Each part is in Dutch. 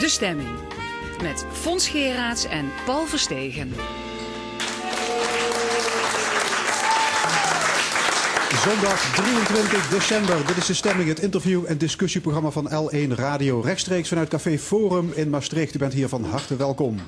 De Stemming. Met Fons Geraerts en Paul Verstegen. Zondag 23 december. Dit is de stemming, het interview- en discussieprogramma van L1 Radio. Rechtstreeks vanuit Café Forum in Maastricht. U bent hier van harte welkom.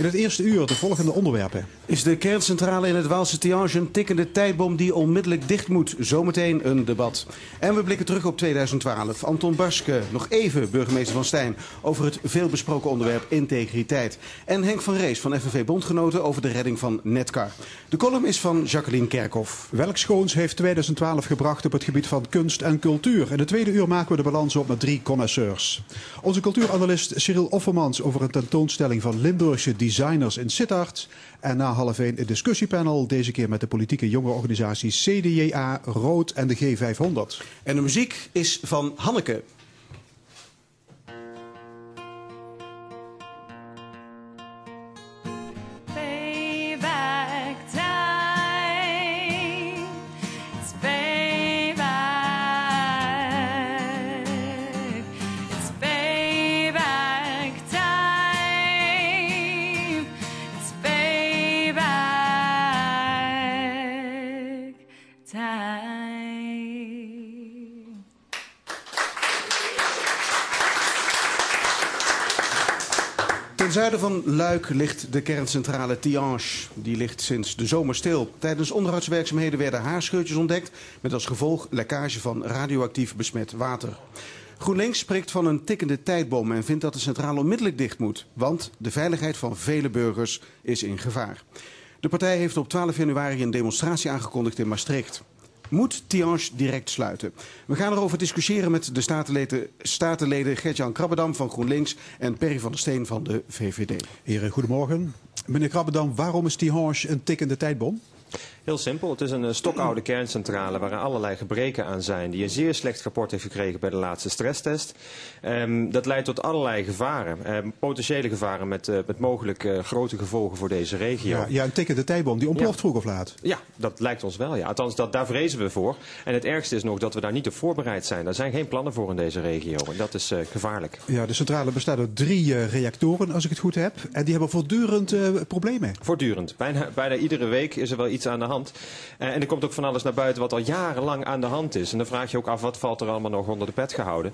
In het eerste uur de volgende onderwerpen. Is de kerncentrale in het Waalse Tiange een tikkende tijdbom die onmiddellijk dicht moet? Zometeen een debat. En we blikken terug op 2012. Anton Barske, nog even burgemeester van Stijn, over het veelbesproken onderwerp integriteit. En Henk van Rees van FNV Bondgenoten over de redding van Netcar. De column is van Jacqueline Kerkhoff. Welk schoons heeft 2012 gebracht op het gebied van kunst en cultuur? In het tweede uur maken we de balans op met drie connoisseurs. Onze cultuuranalist Cyril Offermans over een tentoonstelling van Limburgse designers in Sittard. En na half één een discussiepanel, deze keer met de politieke jongerenorganisatie CDJA, Rood en de G500. En de muziek is van Hanneke. Ten zuiden van Luik ligt de kerncentrale Tiange. Die ligt sinds de zomer stil. Tijdens onderhoudswerkzaamheden werden haarscheurtjes ontdekt... met als gevolg lekkage van radioactief besmet water. GroenLinks spreekt van een tikkende tijdbom... en vindt dat de centrale onmiddellijk dicht moet. Want de veiligheid van vele burgers is in gevaar. De partij heeft op 12 januari een demonstratie aangekondigd in Maastricht. Moet Tiange direct sluiten? We gaan erover discussiëren met de statenleden, statenleden Gert-Jan Krabbedam van GroenLinks en Perry van der Steen van de VVD. Heren, goedemorgen. Meneer Krabbedam, waarom is Tihange een tikkende tijdbom? Heel simpel. Het is een eh, stokoude kerncentrale waar er allerlei gebreken aan zijn. Die een zeer slecht rapport heeft gekregen bij de laatste stresstest. Ehm, dat leidt tot allerlei gevaren. Ehm, potentiële gevaren met, eh, met mogelijk eh, grote gevolgen voor deze regio. Ja, ja, een tikkende tijdbom, die ontploft Ja. vroeg of laat. Ja, dat lijkt ons wel. Ja. Althans, dat, daar vrezen we voor. En het ergste is nog dat we daar niet op voorbereid zijn. Daar zijn geen plannen voor in deze regio. En dat is gevaarlijk. Ja, de centrale bestaat uit drie reactoren, als ik het goed heb. En die hebben voortdurend problemen. Voortdurend. Bijna, bijna iedere week is er wel iets aan de hand. Eh, en er komt ook van alles naar buiten wat al jarenlang aan de hand is. En dan vraag je ook af wat valt er allemaal nog onder de pet gehouden.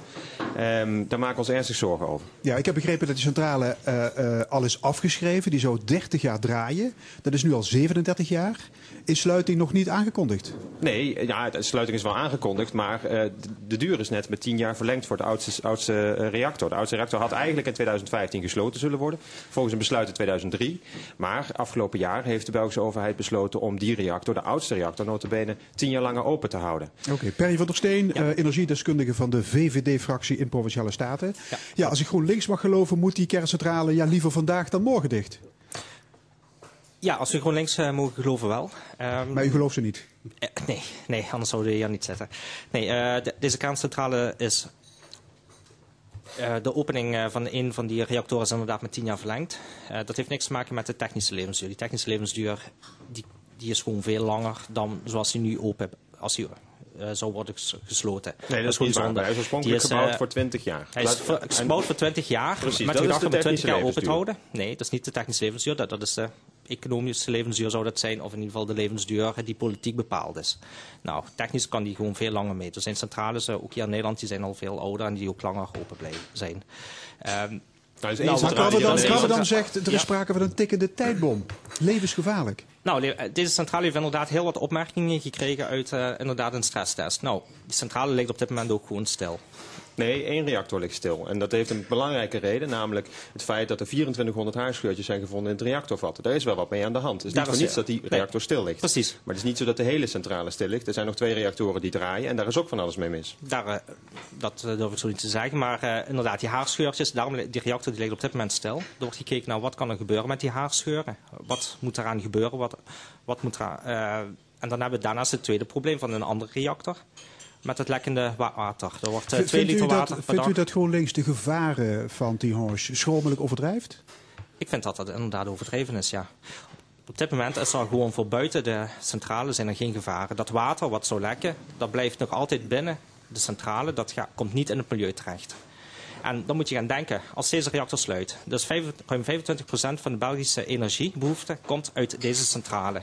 Ehm, daar maken we ons ernstig zorgen over. Ja, ik heb begrepen dat die centrale eh, al is afgeschreven. Die zou 30 jaar draaien. Dat is nu al 37 jaar. Is sluiting nog niet aangekondigd? Nee, ja, de sluiting is wel aangekondigd, maar eh, de- duur is net met 10 jaar verlengd voor de oudste, oudste eh, reactor. De oudste reactor had eigenlijk in 2015 gesloten zullen worden, volgens een besluit in 2003. Maar afgelopen jaar heeft de Belgische overheid besloten om die reactor, de oudste reactor, notabene 10 jaar langer open te houden. Oké, Perry van der Steen, eh, energiedeskundige van de VVD-fractie in Provinciale Staten. Ja. als ik GroenLinks mag geloven, moet die kerncentrale ja, liever vandaag dan morgen dicht. Ja, als we GroenLinks eh, mogen geloven wel. Ehm, Maar u gelooft ze niet. eh, nee, nee, anders zouden we hier niet zitten. Nee, eh, de- deze kerncentrale is... eh, de opening eh, van een van die reactoren is inderdaad met 10 jaar verlengd. Eh, dat heeft niks te maken met de technische levensduur. Die technische levensduur die, die is gewoon veel langer dan zoals die nu open als die, eh, zou worden ges- gesloten. Nee, dat is gewoon zonde. Hij is oorspronkelijk Die is, gebouwd voor 20 jaar. Hij is gebouwd voor 20 jaar. Precies, met dat de is gedachte de om 20 jaar technische open te levensduur. houden. Nee, dat is niet de technische levensduur. Dat, dat is de economische levensduur zou dat zijn. Of in ieder geval de levensduur die politiek bepaald is. Nou, technisch kan die gewoon veel langer mee. Er zijn centrales, eh, ook hier in Nederland, die zijn al veel ouder en die ook langer open blijven zijn. Ehm, Nou, Nou, maar Krabbedam, dan- zegt, er is Ja. sprake van een tikkende tijdbom. Levensgevaarlijk. Nou, eh, deze centrale heeft inderdaad heel wat opmerkingen gekregen uit eh, inderdaad een stresstest. Nou, die centrale ligt op dit moment ook gewoon stil. Nee, één reactor ligt stil. En dat heeft een belangrijke reden, namelijk het feit dat er 2400 haarscheurtjes zijn gevonden in het reactorvat. Daar is wel wat mee aan de hand. Het is niet voor is- niets dat die reactor stil ligt. Precies. Maar het is niet zo dat de hele centrale stil ligt. Er zijn nog twee reactoren die draaien en daar is ook van alles mee mis. Daar, eh, dat eh, durf ik zo niet te zeggen. Maar eh, inderdaad, die haarscheurtjes, daarom, die reactor die ligt op dit moment stil. Er wordt gekeken naar wat kan er gebeuren met die haarscheuren. Wat moet eraan gebeuren? Wat, wat moet er, eh, en dan hebben we daarnaast het tweede probleem van een andere reactor. Met het lekkende wa- water. Er wordt eh, Vindt twee u liter dat- water per Vindt u dat GroenLinks de gevaren van Tihange schromelijk overdrijft? Ik vind dat dat inderdaad overdreven is, ja. Op dit moment is er gewoon voor buiten de centrale zijn er geen gevaren. Dat water wat zou lekken, dat blijft nog altijd binnen de centrale. Dat komt niet in het milieu terecht. En dan moet je gaan denken, als deze reactor sluit, dus vijf- ruim 25% van de Belgische energiebehoefte komt uit deze centrale.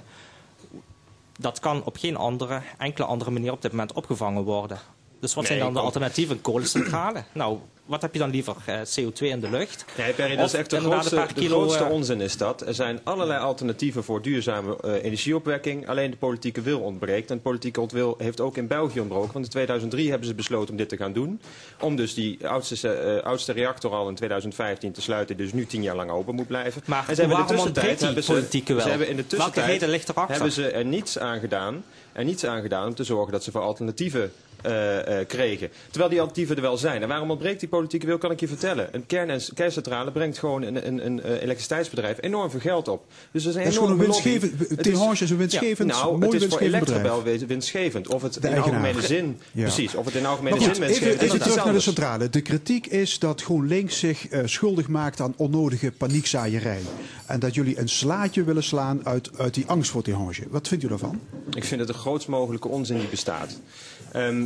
Dat kan op geen andere, enkele andere manier op dit moment opgevangen worden. Dus wat Nee, zijn dan de alternatieven? Kolencentrale? nou, wat heb je dan liever? Eh, CO2 in de lucht? Nee, Perry, dat is echt de grootste, de eh, onzin is dat. Er zijn allerlei alternatieven voor duurzame eh, energieopwekking. Alleen de politieke wil ontbreekt. En de politieke wil heeft ook in België ontbroken. Want in 2003 hebben ze besloten om dit te gaan doen. Om dus die oudste, oudste reactor al in 2015 te sluiten. Dus nu tien jaar lang open moet blijven. Maar en ze hebben in de waarom ontbreekt die hebben ze, politieke wil? ze hebben in de Welke tussentijd reden ligt erachter? hebben ze er niets aan gedaan. Er niets aan gedaan om te zorgen dat ze voor alternatieven kregen. Terwijl die alternatieven er wel zijn. En waarom ontbreekt die politieke wil, kan ik je vertellen. Een kern- en kerncentrale brengt gewoon een, een, een eh, elektriciteitsbedrijf enorm veel geld op. Dus er is gewoon een winstgevend... Is- een winstgevend, nou, mooi het is voor. Electrabel win- winstgevend. Of het in algemene zin... Ja. Precies, of het in algemene zin winstgevend is, even terug naar de centrale. De kritiek is dat GroenLinks zich eh, schuldig maakt aan onnodige paniekzaaierij. En dat jullie een slaatje willen slaan uit, uit die angst voor Tihange. Wat vindt u daarvan? Ik vind het de grootst mogelijke onzin die bestaat. Eh,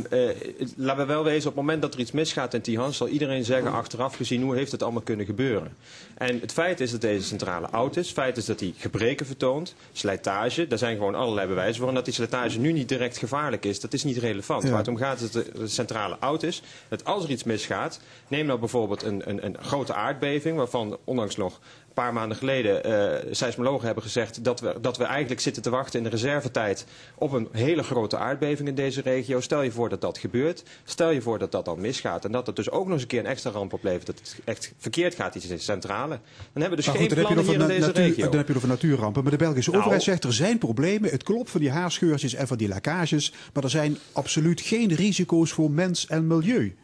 het- laten we wel wezen, op het moment dat er iets misgaat in Tihan... zal iedereen zeggen, achteraf gezien, hoe heeft het allemaal kunnen gebeuren? En het feit is dat deze centrale oud is. Het feit is dat hij gebreken vertoont, slijtage. Daar zijn gewoon allerlei bewijzen voor. En dat die slijtage nu niet direct gevaarlijk is, dat is niet relevant. Ja. Waar het om gaat is dat de, centrale oud is. Dat als er iets misgaat, neem nou bijvoorbeeld een, een, een grote aardbeving... waarvan ondanks nog paar maanden geleden eh seismologen hebben gezegd dat we, dat we eigenlijk zitten te wachten in de reservetijd op een hele grote aardbeving in deze regio. Stel je voor dat dat gebeurt. Stel je voor dat dat dan misgaat. En dat het dus ook nog eens een keer een extra ramp oplevert. Dat het echt verkeerd gaat, iets in de centrale. Dan hebben we dus Maar geen goed, plannen hier in deze na- natuur, regio. dan heb je het over natuurrampen. Maar de Belgische Nou. overheid zegt er zijn problemen. Het klopt van die haarscheurtjes en van die lekkages. Maar er zijn absoluut geen risico's voor mens en milieu.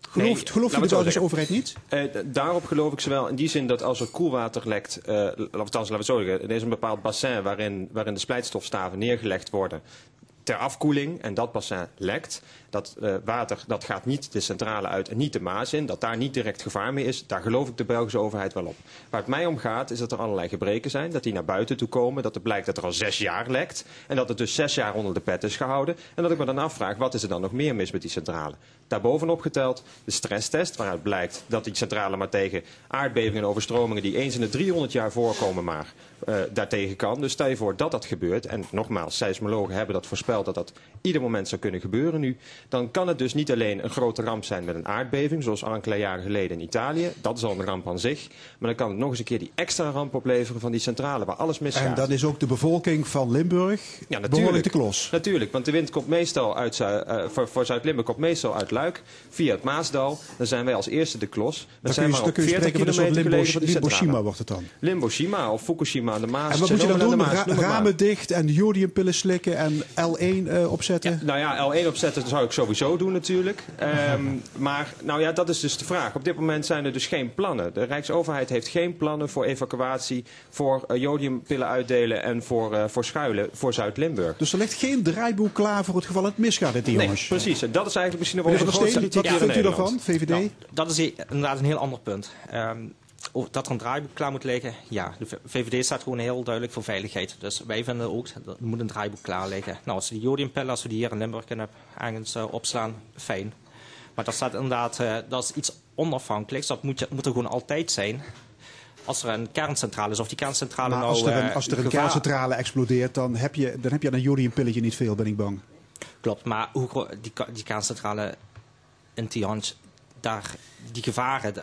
Gelooft, Nee, gelooft u de Belgische overheid niet? Eh, daarop geloof ik ze wel in die zin dat als er koelwater lekt, althans laten we het zo zeggen, er is een bepaald bassin waarin, waarin de splijtstofstaven neergelegd worden ter afkoeling en dat bassin lekt. Dat eh, water dat gaat niet de centrale uit en niet de Maas in, dat daar niet direct gevaar mee is, daar geloof ik de Belgische overheid wel op. Waar het mij om gaat is dat er allerlei gebreken zijn, dat die naar buiten toe komen, dat het blijkt dat er al zes jaar lekt en dat het dus zes jaar onder de pet is gehouden. En dat ik me dan afvraag, wat is er dan nog meer mis met die centrale? Daarbovenop geteld de stresstest, waaruit blijkt dat die centrale maar tegen aardbevingen en overstromingen die eens in de 300 jaar voorkomen maar eh, daartegen kan. Dus stel je voor dat dat gebeurt, en nogmaals, seismologen hebben dat voorspeld dat dat ieder moment zou kunnen gebeuren nu, dan kan het dus niet alleen een grote ramp zijn met een aardbeving, zoals enkele jaren geleden in Italië, dat is al een ramp aan zich, maar dan kan het nog eens een keer die extra ramp opleveren van die centrale waar alles misgaat. En dan is ook de bevolking van Limburg Ja, behoorlijk de klos. Natuurlijk, want de wind komt meestal uit, eh, voor, voor Zuid-Limburg komt meestal uit Luik, via het Maasdal. Dan zijn wij als eerste de klos. We Dan zijn maar op kun je 40 spreken van een soort kilometer Limbo, van die Limboshima wordt het dan. Limboshima of Fukushima aan de Maas. En wat moet je dan doen? Ra- ramen dicht en jodiumpillen slikken en L1 eh, opzetten? Nou ja, L1 opzetten zou ik sowieso doen natuurlijk. Ehm, maar nou ja, dat is dus de vraag. Op dit moment zijn er dus geen plannen. De Rijksoverheid heeft geen plannen voor evacuatie, voor eh, jodiumpillen uitdelen en voor, eh, voor schuilen voor Zuid-Limburg. Dus er ligt geen draaiboek klaar voor het geval het misgaat in die Nee, jongens. precies. En dat is eigenlijk misschien nog wel der grootste wat vindt u daarvan, VVD? Nou, dat is inderdaad een heel ander punt. Ehm, dat er een draaiboek klaar moet liggen, ja. De VVD staat gewoon heel duidelijk voor veiligheid. Dus wij vinden ook dat er moet een draaiboek klaar liggen. Nou, als we die jodiumpillen, als we die hier in Limburg kunnen ergens eh, opslaan, fijn. Maar dat staat inderdaad, eh, dat is iets onafhankelijks. Dat moet, je, moet er gewoon altijd zijn. Als er een kerncentrale is, of die kerncentrale Maar nou... als er een, eh, als er een gevaar- kerncentrale explodeert, dan heb je, dan heb je aan een jodiumpilletje niet veel, ben ik bang. Klopt, maar hoe die, die kerncentrale in Tihange, daar, die gevaren,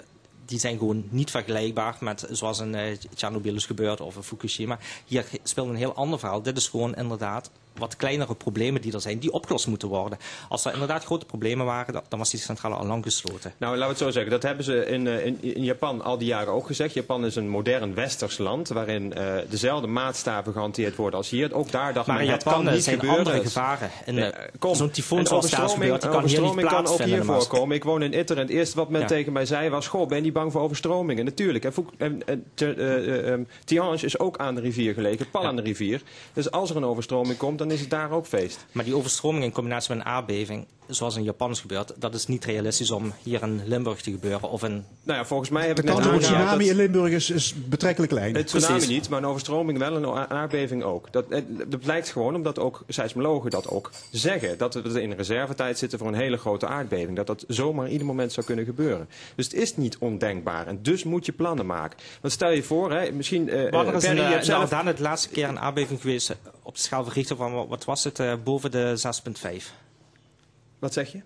die zijn gewoon niet vergelijkbaar met zoals in eh Tsjernobyl is gebeurd of in Fukushima. Hier speelt een heel ander verhaal. Dit is gewoon inderdaad wat kleinere problemen die er zijn, die opgelost moeten worden. Als er inderdaad grote problemen waren, dan- was die centrale al lang gesloten. Nou, laten we het zo zeggen. Dat hebben ze in, eh, in, in Japan al die jaren ook gezegd. Japan is een modern westers land waarin eh, dezelfde maatstaven gehanteerd worden als hier. Ook daar dacht Maar men, Japan kan niet zijn gebeuren. andere gevaren. Eh. Zo'n tyfoon zoals daar die kan hier niet kan ook hier voorkomen. Ik woon in Itter en het eerste wat men Ja. tegen mij zei was... Goh, ben je niet bang voor overstromingen? Natuurlijk. En, en, eh, eh, ehm, is ook aan de rivier gelegen, pal aan de rivier. Dus als er een overstroming komt, dan is het daar ook feest. Maar die overstroming in combinatie met een aardbeving, zoals in Japan is gebeurd, dat is niet realistisch om hier in Limburg te gebeuren. Of in, Nou ja, volgens mij heb De ik net kans op een aangehaald tsunami dat- in Limburg is, is betrekkelijk klein. Het tsunami Precies. niet, maar een overstroming wel en een aardbeving ook. Dat, dat blijkt gewoon omdat ook seismologen dat ook zeggen. Dat we in reservetijd zitten voor een hele grote aardbeving. Dat dat zomaar ieder moment zou kunnen gebeuren. Dus het is niet ondenkbaar. En dus moet je plannen maken. Want stel je voor, hè, misschien... eh, Waar er eh, is Perry, in de zelf... Ardennen de laatste keer een aardbeving geweest eh, op de schaal van Richter van, wat- wat was het, eh, boven de 6,5. Wat zeg je?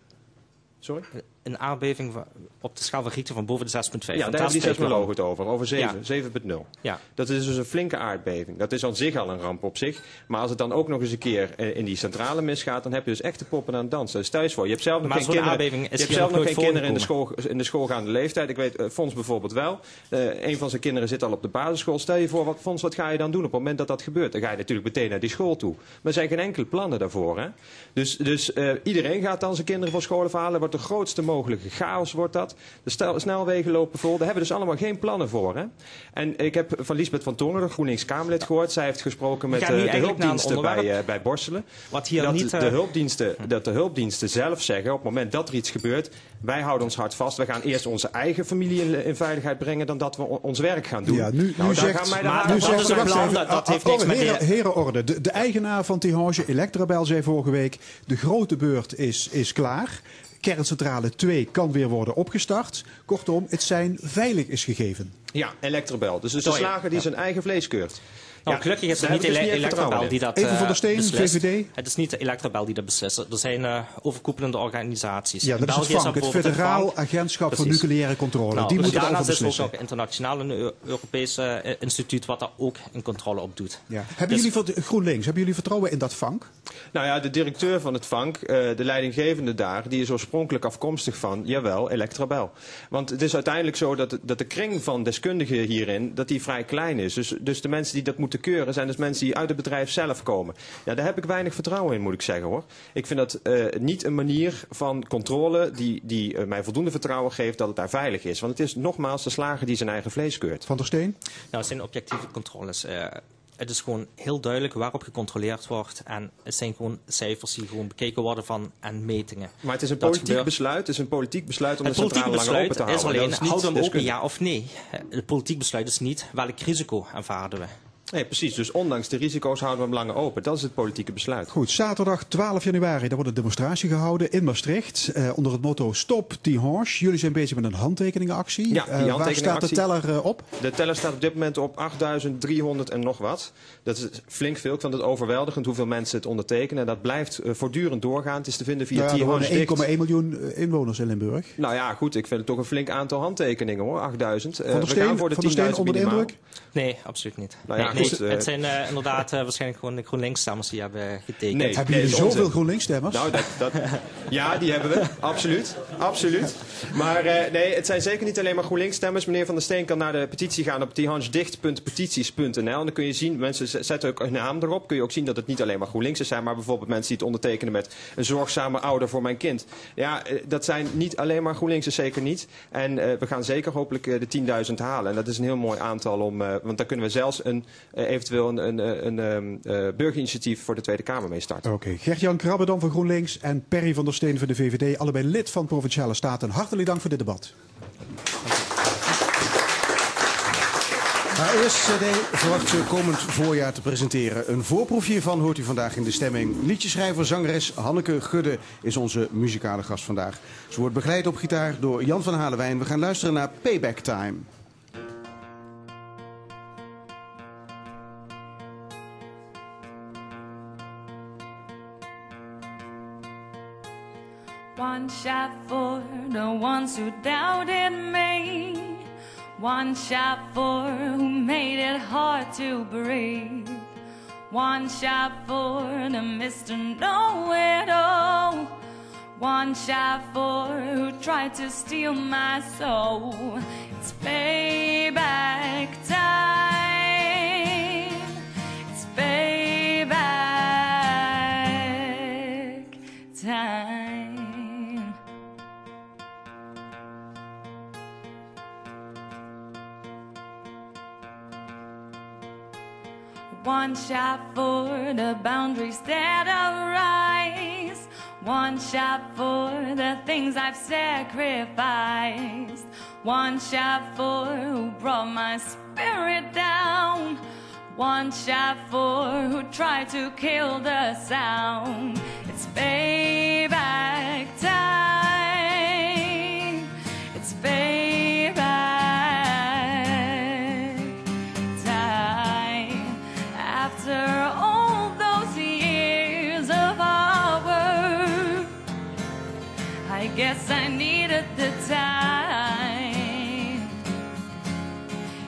Sorry? Een aardbeving op de schaal van Richter van boven de 6,5. Ja, daar Fantastisch. seismologen het over. Over 7, 7.0. Ja. Dat is dus een flinke aardbeving. Dat is aan zich al een ramp op zich. Maar als het dan ook nog eens een keer eh, in die centrale misgaat, dan heb je dus echt de poppen aan het dansen. Stel je voor, je hebt zelf nog Maar geen kinderen. is je hebt zelf nog geen kinderen in de, school, in de schoolgaande leeftijd. Ik weet, eh, Fons bijvoorbeeld wel. Eh, een van zijn kinderen zit al op de basisschool. Stel je voor, wat, Fons, wat ga je dan doen op het moment dat dat gebeurt? Dan ga je natuurlijk meteen naar die school toe. Maar er zijn geen enkele plannen daarvoor. Hè? Dus, dus iedereen gaat dan zijn kinderen van school afhalen. Wordt de grootste mogelijke chaos wordt dat. De stel- snelwegen lopen vol. Daar hebben we dus allemaal geen plannen voor. Hè? En ik heb van Lisbeth van Tongeren, de GroenLinks Kamerlid, gehoord. Zij heeft gesproken met eh, de hulpdiensten bij, eh, bij Borselen. Wat hier dat, niet, de eh, hulpdiensten, dat de hulpdiensten zelf zeggen, op het moment dat er iets gebeurt, wij houden ons hart vast. We gaan eerst onze eigen familie in, in veiligheid brengen dan dat we ons werk gaan doen. Ja, nu, Nou, nu daar zegt, gaan mij maar nu zegt even, dat- dat heeft niks met heren, de- herenorde. De, de eigenaar van Tihange, Electrabel, zei vorige week... de grote beurt is, is klaar. Kerncentrale 2 kan weer worden opgestart. Kortom, het zijn veilig is gegeven. Ja, Electrabel. Dus, de slager die zijn eigen vlees keurt. Nou, Ja, gelukkig is het niet dus Ele- Electrabel die dat Even van eh, der Steen, beslist. VVD. Het is niet de Electrabel die dat beslist. Er zijn eh, overkoepelende organisaties. Ja, dat is het België FANC, het Federaal FANC. Agentschap voor. Nucleaire Controle. Nou, die moeten daarnaast is er ook beslissen. nog internationaal een Eu- Europese eh, instituut wat daar ook een controle op doet. Ja. Hebben Dus- jullie GroenLinks, hebben jullie vertrouwen in dat vank? Nou ja, de directeur van het VANK, eh, de leidinggevende daar, die is oorspronkelijk afkomstig van, jawel, Electrabel. Want het is uiteindelijk zo dat, de- dat de kring van deskundigen hierin, dat die vrij klein is. Dus, dus de mensen die dat moeten keuren, zijn dus mensen die uit het bedrijf zelf komen. Ja, daar heb ik weinig vertrouwen in, moet ik zeggen hoor. Ik vind dat eh, niet een manier van controle die, die eh, mij voldoende vertrouwen geeft dat het daar veilig is. Want het is nogmaals de slager die zijn eigen vlees keurt. Van der Steen? Nou, het zijn objectieve controles. Eh, het is gewoon heel duidelijk waarop gecontroleerd wordt. En het zijn gewoon cijfers die gewoon bekeken worden van en metingen. Maar het is een politiek gebeurt. besluit. Het is een politiek besluit om Het de centrale langer open te houden. alleen, is niet houden we hem open ja of nee? Het politiek besluit is niet welk risico aanvaarden we. Nee, precies. Dus ondanks de risico's houden we hem langer open. Dat is het politieke besluit. Goed, zaterdag 12 januari, daar wordt een demonstratie gehouden in Maastricht. eh, onder het motto Stop Tihange. Jullie zijn bezig met een handtekeningenactie. Ja, die Eh, waar staat de teller eh, op? De teller staat op dit moment op 8300 en nog wat. Dat is flink veel. Ik vind het overweldigend hoeveel mensen het ondertekenen. En dat blijft eh, voortdurend doorgaan. Het is te vinden via Nou ja, er Tihange wonen Dicht. 1,1 miljoen inwoners in Limburg. Nou ja, goed. Ik vind het toch een flink aantal handtekeningen hoor. 8000. Eh, Van we gaan Steen, voor de van der 10.000 Steen onder de indruk? Nee, absoluut niet. Nou ja, nee, nee, eh, het zijn eh, inderdaad eh, waarschijnlijk gewoon de GroenLinks-stemmers die hebben getekend. Nee. Hebben jullie zoveel. GroenLinks-stemmers? Nou, dat, dat, ja, die hebben we. Absoluut. Absoluut. Maar eh, nee, het zijn zeker niet alleen maar GroenLinks-stemmers. Meneer Van der Steen kan naar de petitie gaan op tihansdicht.petities.nl. En dan kun je zien, mensen zetten ook hun naam erop. Kun je ook zien dat het niet alleen maar GroenLinks zijn, maar bijvoorbeeld mensen die het ondertekenen met een zorgzame ouder voor mijn kind. Ja, eh, dat zijn niet alleen maar GroenLinks, zeker niet. En eh, we gaan zeker hopelijk eh, de 10.000 halen. En dat is een heel mooi aantal om, eh, want daar kunnen we zelfs een, eh, eventueel een, een, eh, een, ehm, eh, burgerinitiatief voor de Tweede Kamer mee starten. Oké, Gert-Jan Krabbe dan van GroenLinks en Perry van der Steen van de VVD. Allebei lid van Provinciale Staten. Hartelijk dank voor dit debat. Haar eerste cd verwacht ze komend voorjaar te presenteren. Een voorproefje hiervan hoort u vandaag in de stemming. Liedjeschrijver, zangeres Hanneke Gudde is onze muzikale gast vandaag. Ze wordt begeleid op gitaar door Jan van Halewijn. We gaan luisteren naar Payback Time. One shot for the ones who doubted me. One shot for who made it hard to breathe. One shot for the Mr. Know It All. One shot for who tried to steal my soul. It's payback time. One shot for the boundaries that arise. One shot for the things I've sacrificed. One shot for who brought my spirit down. One shot for who tried to kill the sound. It's payback time. Guess I needed the time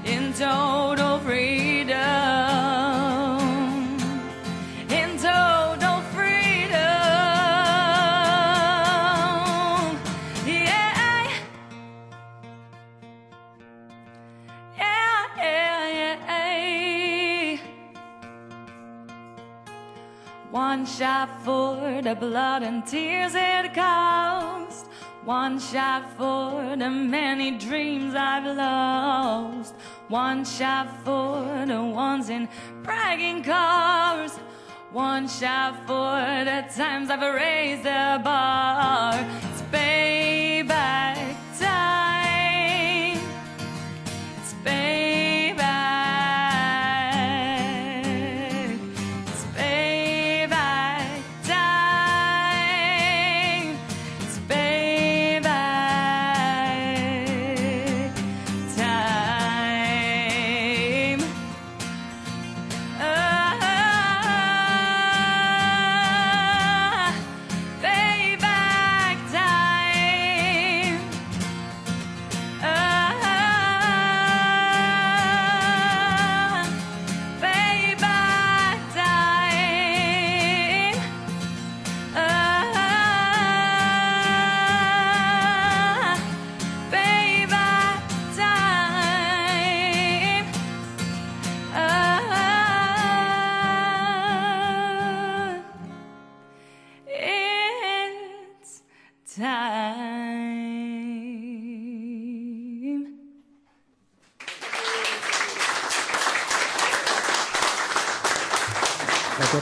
in total freedom. One shot for the blood and tears it cost. One shot for the many dreams I've lost. One shot for the ones in bragging cars. One shot for the times I've raised the bar. It's payback time.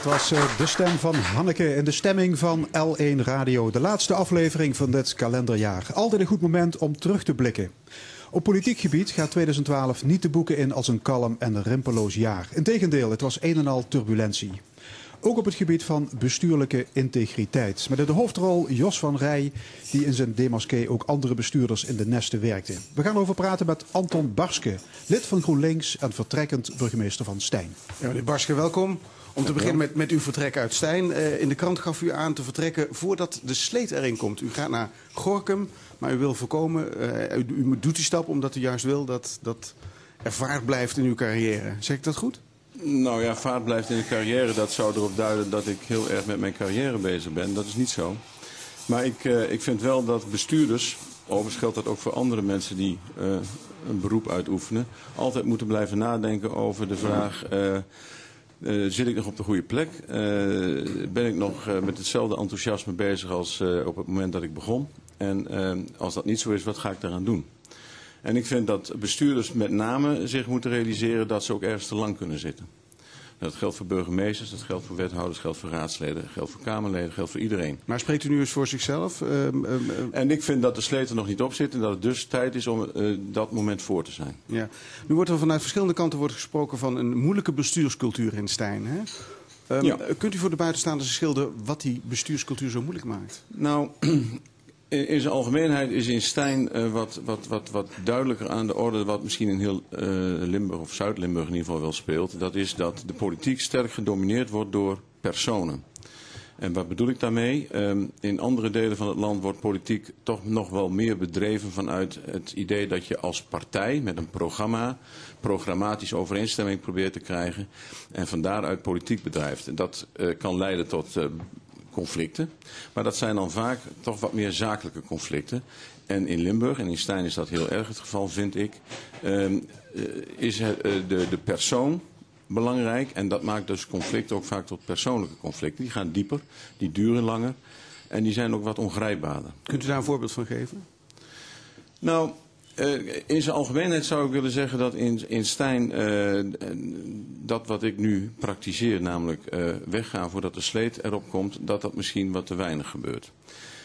Dat was eh, de stem van Hanneke in de stemming van L1 Radio. De laatste aflevering van dit kalenderjaar. Altijd een goed moment om terug te blikken. Op politiek gebied gaat 2012 niet de boeken in als een kalm en rimpeloos jaar. Integendeel, het was een en al turbulentie. Ook op het gebied van bestuurlijke integriteit. Met de hoofdrol Jos van Rij, die in zijn demasqué ook andere bestuurders in de nesten werkte. We gaan over praten met Anton Barske, lid van GroenLinks en vertrekkend burgemeester van Stijn. Ja, meneer Barske, welkom. Om te beginnen met, met uw vertrek uit Stijn. Eh, in de krant gaf u aan te vertrekken voordat de sleet erin komt. U gaat naar Gorkum, maar u wil voorkomen... eh, u, doet die stap omdat u juist wil dat, dat er vaart blijft in uw carrière. Zeg ik dat goed? Nou ja, vaart blijft in de carrière. Dat zou erop duiden dat ik heel erg met mijn carrière bezig ben. Dat is niet zo. Maar ik, eh, ik vind wel dat bestuurders, overigens geldt dat ook voor andere mensen die een beroep uitoefenen, altijd moeten blijven nadenken over de vraag. Eh, zit ik nog op de goede plek? Eh, ben ik nog eh, met hetzelfde enthousiasme bezig als op het moment dat ik begon? En als dat niet zo is, wat ga ik daaraan doen? En ik vind dat bestuurders met name zich moeten realiseren dat ze ook ergens te lang kunnen zitten. Dat geldt voor burgemeesters, dat geldt voor wethouders, dat geldt voor raadsleden, dat geldt voor Kamerleden, dat geldt voor iedereen. Maar spreekt u nu eens voor zichzelf? Ehm, ehm, ehm, En ik vind dat de sleet er nog niet op zit en dat het dus tijd is om eh, dat moment voor te zijn. ja. Nu wordt er vanuit verschillende kanten wordt gesproken van een moeilijke bestuurscultuur in Stijn. Hè? Ja. Kunt u voor de buitenstaanders schilderen wat die bestuurscultuur zo moeilijk maakt? Nou, in, in zijn algemeenheid is in Stijn eh, wat, wat, wat, wat duidelijker aan de orde, wat misschien in heel eh, Limburg of Zuid-Limburg in ieder geval wel speelt. Dat is dat de politiek sterk gedomineerd wordt door personen. En wat bedoel ik daarmee? Ehm, in andere delen van het land wordt politiek toch nog wel meer bedreven vanuit het idee dat je als partij met een programma programmatische overeenstemming probeert te krijgen en van daaruit politiek bedrijft. En dat eh, kan leiden tot conflicten, maar dat zijn dan vaak toch wat meer zakelijke conflicten. En in Limburg, en in Stijn is dat heel erg het geval, vind ik, ehm, eh, is het, eh, de, de persoon belangrijk. En dat maakt dus conflicten ook vaak tot persoonlijke conflicten. Die gaan dieper, die duren langer en die zijn ook wat ongrijpbaarder. Kunt u daar een voorbeeld van geven? Nou, Eh, in zijn algemeenheid zou ik willen zeggen dat in, in Stijn eh, dat wat ik nu praktiseer, namelijk eh, weggaan voordat de sleet erop komt, dat dat misschien wat te weinig gebeurt.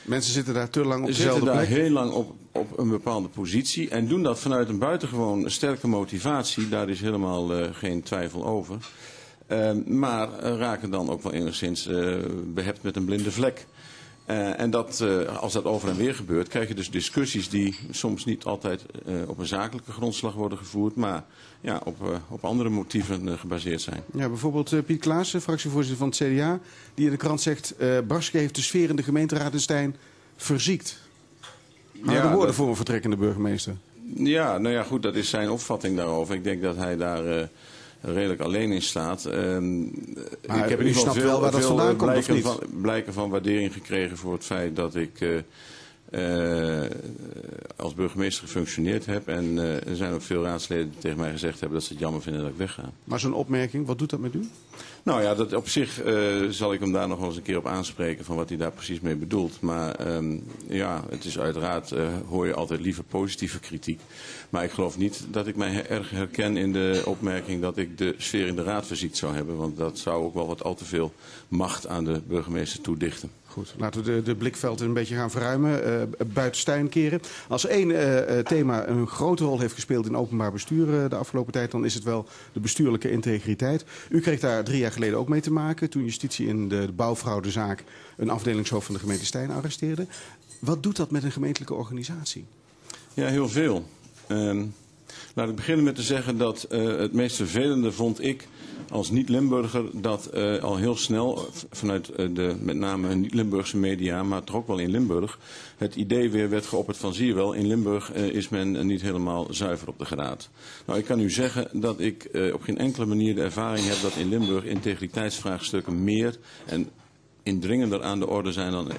Mensen zitten daar te lang op Zitten dezelfde daar plek. heel lang op, op een bepaalde positie en doen dat vanuit een buitengewoon sterke motivatie. Daar is helemaal geen twijfel over. Maar raken dan ook wel enigszins eh, behept met een blinde vlek. Eh, en dat, eh, als dat over en weer gebeurt, krijg je dus discussies die soms niet altijd eh, op een zakelijke grondslag worden gevoerd, maar ja, op, op andere motieven gebaseerd zijn. Ja, bijvoorbeeld Piet Klaassen, fractievoorzitter van het CDA, die in de krant zegt... Barske heeft de sfeer in de gemeenteraad in Stijn verziekt. Harde Ja, woorden dat- voor een vertrekkende burgemeester. Ja, nou ja, goed, dat is zijn opvatting daarover. Ik denk dat hij daar redelijk alleen in staat. Ehm, Maar ik heb u in ieder geval snapt veel, wel waar dat veel vandaan komt, of blijken, niet? van, blijken van waardering gekregen voor het feit dat ik eh, eh, als burgemeester gefunctioneerd heb. En eh, er zijn ook veel raadsleden die tegen mij gezegd hebben dat ze het jammer vinden dat ik wegga. Maar zo'n opmerking, wat doet dat met u? Nou ja, dat op zich eh, zal ik hem daar nog wel eens een keer op aanspreken van wat hij daar precies mee bedoelt. Maar ehm, ja, het is uiteraard, eh, hoor je altijd liever positieve kritiek. Maar ik geloof niet dat ik mij erg herken in de opmerking dat ik de sfeer in de raad verziekt zou hebben. Want dat zou ook wel wat al te veel macht aan de burgemeester toedichten. Goed, laten we de, de blikveld een beetje gaan verruimen, eh, buiten Stijn keren. Als één eh, eh, thema een grote rol heeft gespeeld in openbaar bestuur eh, de afgelopen tijd, dan is het wel de bestuurlijke integriteit. U kreeg daar drie jaar geleden ook mee te maken, toen justitie in de, de bouwfraudezaak een afdelingshoofd van de gemeente Stijn arresteerde. Wat doet dat met een gemeentelijke organisatie? Ja, heel veel. Ehm, laat ik beginnen met te zeggen dat eh, het meest vervelende vond ik als niet-Limburger dat eh, al heel snel eh, vanuit eh, de met name niet-Limburgse media, maar toch ook wel in Limburg, het idee weer werd geopperd van zie je wel, in Limburg is men niet helemaal zuiver op de graad. Nou, ik kan u zeggen dat ik op geen enkele manier de ervaring heb dat in Limburg integriteitsvraagstukken meer en indringender aan de orde zijn dan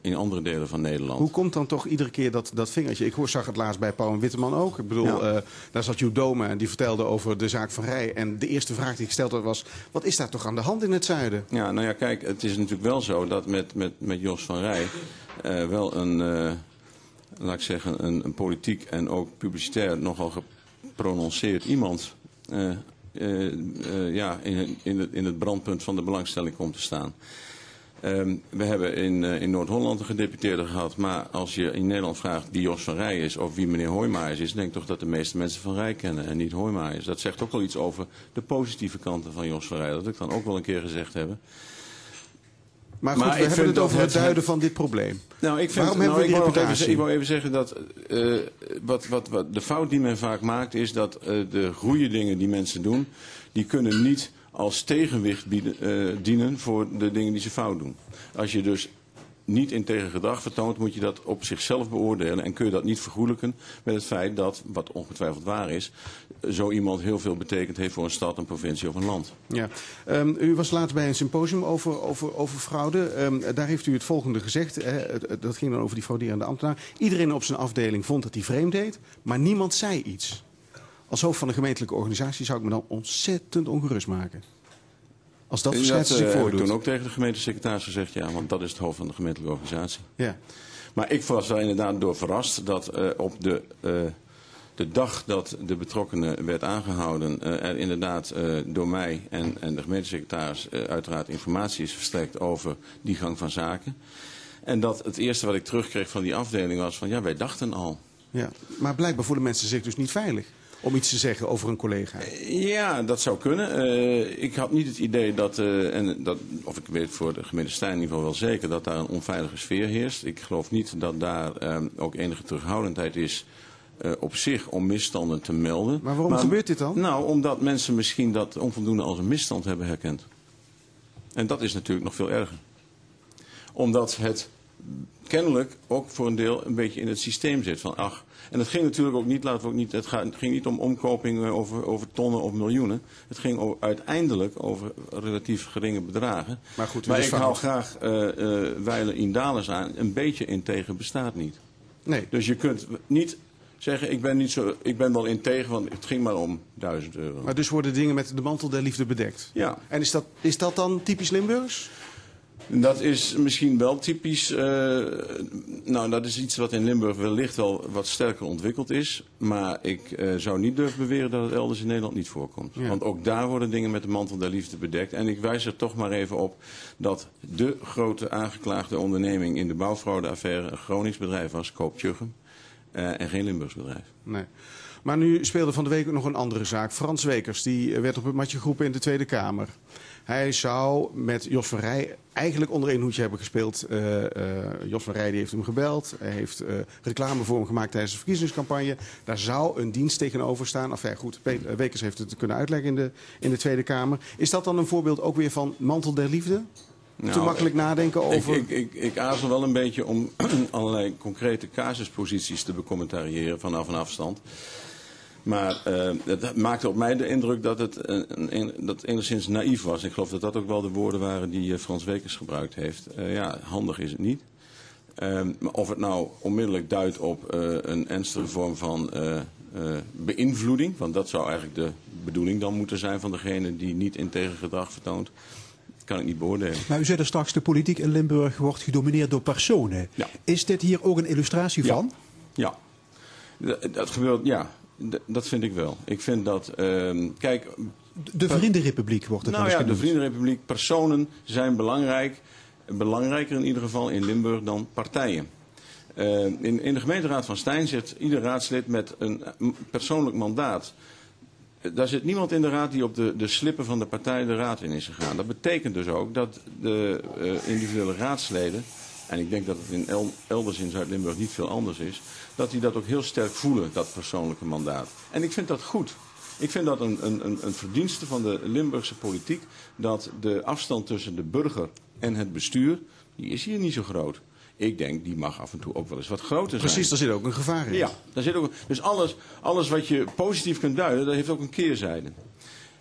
in andere delen van Nederland. Hoe komt dan toch iedere keer dat, dat vingertje? Ik hoor, zag het laatst bij Pauw en Witteman ook. Ik bedoel, Ja. eh, daar zat Joep Dome en die vertelde over de zaak van Rij. En de eerste vraag die ik stelde was, wat is daar toch aan de hand in het zuiden? Ja, nou ja, kijk, het is natuurlijk wel zo dat met, met, met Jos van Rij eh, wel een, eh, laat ik zeggen, een, een politiek en ook publicitair nogal geprononceerd iemand eh, eh, eh, ja, in, in, het, in het brandpunt van de belangstelling komt te staan. Ehm, we hebben in, eh, in Noord-Holland een gedeputeerde gehad, maar als je in Nederland vraagt wie Jos van Rij is of wie meneer Hoijmaijers is, denk ik toch dat de meeste mensen van Rij kennen en niet Hoijmaijers. Dat zegt ook wel iets over de positieve kanten van Jos van Rij. Dat ik dan ook wel een keer gezegd hebben. Maar goed, Maar we hebben het over het het- duiden van dit probleem. Nou, ik vind, Waarom nou, hebben we die ik wou even Ik wou even zeggen dat eh, wat, wat, wat de fout die men vaak maakt is dat eh, de goede dingen die mensen doen, die kunnen niet als tegenwicht bieden, eh, dienen voor de dingen die ze fout doen. Als je dus niet integer gedrag vertoont, moet je dat op zichzelf beoordelen en kun je dat niet vergoelijken met het feit dat, wat ongetwijfeld waar is, zo iemand heel veel betekend heeft voor een stad, een provincie of een land. Ja. Ehm, u was laatst bij een symposium over, over, over fraude. Ehm, daar heeft u het volgende gezegd. Hè, dat ging dan over die frauderende ambtenaar. Iedereen op zijn afdeling vond dat hij vreemd deed, maar niemand zei iets. Als hoofd van een gemeentelijke organisatie zou ik me dan ontzettend ongerust maken. Als dat verschijnsel eh, zich heb ik voordoet. toen ook tegen de gemeentesecretaris gezegd, ja, want dat is het hoofd van de gemeentelijke organisatie. Ja. Maar ik was er inderdaad door verrast dat eh, op de, eh, de dag dat de betrokkenen werd aangehouden, eh, er inderdaad eh, door mij en, en de gemeentesecretaris eh, uiteraard informatie is verstrekt over die gang van zaken. En dat het eerste wat ik terugkreeg van die afdeling was van ja, wij dachten al. Ja. Maar blijkbaar voelen mensen zich dus niet veilig om iets te zeggen over een collega. Ja, dat zou kunnen. Eh, ik had niet het idee dat, eh, en dat, of ik weet voor de gemeente Stijn in ieder geval wel zeker, dat daar een onveilige sfeer heerst. Ik geloof niet dat daar eh, ook enige terughoudendheid is eh, op zich om misstanden te melden. Maar waarom gebeurt dit dan? Nou, omdat mensen misschien dat onvoldoende als een misstand hebben herkend. En dat is natuurlijk nog veel erger. Omdat het kennelijk ook voor een deel een beetje in het systeem zit. Van, ach, en het ging natuurlijk ook niet, laten we ook niet, het, ging niet om omkopingen over, over tonnen of miljoenen. Het ging uiteindelijk over relatief geringe bedragen. Maar goed, maar is ik haal graag eh eh Weilen aan. Een beetje integer bestaat niet. Nee. Dus je kunt niet zeggen, ik ben, niet zo, ik ben wel integer, want het ging maar om 1000 euro. Maar dus worden dingen met de mantel der liefde bedekt. Ja. En is dat, is dat dan typisch Limburgs? Dat is misschien wel typisch. eh, nou, dat is iets wat in Limburg wellicht wel wat sterker ontwikkeld is. Maar ik eh, zou niet durven beweren dat het elders in Nederland niet voorkomt. Ja. Want ook daar worden dingen met de mantel der liefde bedekt. En ik wijs er toch maar even op dat de grote aangeklaagde onderneming in de bouwfraudeaffaire een Gronings bedrijf was, Koop Tjuchem. eh, en geen Limburgs bedrijf. Nee. Maar nu speelde van de week ook nog een andere zaak. Frans Wekers, die werd op het matje geroepen in de Tweede Kamer. Hij zou met Jos van Rij eigenlijk onder één hoedje hebben gespeeld. Eh, eh, Jos van Rij die heeft hem gebeld. Hij heeft eh, reclame voor hem gemaakt tijdens de verkiezingscampagne. Daar zou een dienst tegenover staan. Enfin, goed, eh, Wekers heeft het kunnen uitleggen in de, in de Tweede Kamer. Is dat dan een voorbeeld ook weer van mantel der liefde? Te Nou, makkelijk nadenken over... Ik, ik, ik, ik aarzel wel een beetje om allerlei concrete casusposities te becommentariëren vanaf een afstand. Maar eh, het maakte op mij de indruk dat het, een- dat het enigszins naïef was. Ik geloof dat dat ook wel de woorden waren die eh, Frans Wekers gebruikt heeft. Eh, ja, handig is het niet. Ehm, maar of het nou onmiddellijk duidt op een ernstige vorm van beïnvloeding, want dat zou eigenlijk de bedoeling dan moeten zijn van degene die niet integer gedrag vertoont, kan ik niet beoordelen. Maar u zei er straks, de politiek in Limburg wordt gedomineerd door personen. Ja. Is dit hier ook een illustratie Ja. van? Ja, dat, dat gebeurt, ja, D- dat vind ik wel. Ik vind dat, ehm, kijk, De Vriendenrepubliek wordt het nou ja, de. Vriendenrepubliek, personen zijn belangrijk, belangrijker in ieder geval in Limburg dan partijen. Eh, in, in de gemeenteraad van Stijn zit ieder raadslid met een persoonlijk mandaat. Daar zit niemand in de raad die op de, de slippen van de partij de raad in is gegaan. Dat betekent dus ook dat de eh, individuele raadsleden, en ik denk dat het in el- elders in Zuid-Limburg niet veel anders is, dat die dat ook heel sterk voelen, dat persoonlijke mandaat. En ik vind dat goed. Ik vind dat een, een, een- een verdienste van de Limburgse politiek, dat de afstand tussen de burger en het bestuur, die is hier niet zo groot. Ik denk, die mag af en toe ook wel eens wat groter zijn. Precies, daar zit ook een gevaar in. Ja, daar zit ook, dus alles, alles wat je positief kunt duiden, dat heeft ook een keerzijde.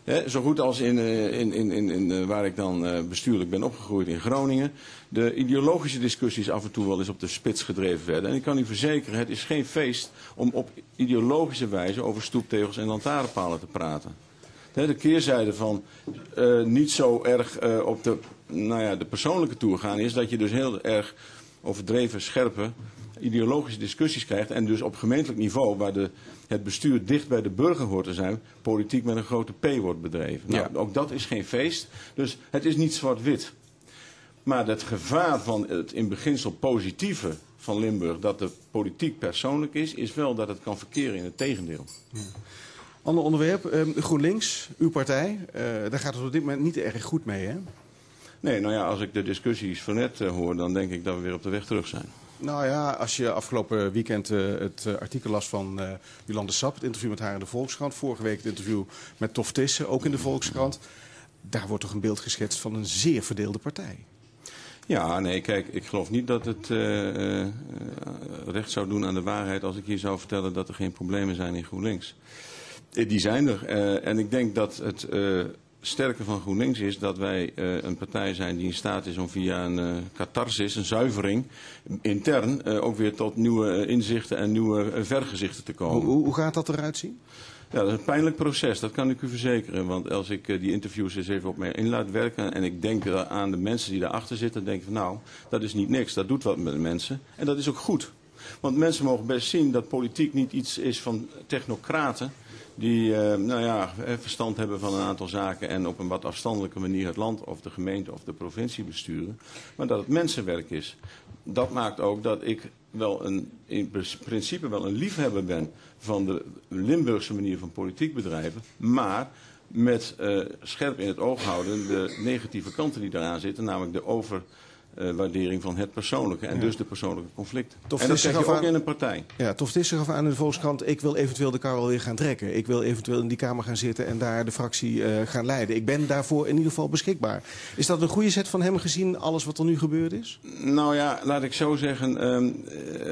Hè, zo goed als in, eh, in, in, in, in, eh, waar ik dan eh, bestuurlijk ben opgegroeid in Groningen. De ideologische discussies af en toe wel eens op de spits gedreven werden. En ik kan u verzekeren, het is geen feest om op ideologische wijze over stoeptegels en lantaarnpalen te praten. De keerzijde van niet zo erg op de, nou ja, de persoonlijke toer gaan is dat je dus heel erg overdreven, scherpe ideologische discussies krijgt. En dus op gemeentelijk niveau, waar de, het bestuur dicht bij de burger hoort te zijn, politiek met een grote P wordt bedreven. Nou, Ja. Ook dat is geen feest. Dus het is niet zwart-wit. Maar het gevaar van het in beginsel positieve van Limburg, dat de politiek persoonlijk is, is wel dat het kan verkeren in het tegendeel. Ander onderwerp, ehm, GroenLinks, uw partij. eh, daar gaat het op dit moment niet erg goed mee, hè? Nee, nou ja, als ik de discussies van net eh, hoor, dan denk ik dat we weer op de weg terug zijn. Nou ja, als je afgelopen weekend eh, het eh, artikel las van eh Jolande Sap, het interview met haar in de Volkskrant, vorige week het interview met Tof Tissen, ook in de Volkskrant, daar wordt toch een beeld geschetst van een zeer verdeelde partij. Ja, nee, kijk, ik geloof niet dat het recht zou doen aan de waarheid als ik hier zou vertellen dat er geen problemen zijn in GroenLinks. Die zijn er. en ik denk dat het sterke van GroenLinks is dat wij eh, een partij zijn die in staat is om via een eh catharsis, een zuivering, intern eh, ook weer tot nieuwe inzichten en nieuwe vergezichten te komen. Hoe, hoe, gaat dat eruit zien? Ja, dat is een pijnlijk proces, dat kan ik u verzekeren. Want als ik die interviews eens even op mij in laat werken... en ik denk aan de mensen die daarachter zitten... dan denk ik van nou, dat is niet niks, dat doet wat met de mensen. En dat is ook goed. Want mensen mogen best zien dat politiek niet iets is van technocraten... die eh, nou ja, eh, verstand hebben van een aantal zaken... en op een wat afstandelijke manier het land of de gemeente of de provincie besturen. Maar dat het mensenwerk is. Dat maakt ook dat ik wel een, in principe wel een liefhebber ben van de Limburgse manier van politiek bedrijven. Maar met eh, scherp in het oog houden de negatieve kanten die daaraan zitten. Namelijk de overwaardering van het persoonlijke en dus de persoonlijke conflicten. Tof, en dat krijg je ook in een partij. Ja, Tof Tissen gaf aan in de Volkskrant, ik wil eventueel de kar wel weer gaan trekken. Ik wil eventueel in die Kamer gaan zitten en daar de fractie eh, gaan leiden. Ik ben daarvoor in ieder geval beschikbaar. Is dat een goede zet van hem gezien alles wat er nu gebeurd is? Nou ja, laat ik zo zeggen. ehm,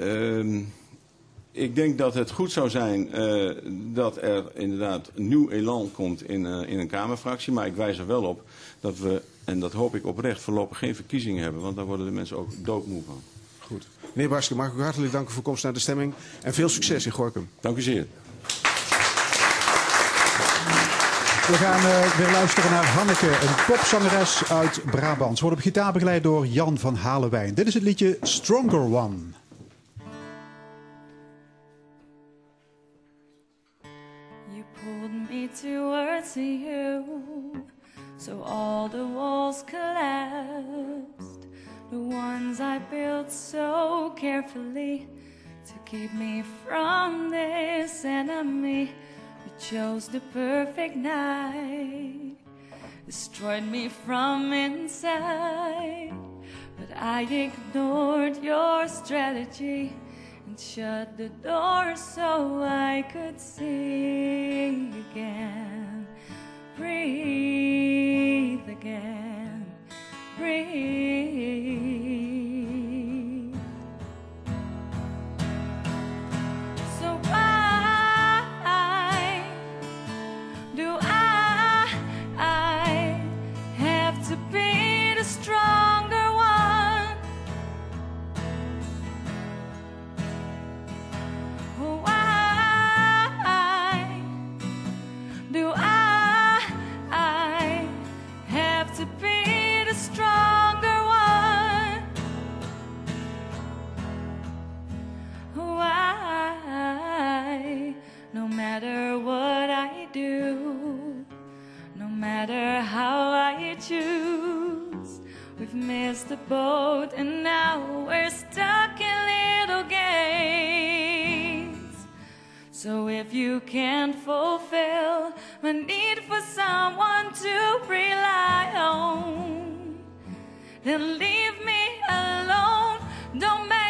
ehm, ik denk dat het goed zou zijn eh, dat er inderdaad nieuw elan komt in, eh, in een Kamerfractie. Maar ik wijs er wel op dat we, en dat hoop ik oprecht, voorlopig geen verkiezingen hebben. Want daar worden de mensen ook doodmoe van. Goed. Meneer Barske, mag ik u hartelijk danken voor komst naar de stemming. En veel succes in Gorkum. Dank u zeer. We gaan uh, weer luisteren naar Hanneke, een popzangeres uit Brabant. Ze wordt op gitaar begeleid door Jan van Halewijn. Dit is het liedje Stronger One. You pulled me towards you, so all the walls collapsed. The ones I built so carefully to keep me from this enemy. Who chose the perfect night, destroyed me from inside. But I ignored your strategy and shut the door so I could see again. Breathe again. Breathe. Missed the boat and now we're stuck in little games. So if you can't fulfill my need for someone to rely on, then leave me alone. Don't make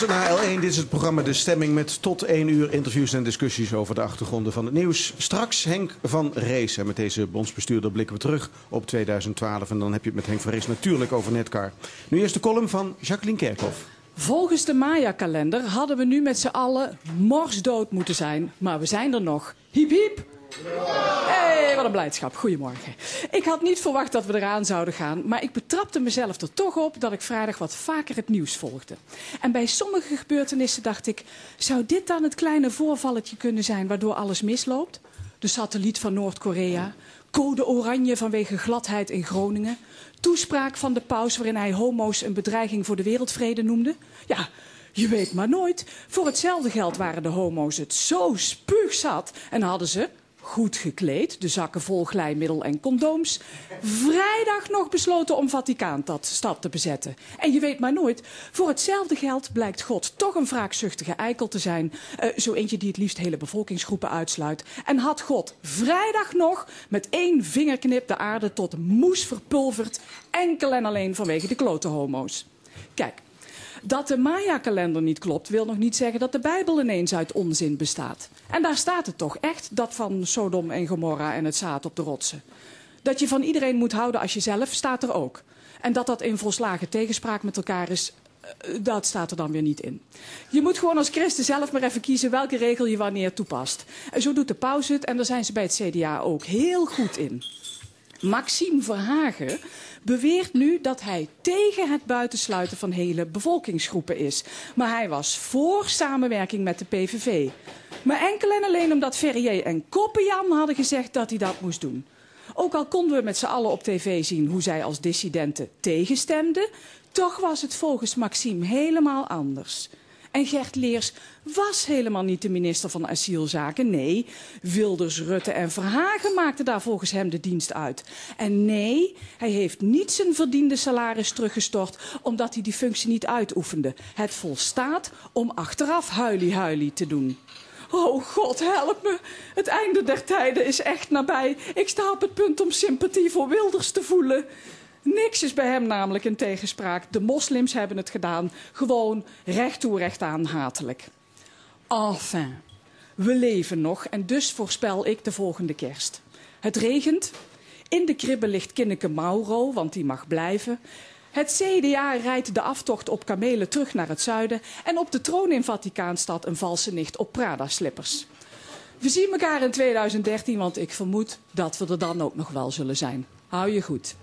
luistert naar L1. Dit is het programma De Stemming met tot één uur interviews en discussies over de achtergronden van het nieuws. Straks Henk van Rees. En met deze bondsbestuurder blikken we terug op 2012. En dan heb je het met Henk van Rees natuurlijk over Netcar. Nu eerst de column van Jacqueline Kerkhoff. Volgens de Maya-kalender hadden we nu met z'n allen morsdood moeten zijn. Maar we zijn er nog. Hiep hiep! Hey, wat een blijdschap. Goedemorgen. Ik had niet verwacht dat we eraan zouden gaan, maar ik betrapte mezelf er toch op dat ik vrijdag wat vaker het nieuws volgde. En bij sommige gebeurtenissen dacht ik, zou dit dan het kleine voorvalletje kunnen zijn waardoor alles misloopt? De satelliet van Noord-Korea, code oranje vanwege gladheid in Groningen, toespraak van de paus waarin hij homo's een bedreiging voor de wereldvrede noemde. Ja, je weet maar nooit. Voor hetzelfde geld waren de homo's het zo spuugzat en hadden ze, goed gekleed, de zakken vol glijmiddel en condooms. Vrijdag nog besloten om Vaticaanstad te bezetten. En je weet maar nooit, voor hetzelfde geld blijkt God toch een wraakzuchtige eikel te zijn. Uh, zo eentje die het liefst hele bevolkingsgroepen uitsluit. En had God vrijdag nog met één vingerknip de aarde tot moes verpulverd. Enkel en alleen vanwege de klote homo's. Kijk, dat de Maya-kalender niet klopt, wil nog niet zeggen dat de Bijbel ineens uit onzin bestaat. En daar staat het toch echt, dat van Sodom en Gomorra en het zaad op de rotsen. Dat je van iedereen moet houden als jezelf, staat er ook. En dat dat in volslagen tegenspraak met elkaar is, eh, dat staat er dan weer niet in. Je moet gewoon als christen zelf maar even kiezen welke regel je wanneer toepast. En zo doet de paus het en daar zijn ze bij het CDA ook heel goed in. Maxime Verhagen beweert nu dat hij tegen het buitensluiten van hele bevolkingsgroepen is. Maar hij was voor samenwerking met de PVV. Maar enkel en alleen omdat Ferrier en Koppenjan hadden gezegd dat hij dat moest doen. Ook al konden we met z'n allen op tv zien hoe zij als dissidenten tegenstemden, toch was het volgens Maxime helemaal anders. En Gert Leers was helemaal niet de minister van Asielzaken. Nee, Wilders, Rutte en Verhagen maakten daar volgens hem de dienst uit. En nee, hij heeft niet zijn verdiende salaris teruggestort omdat hij die functie niet uitoefende. Het volstaat om achteraf huilie-huilie te doen. Oh God, help me. Het einde der tijden is echt nabij. Ik sta op het punt om sympathie voor Wilders te voelen. Niks is bij hem namelijk in tegenspraak. De moslims hebben het gedaan. Gewoon recht toe, recht aan, hatelijk. Enfin, we leven nog en dus voorspel ik de volgende kerst. Het regent. In de kribbe ligt Kinneke Mauro, want die mag blijven. Het CDA rijdt de aftocht op kamelen terug naar het zuiden. En op de troon in Vaticaanstad een valse nicht op Prada-slippers. We zien elkaar in 2013, want ik vermoed dat we er dan ook nog wel zullen zijn. Hou je goed.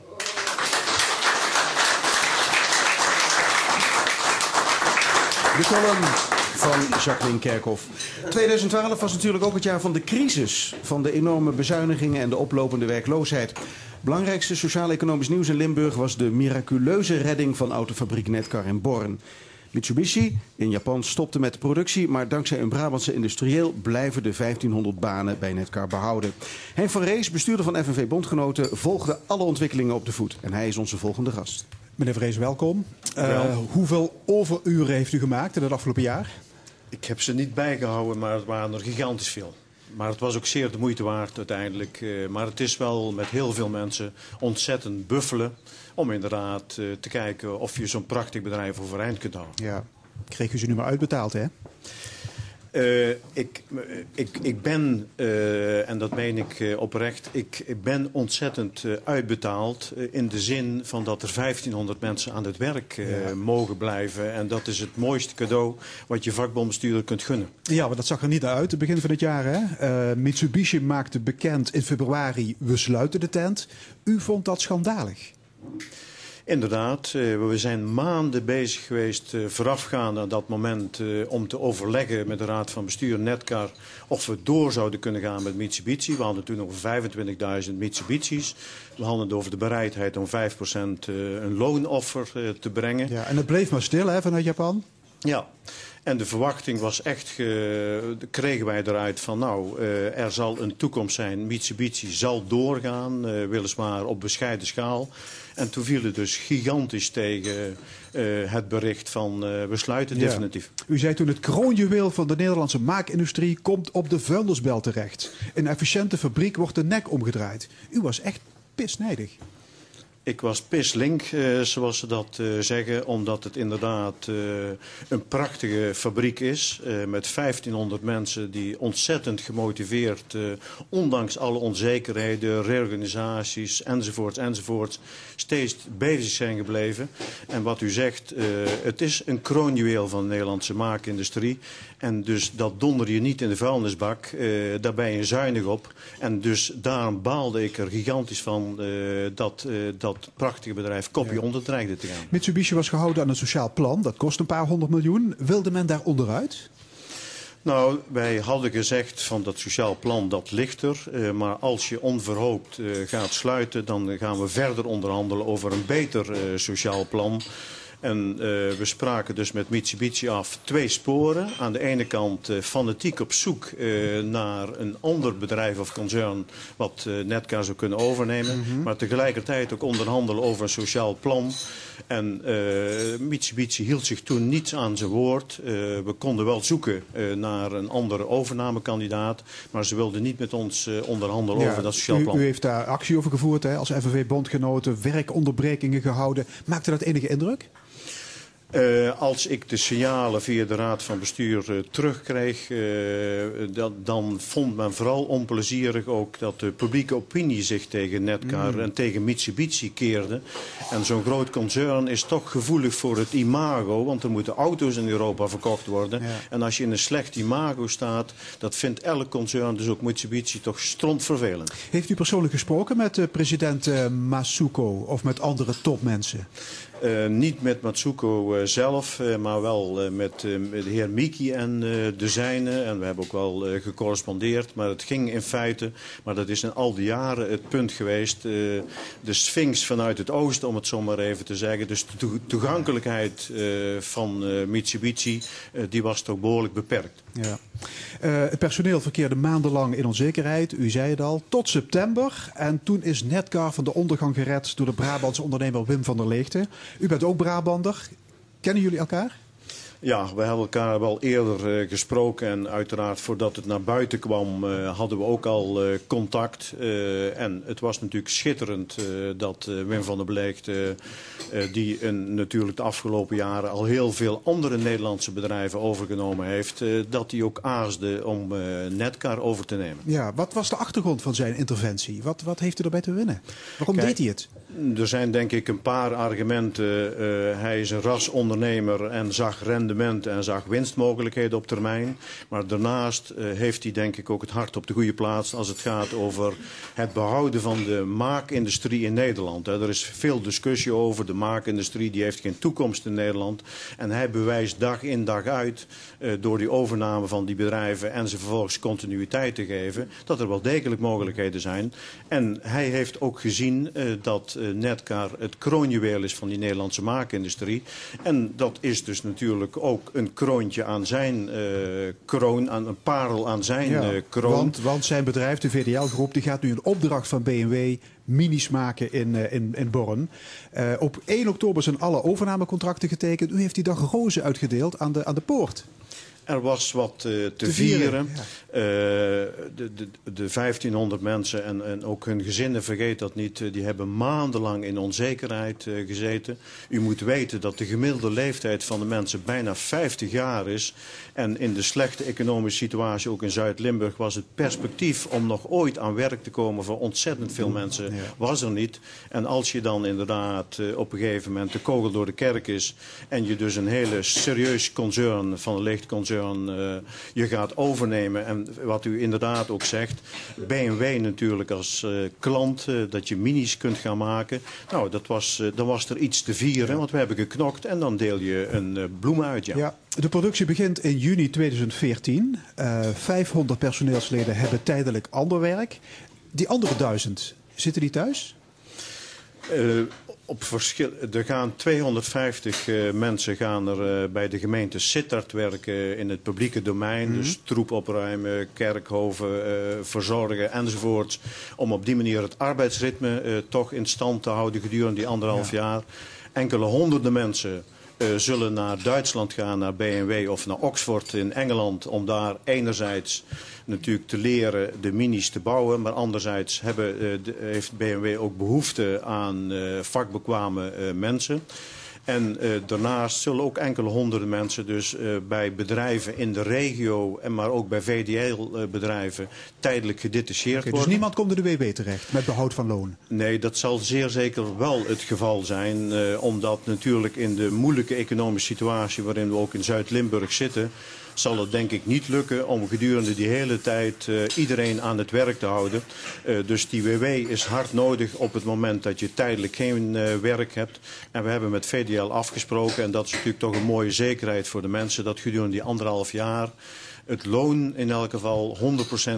De column van Jacqueline Kerkhoff. 2012 was natuurlijk ook het jaar van de crisis. Van de enorme bezuinigingen en de oplopende werkloosheid. Belangrijkste sociaal-economisch nieuws in Limburg was de miraculeuze redding van autofabriek Netcar in Born. Mitsubishi in Japan stopte met de productie, maar dankzij een Brabantse industrieel blijven de 1500 banen bij Netcar behouden. Henk van Rees, bestuurder van FNV Bondgenoten, volgde alle ontwikkelingen op de voet. En hij is onze volgende gast. Meneer Vrees, welkom. Uh, hoeveel overuren heeft u gemaakt in het afgelopen jaar? Ik heb ze niet bijgehouden, maar het waren er gigantisch veel. Maar het was ook zeer de moeite waard uiteindelijk. Uh, maar het is wel met heel veel mensen ontzettend buffelen... om inderdaad uh, te kijken of je zo'n prachtig bedrijf overeind kunt houden. Ja, kreeg u ze nu maar uitbetaald, hè? Uh, ik, ik, ik ben, uh, en dat meen ik uh, oprecht, ik, ik ben ontzettend uitbetaald. in de zin van dat er 1500 mensen aan het werk ja. mogen blijven. En dat is het mooiste cadeau wat je vakbondbestuurder kunt gunnen. Ja, maar dat zag er niet uit, het begin van het jaar. Hè? Mitsubishi maakte bekend in februari, we sluiten de tent. U vond dat schandalig? Inderdaad, we zijn maanden bezig geweest voorafgaand aan dat moment om te overleggen met de Raad van Bestuur Netcar of we door zouden kunnen gaan met Mitsubishi. We hadden toen over 25.000 Mitsubishi's. We hadden het over de bereidheid om 5% een loonoffer te brengen. Ja, en het bleef maar stil hè, vanuit Japan? Ja. En de verwachting was echt, ge, kregen wij eruit van nou, er zal een toekomst zijn. Mitsubishi zal doorgaan, weliswaar op bescheiden schaal. En toen viel het dus gigantisch tegen uh, het bericht van we sluiten ja. definitief. U zei toen het kroonjuweel van de Nederlandse maakindustrie komt op de vuilnisbel terecht. Een efficiënte fabriek wordt de nek omgedraaid. U was echt pisnijdig. Ik was pislink, uh, zoals ze dat uh, zeggen, omdat het inderdaad uh, een prachtige fabriek is. met 1500 mensen die ontzettend gemotiveerd, ondanks alle onzekerheden, reorganisaties enzovoorts enzovoorts, steeds bezig zijn gebleven. En wat u zegt, het is een kroonjuweel van de Nederlandse maakindustrie. En dus dat donder je niet in de vuilnisbak, daar ben je zuinig op. En dus daarom baalde ik er gigantisch van dat, dat dat prachtige bedrijf kopje ja. onder dreigde te gaan. Mitsubishi was gehouden aan een sociaal plan. Dat kost een paar honderd miljoen. Wilde men daar onderuit? Nou, wij hadden gezegd van dat sociaal plan, dat ligt er. Uh, maar als je onverhoopt uh, gaat sluiten, dan gaan we verder onderhandelen over een beter uh, sociaal plan. En uh, we spraken dus met Mitsubishi af twee sporen. Aan de ene kant uh, fanatiek op zoek uh, naar een ander bedrijf of concern wat Netcar zou kunnen overnemen. Mm -hmm. Maar tegelijkertijd ook onderhandelen over een sociaal plan. En Mitsubishi hield zich toen niets aan zijn woord. we konden wel zoeken naar een andere overnamekandidaat. Maar ze wilden niet met ons onderhandelen ja, over dat sociaal plan. U, u heeft daar actie over gevoerd hè, als FNV-bondgenoten, werkonderbrekingen gehouden. Maakte dat enige indruk? Uh, als ik de signalen via de Raad van Bestuur uh, terugkreeg, uh, dat, dan vond men vooral onplezierig ook dat de publieke opinie zich tegen Netcar mm. en tegen Mitsubishi keerde. En zo'n groot concern is toch gevoelig voor het imago, want er moeten auto's in Europa verkocht worden. Ja. En als je in een slecht imago staat, dat vindt elk concern, dus ook Mitsubishi, toch strontvervelend. Heeft u persoonlijk gesproken met president Masuko of met andere topmensen? Uh, niet met Matsuko uh, zelf, uh, maar wel met de heer Miki en de zijne. En we hebben ook wel gecorrespondeerd. Maar het ging in feite, maar dat is in al die jaren het punt geweest. de Sphinx vanuit het oosten, om het zo maar even te zeggen. Dus de to toegankelijkheid van Mitsubishi, die was toch behoorlijk beperkt. Ja. het personeel verkeerde maandenlang in onzekerheid, u zei het al, tot september. En toen is Netcar van de ondergang gered door de Brabantse ondernemer Wim van der Leegte. U bent ook Brabander. Kennen jullie elkaar? Ja, we hebben elkaar wel eerder uh, gesproken en uiteraard voordat het naar buiten kwam uh, hadden we ook al uh, contact. en het was natuurlijk schitterend dat Wim van der Bleekt, die een, natuurlijk de afgelopen jaren al heel veel andere Nederlandse bedrijven overgenomen heeft, dat hij ook aasde om Netcar over te nemen. Ja, wat was de achtergrond van zijn interventie? Wat, wat heeft hij erbij te winnen? Waarom Kijk, deed hij het? Er zijn denk ik een paar argumenten. hij is een rasondernemer en zag rendement en zag winstmogelijkheden op termijn. Maar daarnaast uh, heeft hij denk ik ook het hart op de goede plaats als het gaat over het behouden van de maakindustrie in Nederland. Er is veel discussie over. De maakindustrie die heeft geen toekomst in Nederland. En hij bewijst dag in dag uit uh, door die overname van die bedrijven en ze vervolgens continuïteit te geven, dat er wel degelijk mogelijkheden zijn. En hij heeft ook gezien dat Netcar het kroonjuweel is van die Nederlandse maakindustrie. En dat is dus natuurlijk ook een kroontje aan zijn uh, kroon, aan een parel aan zijn ja, uh, kroon. Want, want, zijn bedrijf, de VDL-groep, die gaat nu een opdracht van BMW minis maken in, in, in Born. op 1 oktober zijn alle overnamecontracten getekend. U heeft die dag rozen uitgedeeld aan de, aan de poort. Er was wat uh, te, te, vieren. Uh, de, de, de 1500 mensen en, en ook hun gezinnen, vergeet dat niet, uh, die hebben maandenlang in onzekerheid gezeten. U moet weten dat de gemiddelde leeftijd van de mensen bijna 50 jaar is. En in de slechte economische situatie, ook in Zuid-Limburg, was het perspectief om nog ooit aan werk te komen voor ontzettend veel mensen, ja. was er niet. En als je dan inderdaad op een gegeven moment de kogel door de kerk is en je dus een hele serieus concern van een uh, je gaat overnemen. En wat u inderdaad ook zegt, BMW natuurlijk als uh, klant, uh, dat je minis kunt gaan maken. Nou, dat was, dan was er iets te vieren, want we hebben geknokt en dan deel je een bloem uit. Ja. ja. De productie begint in juni 2014. 500 personeelsleden hebben tijdelijk ander werk. Die andere duizend, zitten die thuis? Op verschil, er gaan 250 uh, mensen gaan er uh, bij de gemeente Sittard werken in het publieke domein. Mm -hmm. Dus troep opruimen, kerkhoven verzorgen enzovoort. Om op die manier het arbeidsritme toch in stand te houden gedurende die anderhalf ja. jaar. Enkele honderden mensen zullen naar Duitsland gaan, naar BMW of naar Oxford in Engeland. Om daar enerzijds natuurlijk te leren de minis te bouwen. Maar anderzijds hebben, de, heeft BMW ook behoefte aan uh, vakbekwame mensen. En uh, daarnaast zullen ook enkele honderden mensen dus uh, bij bedrijven in de regio, en maar ook bij VDL-bedrijven, tijdelijk gedetacheerd okay, dus worden. Dus niemand komt in de WW terecht met behoud van loon? Nee, dat zal zeer zeker wel het geval zijn. Uh, omdat natuurlijk in de moeilijke economische situatie waarin we ook in Zuid-Limburg zitten zal het denk ik niet lukken om gedurende die hele tijd uh, iedereen aan het werk te houden. Uh, dus die WW is hard nodig op het moment dat je tijdelijk geen uh, werk hebt. En we hebben met VDL afgesproken, en dat is natuurlijk toch een mooie zekerheid voor de mensen, dat gedurende die anderhalf jaar het loon in elk geval 100%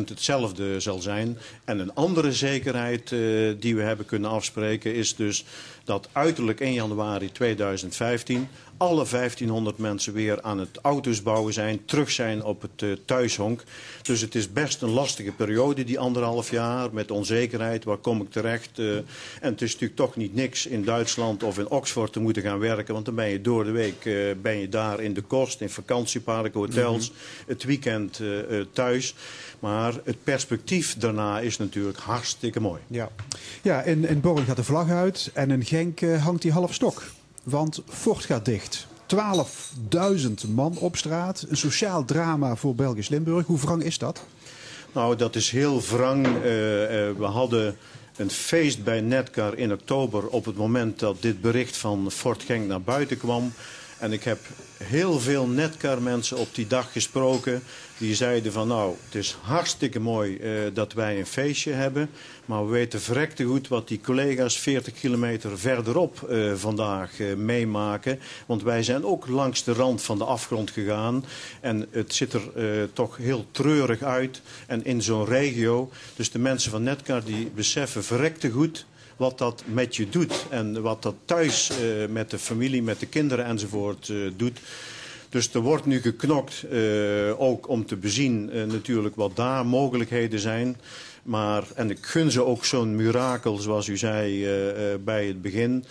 hetzelfde zal zijn. En een andere zekerheid uh, die we hebben kunnen afspreken is dus dat uiterlijk 1 januari 2015 alle 1500 mensen weer aan het auto's bouwen zijn, terug zijn op het uh, thuishonk. Dus het is best een lastige periode, die anderhalf jaar, met onzekerheid. Waar kom ik terecht? Uh, en het is natuurlijk toch niet niks in Duitsland of in Oxford te moeten gaan werken. Want dan ben je door de week uh, ben je daar in de kost, in vakantieparken, hotels. Mm -hmm. Het weekend thuis. Maar het perspectief daarna is natuurlijk hartstikke mooi. Ja, ja in, in Borg gaat de vlag uit en in Genk hangt die half stok. Want Ford gaat dicht. 12.000 man op straat. Een sociaal drama voor Belgisch Limburg. Hoe wrang is dat? Nou, dat is heel wrang. Uh, uh, we hadden een feest bij Netcar in oktober op het moment dat dit bericht van Fort Genk naar buiten kwam. En ik heb heel veel Netcar mensen op die dag gesproken. Die zeiden van nou, het is hartstikke mooi uh, dat wij een feestje hebben. Maar we weten verrekte goed wat die collega's 40 kilometer verderop uh, vandaag uh, meemaken. Want wij zijn ook langs de rand van de afgrond gegaan. En het ziet er toch heel treurig uit. En in zo'n regio, dus de mensen van Netcar die beseffen verrekte goed wat dat met je doet. En wat dat thuis uh, met de familie, met de kinderen enzovoort uh, doet. Dus er wordt nu geknokt, uh, ook om te bezien natuurlijk wat daar mogelijkheden zijn. Maar, en ik gun ze ook zo'n mirakel, zoals u zei bij het begin.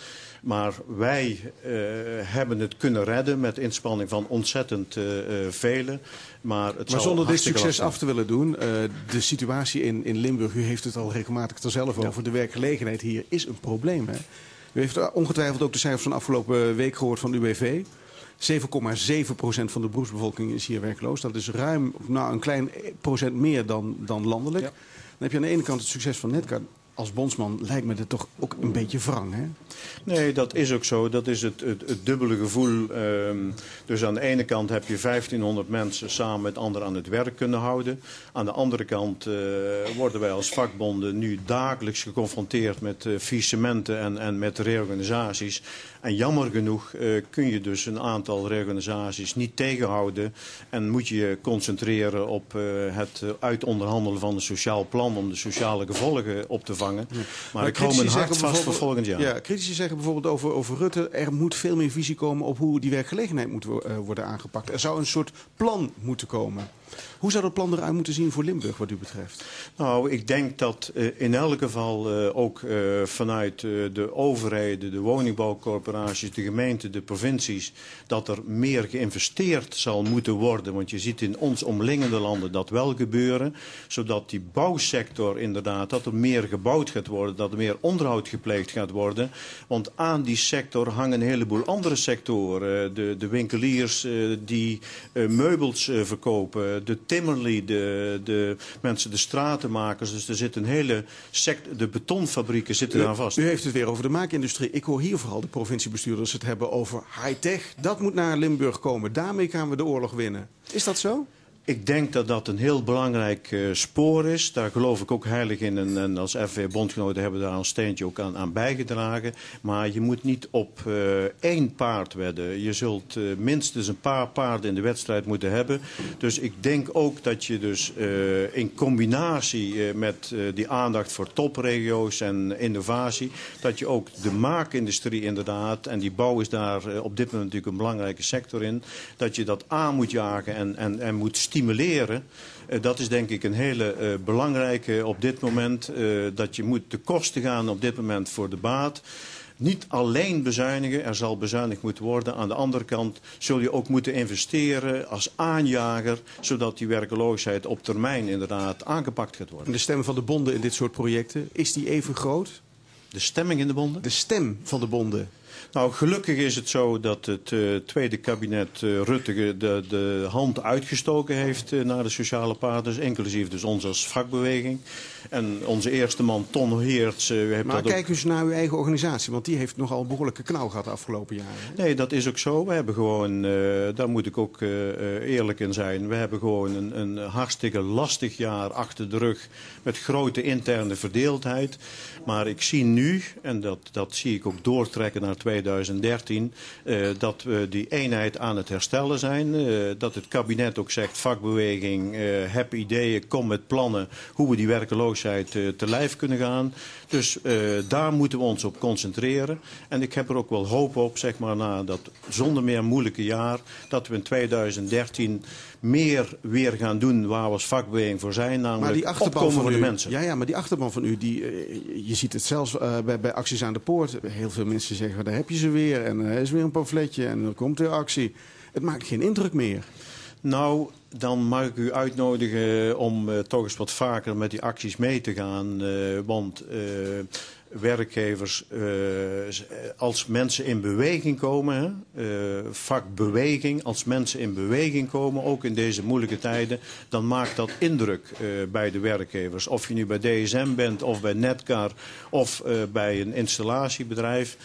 Maar wij uh, hebben het kunnen redden met inspanning van ontzettend uh, velen. Maar, het maar zonder dit succes af te willen doen, de situatie in, in Limburg, u heeft het al regelmatig er zelf over, ja. de werkgelegenheid hier is een probleem. Hè? U heeft ongetwijfeld ook de cijfers van afgelopen week gehoord van UWV. 7,7% van de beroepsbevolking is hier werkloos. Dat is ruim nou, een klein procent meer dan, dan landelijk. Ja. Dan heb je aan de ene kant het succes van Netcar als bondsman lijkt me dit toch ook een beetje wrang, hè? Nee, dat is ook zo. Dat is het, het, dubbele gevoel. Um, dus aan de ene kant heb je 1500 mensen samen met anderen aan het werk kunnen houden. Aan de andere kant uh, worden wij als vakbonden nu dagelijks geconfronteerd met uh, faillissementen en, en met reorganisaties. En jammer genoeg uh, kun je dus een aantal reorganisaties niet tegenhouden. En moet je je concentreren op het uitonderhandelen van een sociaal plan om de sociale gevolgen op te vangen. Ja. Maar, maar ik hou mijn hart vast voor volgend jaar. Ja, critici zeggen bijvoorbeeld over, over Rutte... er moet veel meer visie komen op hoe die werkgelegenheid moet uh, worden aangepakt. Er zou een soort plan moeten komen. Hoe zou dat plan eruit moeten zien voor Limburg wat u betreft? Nou, ik denk dat uh, in elk geval uh, ook uh, vanuit de overheden, de woningbouwcorporaties, de gemeenten, de provincies, dat er meer geïnvesteerd zal moeten worden. Want je ziet in ons omliggende landen dat wel gebeuren. Zodat die bouwsector inderdaad, dat er meer gebouwd gaat worden, dat er meer onderhoud gepleegd gaat worden. Want aan die sector hangen een heleboel andere sectoren. De, de winkeliers die meubels verkopen de timmerlie, de, de mensen, de stratenmakers. Dus er zit een hele sect, de betonfabrieken zitten u, daar vast. U heeft het weer over de maakindustrie. Ik hoor hier vooral de provinciebestuurders het hebben over high-tech. Dat moet naar Limburg komen. Daarmee gaan we de oorlog winnen. Is dat zo? Ik denk dat dat een heel belangrijk uh, spoor is. Daar geloof ik ook heilig in. En, en als FV-bondgenoten hebben we daar een steentje ook aan, bijgedragen. Maar je moet niet op uh, één paard wedden. Je zult uh, minstens een paar paarden in de wedstrijd moeten hebben. Dus ik denk ook dat je dus in combinatie met die aandacht voor topregio's en innovatie... dat je ook de maakindustrie inderdaad, en die bouw is daar op dit moment natuurlijk een belangrijke sector in... dat je dat aan moet jagen en, en, en moet stimuleren. Uh, dat is denk ik een hele uh, belangrijke op dit moment. Uh, dat je moet de kosten gaan op dit moment voor de baat. Niet alleen bezuinigen, er zal bezuinigd moeten worden. Aan de andere kant zul je ook moeten investeren als aanjager... zodat die werkeloosheid op termijn inderdaad aangepakt gaat worden. En de stem van de bonden in dit soort projecten, is die even groot? De stemming in de bonden? De stem van de bonden. Nou, gelukkig is het zo dat het uh, tweede kabinet uh, Rutte de, de, hand uitgestoken heeft uh, naar de sociale partners, inclusief dus ons als vakbeweging. En onze eerste man, Ton Heerts... maar kijk ook... eens naar uw eigen organisatie, want die heeft nogal behoorlijke knauw gehad de afgelopen jaren. Hè? Nee, dat is ook zo. We hebben gewoon, daar moet ik ook eerlijk in zijn, we hebben gewoon een, een hartstikke lastig jaar achter de rug met grote interne verdeeldheid. Maar ik zie nu, en dat, dat zie ik ook doortrekken naar 2013, uh, dat we die eenheid aan het herstellen zijn. Uh, dat het kabinet ook zegt, vakbeweging, uh, heb ideeën, kom met plannen hoe we die werkeloosheid te lijf kunnen gaan. Dus daar moeten we ons op concentreren. En ik heb er ook wel hoop op, zeg maar, na dat zonder meer moeilijke jaar, dat we in 2013 meer weer gaan doen waar we als vakbeweging voor zijn. Namelijk maar die achterban van u, de mensen. Ja, ja, maar die achterban van u, die, uh, je ziet het zelfs uh, bij, bij acties aan de poort. Heel veel mensen zeggen, daar heb je ze weer. En er is weer een pamfletje en er komt weer actie. Het maakt geen indruk meer. Nou, dan mag ik u uitnodigen om eh, toch eens wat vaker met die acties mee te gaan. eh, want eh, werkgevers, als mensen in beweging komen, vakbeweging, als mensen in beweging komen, ook in deze moeilijke tijden, dan maakt dat indruk bij de werkgevers. Of je nu bij DSM bent, of bij Netcar, of bij een installatiebedrijf.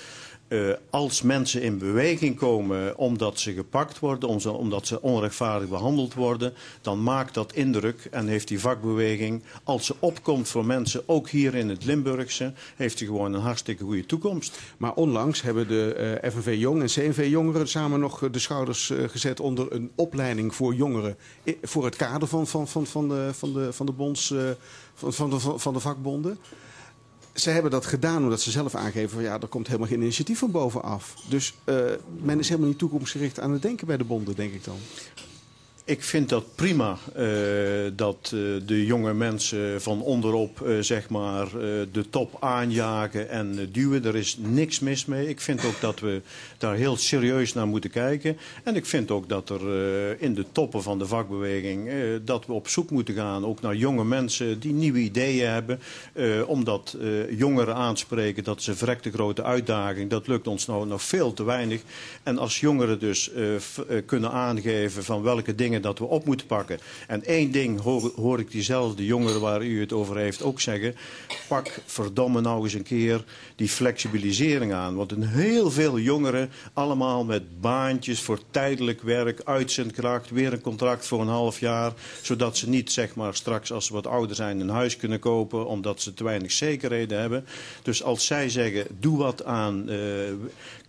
Eh, als mensen in beweging komen omdat ze gepakt worden, om ze- omdat ze onrechtvaardig behandeld worden, dan maakt dat indruk en heeft die vakbeweging, als ze opkomt voor mensen, ook hier in het Limburgse, heeft die gewoon een hartstikke goede toekomst. Maar onlangs hebben de eh, FNV Jong en CNV Jongeren samen nog eh, de schouders gezet onder een opleiding voor jongeren. Voor het kader van, van, van, van, de, van, de, van de bonds, van, van, de, van de vakbonden. Ze hebben dat gedaan omdat ze zelf aangeven van ja, er komt helemaal geen initiatief van bovenaf. Dus eh, men is helemaal niet toekomstgericht aan het denken bij de bonden, denk ik dan. Ik vind dat prima eh, dat eh, de jonge mensen van onderop eh, zeg maar, de top aanjagen en duwen. Er is niks mis mee. Ik vind ook dat we daar heel serieus naar moeten kijken. En ik vind ook dat er in de toppen van de vakbeweging... dat we op zoek moeten gaan ook naar jonge mensen die nieuwe ideeën hebben. omdat jongeren aanspreken, dat is een verrekte grote uitdaging. Dat lukt ons nou nog veel te weinig. En als jongeren dus kunnen aangeven van welke dingen dat we op moeten pakken. En één ding hoor, ik diezelfde jongeren waar u het over heeft ook zeggen. Pak verdomme nou eens een keer die flexibilisering aan. Want een heel veel jongeren, allemaal met baantjes voor tijdelijk werk, uitzendkracht, weer een contract voor een half jaar. Zodat ze niet zeg maar straks als ze wat ouder zijn een huis kunnen kopen omdat ze te weinig zekerheden hebben. Dus als zij zeggen, doe wat aan, eh,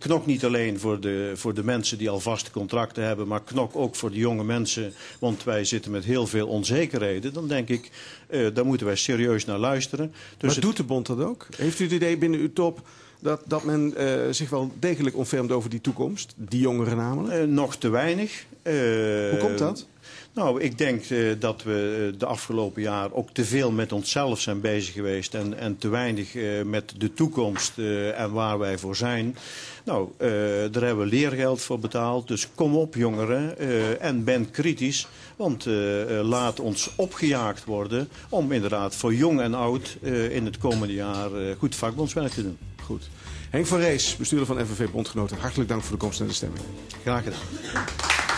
knok niet alleen voor de, voor de mensen die al vaste contracten hebben, maar knok ook voor de jonge mensen, want wij zitten met heel veel onzekerheden. Dan denk ik, eh, daar moeten wij serieus naar luisteren. Dus maar het- doet de bond dat ook? Heeft u het idee binnen uw top dat, dat men eh, zich wel degelijk ontfermt over die toekomst? Die jongeren namelijk? Eh, nog te weinig. Hoe komt dat? Nou, ik denk eh, dat we eh, de afgelopen jaar ook te veel met onszelf zijn bezig geweest. En, en te weinig eh, met de toekomst en waar wij voor zijn. Nou, daar hebben we leergeld voor betaald. Dus kom op jongeren en ben kritisch. Want laat ons opgejaagd worden om inderdaad voor jong en oud in het komende jaar goed vakbondswerk te doen. Goed. Henk van Rees, bestuurder van FNV Bondgenoten. Hartelijk dank voor de komst naar de stemming. Graag gedaan.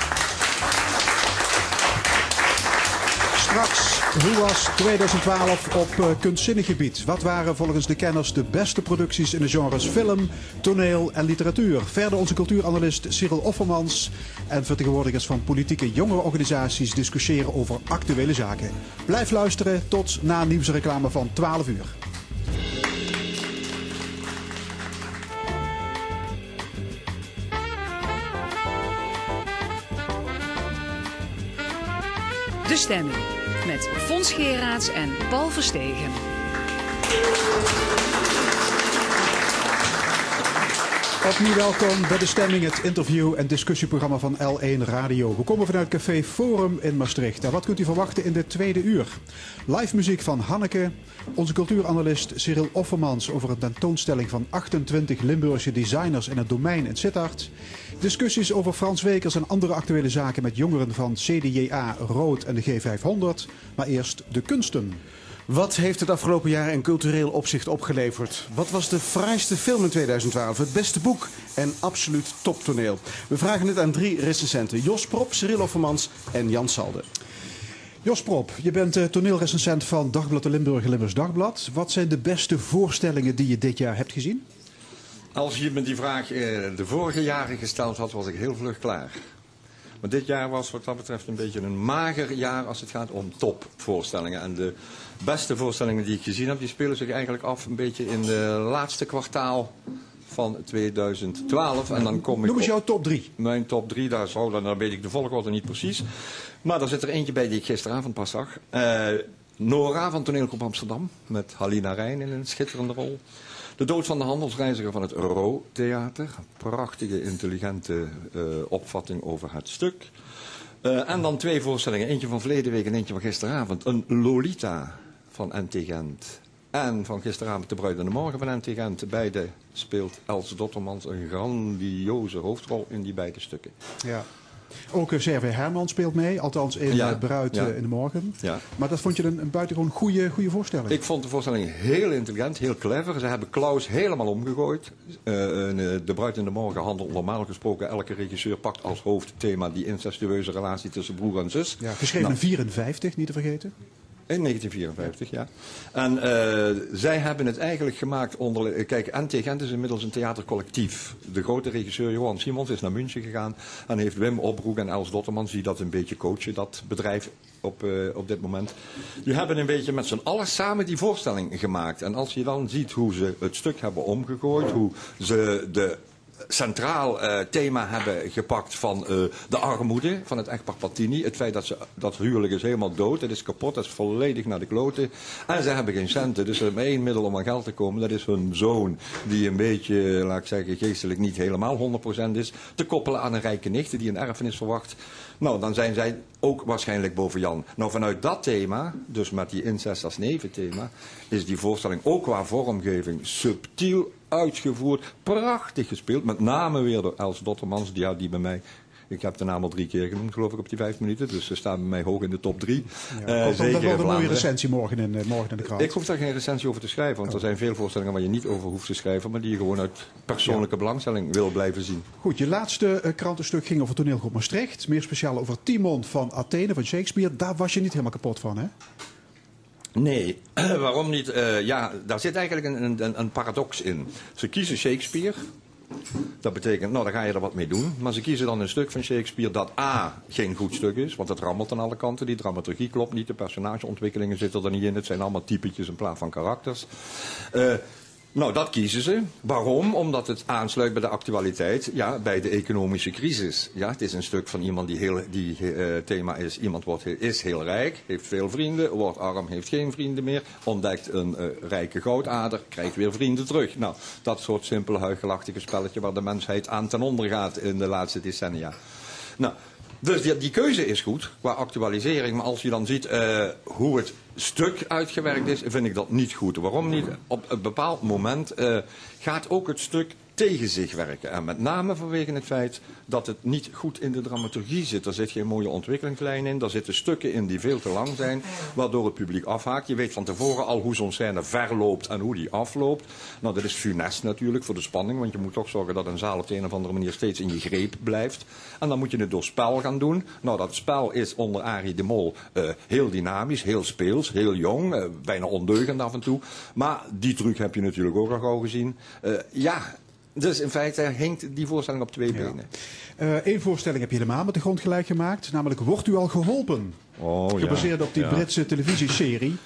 Straks, hoe was 2012 op eh, kunstzinnig gebied? Wat waren volgens de kenners de beste producties in de genres film, toneel en literatuur? Verder onze cultuuranalist Cyril Offermans en vertegenwoordigers van politieke jongerenorganisaties discussiëren over actuele zaken. Blijf luisteren tot na nieuwsreclame van 12 uur. De stemming met Fons Geraerts en Paul Verstegen. Opnieuw welkom bij de stemming, het interview- en discussieprogramma van L1 Radio. We komen vanuit Café Forum in Maastricht. En wat kunt u verwachten in dit tweede uur? Live muziek van Hanneke, onze cultuuranalist Cyril Offermans over een tentoonstelling van 28 Limburgse designers in het domein in Sittard. Discussies over Frans Wekers en andere actuele zaken met jongeren van CDJA, Rood en de G500. Maar eerst de kunsten. Wat heeft het afgelopen jaar in cultureel opzicht opgeleverd? Wat was de fraaiste film in 2012? Het beste boek en absoluut toptoneel? We vragen het aan drie recensenten. Jos Prop, Cyril Offermans en Jan Salde. Jos Prop, je bent eh, toneelrecensent van Dagblad de Limburg en Limburgs Dagblad. Wat zijn de beste voorstellingen die je dit jaar hebt gezien? Als je me die vraag eh, de vorige jaren gesteld had, was ik heel vlug klaar. Maar dit jaar was wat dat betreft een beetje een mager jaar als het gaat om topvoorstellingen. En de beste voorstellingen die ik gezien heb, die spelen zich eigenlijk af een beetje in de laatste kwartaal van 2012. En dan kom ik Noem eens jouw top 3. Mijn top 3, daar zou, dan, dan weet ik de volgorde niet precies. Maar er zit er eentje bij die ik gisteravond pas zag. Eh, Nora van Toneelgroep Amsterdam, met Halina Rijn in een schitterende rol. De dood van de handelsreiziger van het Euro Theater. Prachtige, intelligente eh, opvatting over het stuk. Eh, en dan twee voorstellingen. Eentje van verleden week en eentje van gisteravond. Een Lolita van NT Gent. En van gisteravond De Bruid Morgen van NT Gent. Beide speelt Els Dottermans een grandioze hoofdrol in die beide stukken. Ja. Ook Serve Herman speelt mee, althans in Ja, eh, Bruid ja. eh, in de Morgen. Ja. Maar dat vond je een, een buitengewoon goede, goede voorstelling. Ik vond de voorstelling heel intelligent, heel clever. Ze hebben Klaus helemaal omgegooid. Eh, eh, de Bruid in de Morgen handelt normaal gesproken. Elke regisseur pakt als hoofdthema die incestueuze relatie tussen broer en zus. ja, geschreven Nou, in 54, niet te vergeten. In 1954, ja. En eh, zij hebben het eigenlijk gemaakt onder... Kijk, NT Gent is inmiddels een theatercollectief. De grote regisseur Johan Simons is naar München gegaan... en heeft Wim Opbroek en Els Dottermans, die dat een beetje coachen, dat bedrijf op, eh, op dit moment. Die hebben een beetje met z'n allen samen die voorstelling gemaakt. En als je dan ziet hoe ze het stuk hebben omgegooid... hoe ze de centraal eh, thema hebben gepakt van eh, de armoede van het echtpaar Patini. Het feit dat ze, dat huwelijk is helemaal dood, het is kapot, dat is volledig naar de kloten. En ze hebben geen centen, dus er is één middel om aan geld te komen. Dat is hun zoon, die een beetje, laat ik zeggen, geestelijk niet helemaal 100% is. Te koppelen aan een rijke nicht die een erfenis verwacht. Nou, dan zijn zij ook waarschijnlijk boven Jan. Nou, vanuit dat thema, dus met die incest als neventhema, is die voorstelling ook qua vormgeving subtiel uitgevoerd, prachtig gespeeld. Met name weer door Els Dottermans, die had die bij mij. Ik heb de naam al drie keer genoemd, geloof ik, op die vijf minuten. Dus ze staan bij mij hoog in de top drie. Zeker in wordt een mooie recensie morgen in, eh, morgen in de krant. Ik hoef daar geen recensie over te schrijven, want er zijn veel voorstellingen waar je niet over hoeft te schrijven, maar die je gewoon uit persoonlijke belangstelling wil blijven zien. Goed, je laatste eh, krantenstuk ging over toneelgroep Maastricht. Meer speciaal over Timon van Athene, van Shakespeare. Daar was je niet helemaal kapot van, hè? Nee, waarom niet? Ja, daar zit eigenlijk een, een, een paradox in. Ze kiezen Shakespeare. Dat betekent, nou, dan ga je er wat mee doen. Maar ze kiezen dan een stuk van Shakespeare dat A, geen goed stuk is. Want het rammelt aan alle kanten. Die dramaturgie klopt niet. De personageontwikkelingen zitten er niet in. Het zijn allemaal typetjes in plaats van karakters. Eh, nou, dat kiezen ze. Waarom? Omdat het aansluit bij de actualiteit, ja, bij de economische crisis. Ja, het is een stuk van iemand die heel, die eh, thema is, iemand wordt, is heel rijk, heeft veel vrienden, wordt arm, heeft geen vrienden meer, ontdekt een eh, rijke goudader, krijgt weer vrienden terug. Nou, dat soort simpele huigelachtige spelletje waar de mensheid aan ten onder gaat in de laatste decennia. Nou, dus die, keuze is goed qua actualisering. Maar als je dan ziet eh, hoe het stuk uitgewerkt is, vind ik dat niet goed. Waarom niet? Op een bepaald moment eh, gaat ook het stuk tegen zich werken. En met name vanwege het feit dat het niet goed in de dramaturgie zit. Er zit geen mooie ontwikkelingslijn in. Er zitten stukken in die veel te lang zijn, waardoor het publiek afhaakt. Je weet van tevoren al hoe zo'n scène verloopt en hoe die afloopt. Nou, dat is funest natuurlijk voor de spanning, want je moet toch zorgen dat een zaal op de een of andere manier steeds in je greep blijft. En dan moet je het door spel gaan doen. Nou, dat spel is onder Arie de Mol eh, heel dynamisch, heel speels, heel jong, eh, bijna ondeugend af en toe. Maar die truc heb je natuurlijk ook al gauw gezien. Eh, ja, dus in feite hinkt die voorstelling op twee benen. Eén voorstelling heb je helemaal met de grond gelijk gemaakt. Namelijk Wordt u al geholpen? Oh, ja. Gebaseerd op die Ja. Britse televisieserie.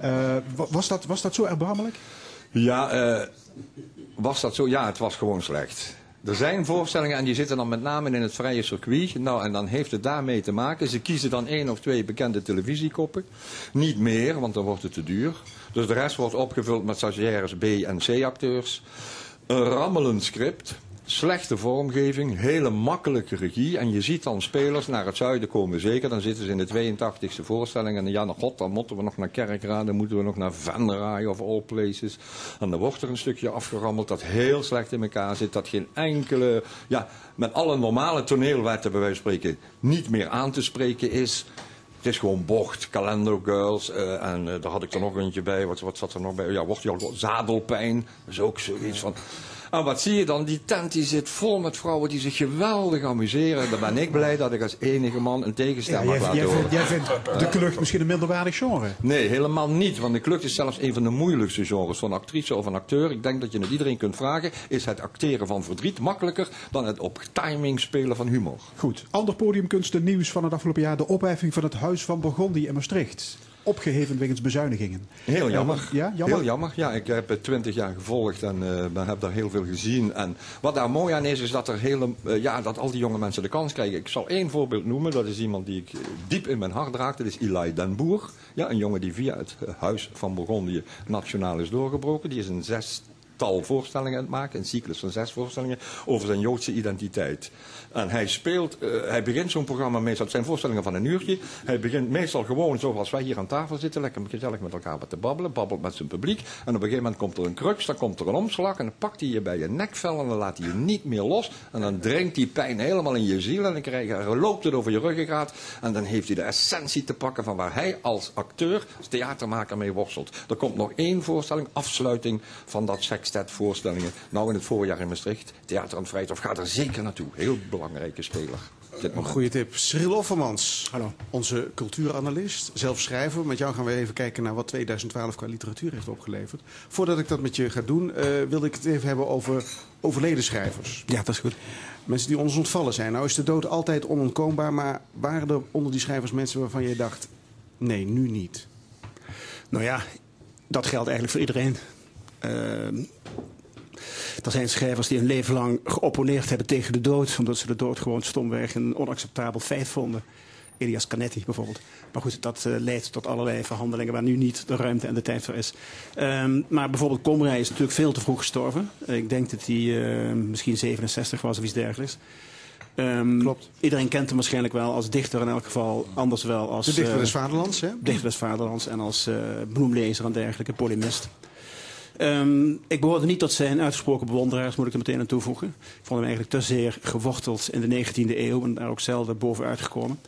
Eh, wa- was, dat, was dat zo erbarmelijk? Ja, eh, was dat zo? Ja, het was gewoon slecht. Er zijn voorstellingen en die zitten dan met name in het vrije circuit. Nou, en dan heeft het daarmee te maken. Ze kiezen dan één of twee bekende televisiekoppen. Niet meer, want dan wordt het te duur. Dus de rest wordt opgevuld met stagiaires B- en C-acteurs. Een rammelend script. Slechte vormgeving, hele makkelijke regie. En je ziet dan spelers naar het zuiden komen, zeker. Dan zitten ze in de 82e voorstelling. En ja, naar god, dan moeten we nog naar Kerkrade, dan moeten we nog naar Venray of all places. En dan wordt er een stukje afgerammeld dat heel slecht in elkaar zit. Dat geen enkele, ja, met alle normale toneelwetten bij wijze van spreken, niet meer aan te spreken is. Het is gewoon bocht, Calendar Girls. eh, en eh, daar had ik er nog eentje bij. Wat, wat zat er nog bij? Ja, wordt je al zadelpijn. Dat is ook zoiets van. En wat zie je dan? Die tent die zit vol met vrouwen die zich geweldig amuseren. Dan ben ik blij dat ik als enige man een tegenstem Ja, mag jij, jij, horen. vindt, jij vindt de klucht misschien een minderwaardig genre. Nee, helemaal niet. Want de klucht is zelfs een van de moeilijkste genres. Een actrice of een acteur, ik denk dat je het iedereen kunt vragen... is het acteren van verdriet makkelijker dan het op timing spelen van humor. Goed, ander podiumkunsten nieuws van het afgelopen jaar. De opheffing van het Huis van Burgondië in Maastricht. Opgeheven wegens bezuinigingen. Heel Eh, jammer. ja, jammer. Heel jammer. Ja, ik heb het twintig jaar gevolgd en eh, ben- heb daar heel veel gezien. En wat daar mooi aan is, is dat, er hele, eh, ja, dat al die jonge mensen de kans krijgen. Ik zal één voorbeeld noemen. Dat is iemand die ik eh, diep in mijn hart draag. Dat is Eli Den Boer. Ja, een jongen die via het eh, Huis van Burgondië nationaal is doorgebroken. Die is een zestal zestal voorstellingen aan het maken, een cyclus van zes voorstellingen, over zijn Joodse identiteit. En hij speelt, eh, hij begint zo'n programma meestal, het zijn voorstellingen van een uurtje. Hij begint meestal gewoon zoals wij hier aan tafel zitten, lekker gezellig met elkaar wat te babbelen, babbelt met zijn publiek. En op een gegeven moment komt er een crux, dan komt er een omslag en dan pakt hij je bij je nekvel en dan laat hij je niet meer los. En dan dringt die pijn helemaal in je ziel en dan krijg je, loopt het over je ruggengraat. En dan heeft hij de essentie te pakken van waar hij als acteur, als theatermaker mee worstelt. Er komt nog één voorstelling, afsluiting van dat sextet voorstellingen. Nou in het voorjaar in Maastricht, Theater aan het Vrijthof, ga er zeker naartoe. Heel belangrijke speler. Een goede tip. Cyril Offermans, Hallo. onze cultuuranalist, zelf schrijver. Met jou gaan we even kijken naar wat 2012 qua literatuur heeft opgeleverd. Voordat ik dat met je ga doen, eh, wilde ik het even hebben over overleden schrijvers. Ja, dat is goed. Mensen die ons ontvallen zijn. Nou is de dood altijd onontkoombaar, maar waren er onder die schrijvers mensen waarvan je dacht... nee, nu niet? Nou ja, dat geldt eigenlijk voor iedereen. Ehm, er zijn schrijvers die een leven lang geopponeerd hebben tegen de dood, omdat ze de dood gewoon stomweg een onacceptabel feit vonden. Elias Canetti bijvoorbeeld. Maar goed, dat eh, leidt tot allerlei verhandelingen waar nu niet de ruimte en de tijd voor is. Ehm, maar bijvoorbeeld Komrij is natuurlijk veel te vroeg gestorven. Ik denk dat hij eh, misschien 67 was of iets dergelijks. Ehm, Klopt. Iedereen kent hem waarschijnlijk wel als dichter in elk geval. Anders wel als... De dichter eh, des vaderlands, hè? dichter des vaderlands en als eh, bloemlezer en dergelijke, polemist. Ehm, ik behoorde niet tot zijn uitgesproken bewonderaars, moet ik er meteen aan toevoegen. Ik vond hem eigenlijk te zeer geworteld in de 19e eeuw en daar ook zelden bovenuit gekomen.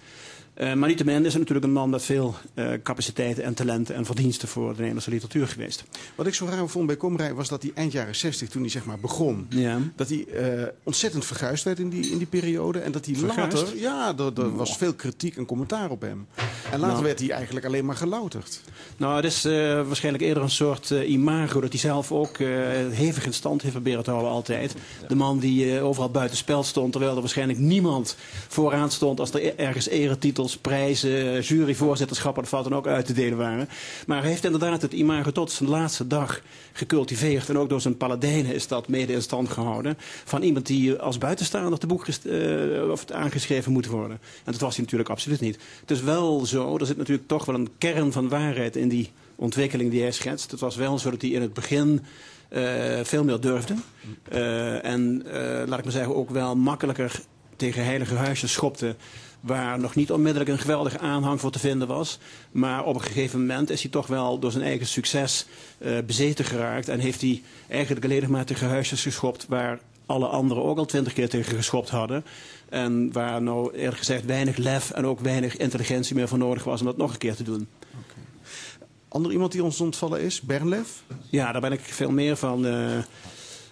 Eh, maar niettemin is hij natuurlijk een man met veel eh, capaciteiten en talenten en verdiensten voor de Nederlandse literatuur geweest. Wat ik zo raar vond bij Komrij was dat hij eind jaren 60, toen hij zeg maar begon... Ja. dat hij eh, ontzettend verguisd werd in die, in die periode. En dat hij Verguisd? later... Ja, er, er was veel kritiek en commentaar op hem. En later Nou. werd hij eigenlijk alleen maar gelouterd. Nou, het is waarschijnlijk eerder een soort imago dat hij zelf ook hevig in stand heeft proberen te houden altijd. De man die overal buiten spel stond, terwijl er waarschijnlijk niemand vooraan stond als er e- ergens eretitels, prijzen, juryvoorzitterschappen of wat dan ook uit te delen waren. Maar hij heeft inderdaad het imago tot zijn laatste dag gecultiveerd en ook door zijn paladijnen is dat mede in stand gehouden. Van iemand die als buitenstaander te boek eh, of aangeschreven moet worden. En dat was hij natuurlijk absoluut niet. Het is wel zo, er zit natuurlijk toch wel een kern van waarheid in die ontwikkeling die hij schetst. Het was wel zo dat hij in het begin eh, veel meer durfde. Eh, en laat ik maar zeggen, ook wel makkelijker tegen heilige huisjes schopte. Waar nog niet onmiddellijk een geweldige aanhang voor te vinden was. Maar op een gegeven moment is hij toch wel door zijn eigen succes eh, bezeten geraakt. En heeft hij eigenlijk alleen maar tegen huisjes geschopt waar alle anderen ook al twintig keer tegen geschopt hadden. En waar nou eerlijk gezegd weinig lef en ook weinig intelligentie meer voor nodig was om dat nog een keer te doen. Ander iemand die ons ontvallen is, Bernlef. Ja, daar ben ik veel meer van. eh,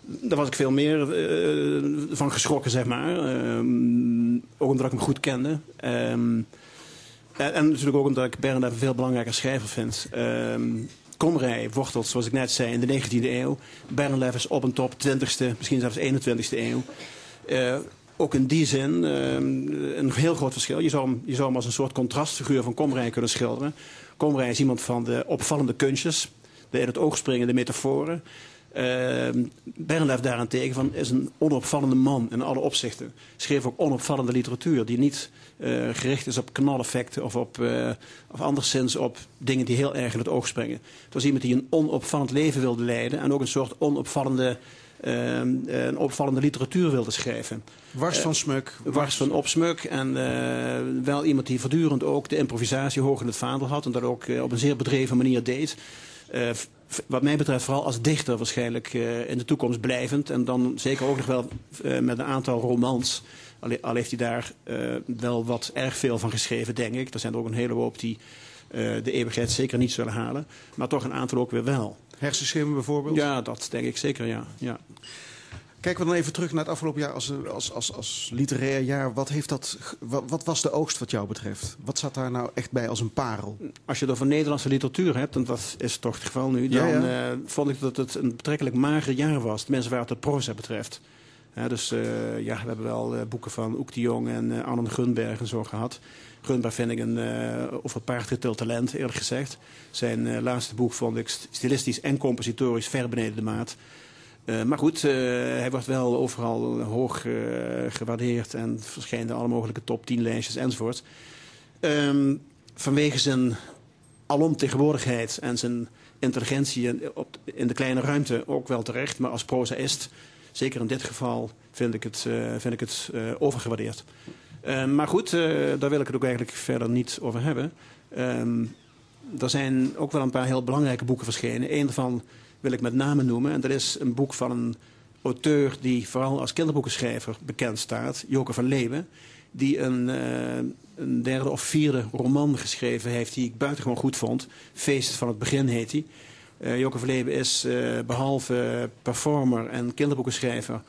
daar was ik veel meer eh, van geschrokken, zeg maar. Ehm, ook omdat ik hem goed kende. Ehm, en, en natuurlijk ook omdat ik Bernhard een veel belangrijker schrijver vind. Ehm Komrij wortelt, zoals ik net zei, in de 19e eeuw. Bernhard is op en top 20e, misschien zelfs 21e eeuw. Eh, ook in die zin een heel groot verschil. Je zou, hem, je zou hem als een soort contrastfiguur van Komrij kunnen schilderen. Komrij is iemand van de opvallende kunstjes, de in het oog springende metaforen. Uh, Bernlef daarentegen van, is een onopvallende man in alle opzichten. Schreef ook onopvallende literatuur die niet eh, gericht is op knaleffecten of, op, eh, of anderszins op dingen die heel erg in het oog springen. Het was iemand die een onopvallend leven wilde leiden en ook een soort onopvallende, eh, een opvallende literatuur wilde schrijven. Wars van Smuk. Wars van opsmuk en wel iemand die voortdurend ook de improvisatie hoog in het vaandel had en dat ook op een zeer bedreven manier deed. Wat mij betreft vooral als dichter waarschijnlijk eh, in de toekomst blijvend. En dan zeker ook nog wel eh, met een aantal romans. Al, al heeft hij daar eh, wel wat erg veel van geschreven, denk ik. Er zijn er ook een hele hoop die de eeuwigheid zeker niet zullen halen. Maar toch een aantal ook weer wel. Hersenschimmen bijvoorbeeld. Ja, dat denk ik zeker, ja. ja. Kijken we dan even terug naar het afgelopen jaar als, als, als, als literair jaar. Wat, heeft dat, wat, wat was de oogst wat jou betreft? Wat zat daar nou echt bij als een parel? Als je het over Nederlandse literatuur hebt, en dat is toch het geval nu, dan Ja, ja. eh, vond ik dat het een betrekkelijk mager jaar was, tenminste waar het de proza betreft. Dus eh, ja, we hebben wel eh, boeken van Oek de Jong en Arnon Gunberg en zo gehad. Gunberg vind ik een uh, overpaard getild talent, eerlijk gezegd. Zijn laatste boek vond ik st- stilistisch en compositorisch ver beneden de maat. Eh, maar goed, eh, hij wordt wel overal hoog eh, gewaardeerd en verschijnt in alle mogelijke top 10 lijstjes enzovoort. Ehm, vanwege zijn alomtegenwoordigheid en zijn intelligentie in, op, in de kleine ruimte ook wel terecht. Maar als prozaïst, zeker in dit geval, vind ik het, vind ik het overgewaardeerd. Uh, maar goed, daar wil ik het ook eigenlijk verder niet over hebben. Um, er zijn ook wel een paar heel belangrijke boeken verschenen. Eén daarvan wil ik met name noemen. En dat is een boek van een auteur die vooral als kinderboekenschrijver bekend staat. Joke van Leeuwen. Die een, uh, een derde of vierde roman geschreven heeft die ik buitengewoon goed vond. Feest van het begin heet hij. Uh, Joke van Leeuwen is uh, behalve performer en kinderboekenschrijver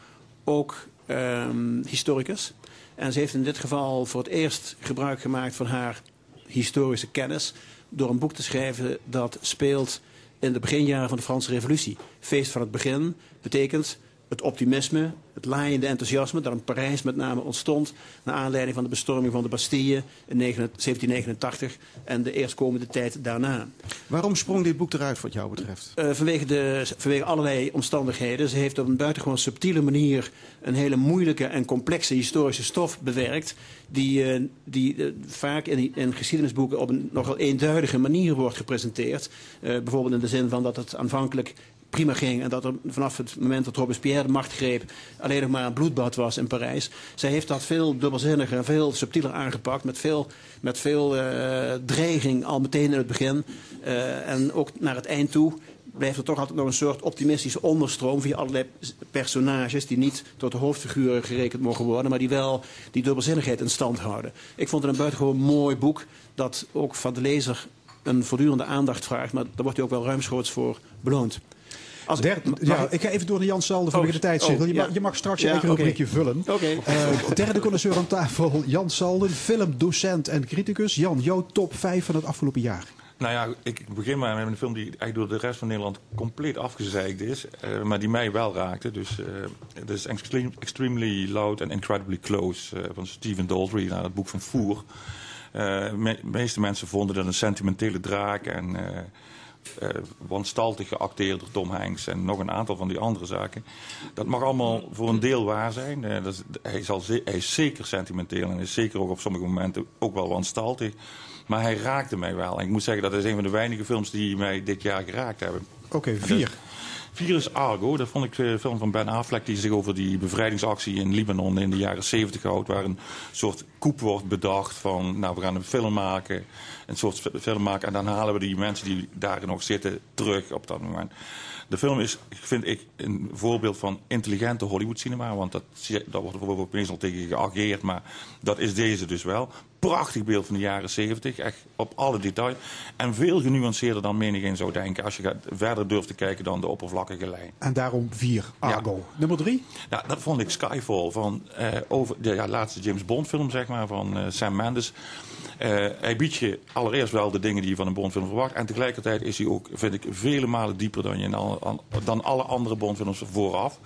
ook um, historicus. En ze heeft in dit geval voor het eerst gebruik gemaakt van haar historische kennis door een boek te schrijven dat speelt in de beginjaren van de Franse Revolutie. Feest van het begin betekent het optimisme, het laaiende enthousiasme dat in Parijs met name ontstond... naar aanleiding van de bestorming van de Bastille in 1789 en de eerstkomende tijd daarna. Waarom sprong dit boek eruit wat jou betreft? Uh, vanwege, de, vanwege allerlei omstandigheden. Ze heeft op een buitengewoon subtiele manier een hele moeilijke en complexe historische stof bewerkt... die, uh, die uh, vaak in, in, geschiedenisboeken op een nogal eenduidige manier wordt gepresenteerd. bijvoorbeeld in de zin van dat het aanvankelijk prima ging. En dat er vanaf het moment dat Robespierre de macht greep... alleen nog maar een bloedbad was in Parijs. Zij heeft dat veel dubbelzinniger en veel subtieler aangepakt. Met veel, met veel uh, dreiging al meteen in het begin. Uh, en ook naar het eind toe blijft er toch altijd nog een soort optimistische onderstroom... via allerlei personages die niet tot de hoofdfiguren gerekend mogen worden... maar die wel die dubbelzinnigheid in stand houden. Ik vond het een buitengewoon mooi boek... dat ook van de lezer een voortdurende aandacht vraagt... maar daar wordt hij ook wel ruimschoots voor beloond. Als derde, ja, ik ga even door naar Jan Salde vanwege oh, de tijd. Oh, je, ja. je, mag, straks je eigen okay. rubriekje vullen. Okay. Uh, derde connoisseur aan tafel, Jan Salden, filmdocent en criticus. Jan, jouw top 5 van het afgelopen jaar. Nou ja, ik begin maar met een film die eigenlijk door de rest van Nederland compleet afgezeikt is. Uh, maar die mij wel raakte. Dus uh, dat is extreme, Extremely Loud and Incredibly Close uh, van Stephen Daldry. Nou, dat boek van Voer. de meeste mensen vonden dat een sentimentele draak. En uh, wanstaltig geacteerd door Tom Hanks en nog een aantal van die andere zaken. Dat mag allemaal voor een deel waar zijn. Uh, dat is, hij, zal hij, is zeker sentimenteel en is zeker ook op sommige momenten ook wel wanstaltig. Maar hij raakte mij wel. En ik moet zeggen, dat is een van de weinige films die mij dit jaar geraakt hebben. Oké, okay, vier. Vier is Argo. Dat vond ik een film van Ben Affleck die zich over die bevrijdingsactie in Libanon in de jaren 70 houdt. Waar een soort koep wordt bedacht van, nou we gaan een film maken. Een soort film maken en dan halen we die mensen die daar nog zitten terug op dat moment. De film is, vind ik, een voorbeeld van intelligente Hollywood cinema. Want dat, daar wordt bijvoorbeeld meestal tegen geageerd, maar dat is deze dus wel. Prachtig beeld van de jaren 70, echt op alle details. En veel genuanceerder dan menigeen zou denken. Als je gaat verder durft te kijken dan de oppervlakkige lijn. En daarom vier, Argo. Ja. Nummer drie? Nou, dat vond ik Skyfall. Van, uh, over de ja, laatste James Bond film, zeg maar, van uh, Sam Mendes. Hij biedt je allereerst wel de dingen die je van een Bondfilm verwacht. En tegelijkertijd is hij ook, vind ik, vele malen dieper dan, je alle, dan alle andere Bondfilms vooraf.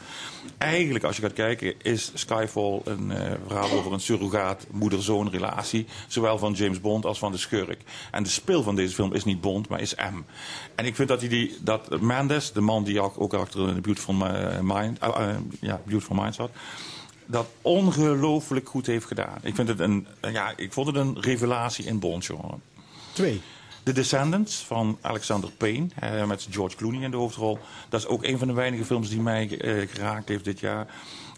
Eigenlijk, als je gaat kijken, is Skyfall een uh, verhaal over een surrogaat moeder-zoon relatie. Zowel van James Bond als van de schurk. En de speel van deze film is niet Bond, maar is M. En ik vind dat, hij die, dat Mendes, de man die ook achter de Beautiful Mind, uh, ja, Beautiful Mind zat dat ongelooflijk goed heeft gedaan. Ik, vind het een, ja, ik vond het een revelatie in Bond-genre. Twee. The Descendants van Alexander Payne, eh, met George Clooney in de hoofdrol. Dat is ook een van de weinige films die mij eh, geraakt heeft dit jaar.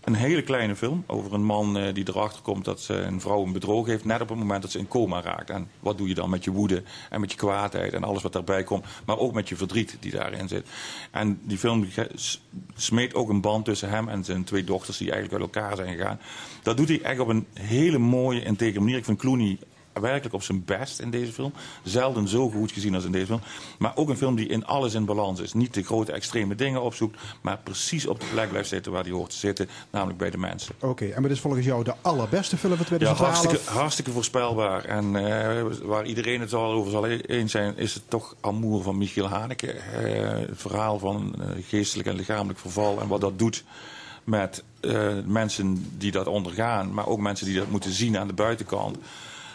Een hele kleine film over een man uh, die erachter komt dat een vrouw een bedroog heeft. Net op het moment dat ze in coma raakt. En wat doe je dan met je woede en met je kwaadheid en alles wat daarbij komt. Maar ook met je verdriet die daarin zit. En die film smeet ook een band tussen hem en zijn twee dochters die eigenlijk uit elkaar zijn gegaan. Dat doet hij echt op een hele mooie, integere manier. Ik vind Clooney werkelijk op zijn best in deze film. Zelden zo goed gezien als in deze film. Maar ook een film die in alles in balans is. Niet de grote extreme dingen opzoekt, maar precies op de plek blijft zitten waar hij hoort te zitten. Namelijk bij de mensen. Oké, en wat is volgens jou de allerbeste film van 2012? Ja, hartstikke, hartstikke voorspelbaar. En uh, waar iedereen het al over zal eens zijn, is het toch Amour van Michiel Haneke. Uh, het verhaal van uh, geestelijk en lichamelijk verval en wat dat doet met mensen die dat ondergaan, maar ook mensen die dat moeten zien aan de buitenkant.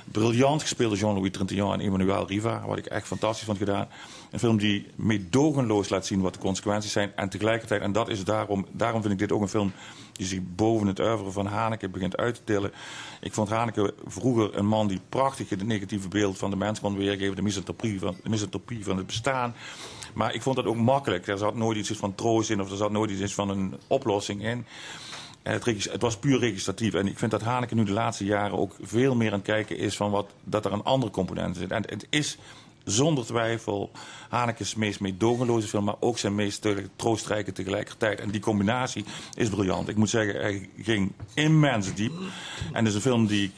Briljant gespeelde Jean-Louis Trintignant en Emmanuel Riva, wat ik echt fantastisch vond gedaan. Een film die meedogenloos laat zien wat de consequenties zijn. En tegelijkertijd, en dat is daarom, daarom vind ik dit ook een film die zich boven het uiveren van Haneke begint uit te tillen. Ik vond Haneke vroeger een man die prachtig het negatieve beeld van de mens kon weergeven, de misanthropie van, de misanthropie van het bestaan. Maar ik vond dat ook makkelijk. Er zat nooit iets van troost in of er zat nooit iets van een oplossing in. Het, het, was puur registratief. En ik vind dat Haneke nu de laatste jaren ook veel meer aan het kijken is van wat, dat er een andere component zit. En het is zonder twijfel Haneke's meest meedogenloze film, maar ook zijn meest troostrijke tegelijkertijd. En die combinatie is briljant. Ik moet zeggen, hij ging immens diep. En het is een film die ik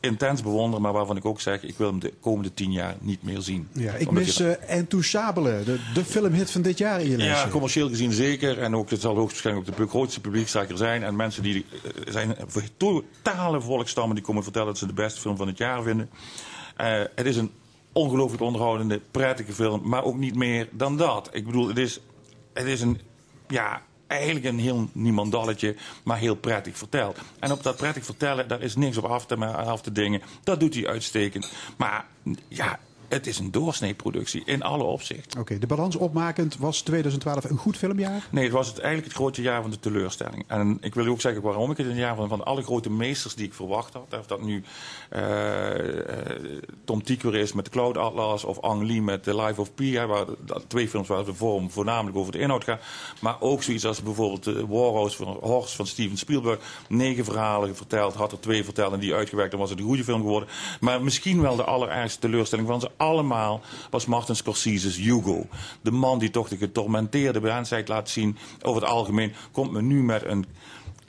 intens bewonder, maar waarvan ik ook zeg, ik wil hem de komende tien jaar niet meer zien. Ja, ik mis uh, Intouchable, de, de filmhit van dit jaar in je Ja, commercieel gezien zeker. En ook, het zal hoogstwaarschijnlijk ook de grootste publiekstrekker zijn. En mensen die uh, zijn totale volkstammen die komen vertellen dat ze de beste film van het jaar vinden. Uh, het is een ongelooflijk onderhoudende, prettige film, maar ook niet meer dan dat. Ik bedoel, het is, het is een, ja, eigenlijk een heel niemandalletje, maar heel prettig verteld. En op dat prettig vertellen, daar is niks op af te, af te dingen. Dat doet hij uitstekend. Maar ja, het is een doorsneeproductie in alle opzichten. Oké, de balans opmakend was 2012 een goed filmjaar? Nee, het was het eigenlijk het grote jaar van de teleurstelling. En ik wil u ook zeggen waarom ik het een jaar van, van alle grote meesters die ik verwacht had. Of dat nu uh, Tom Tykwer is met de Cloud Atlas of Ang Lee met The Life of Pi. Waar, twee films waar het vorm voornamelijk over de inhoud gaat. Maar ook zoiets als bijvoorbeeld de Warhouse van, Horse van Steven Spielberg. Negen verhalen verteld, had er twee verteld en die uitgewerkt. Dan was het een goede film geworden. Maar misschien wel de allerergste teleurstelling van ze allemaal was Martin Scorsese's Hugo. De man die toch de getormenteerde mensheid laat zien over het algemeen, komt me nu met een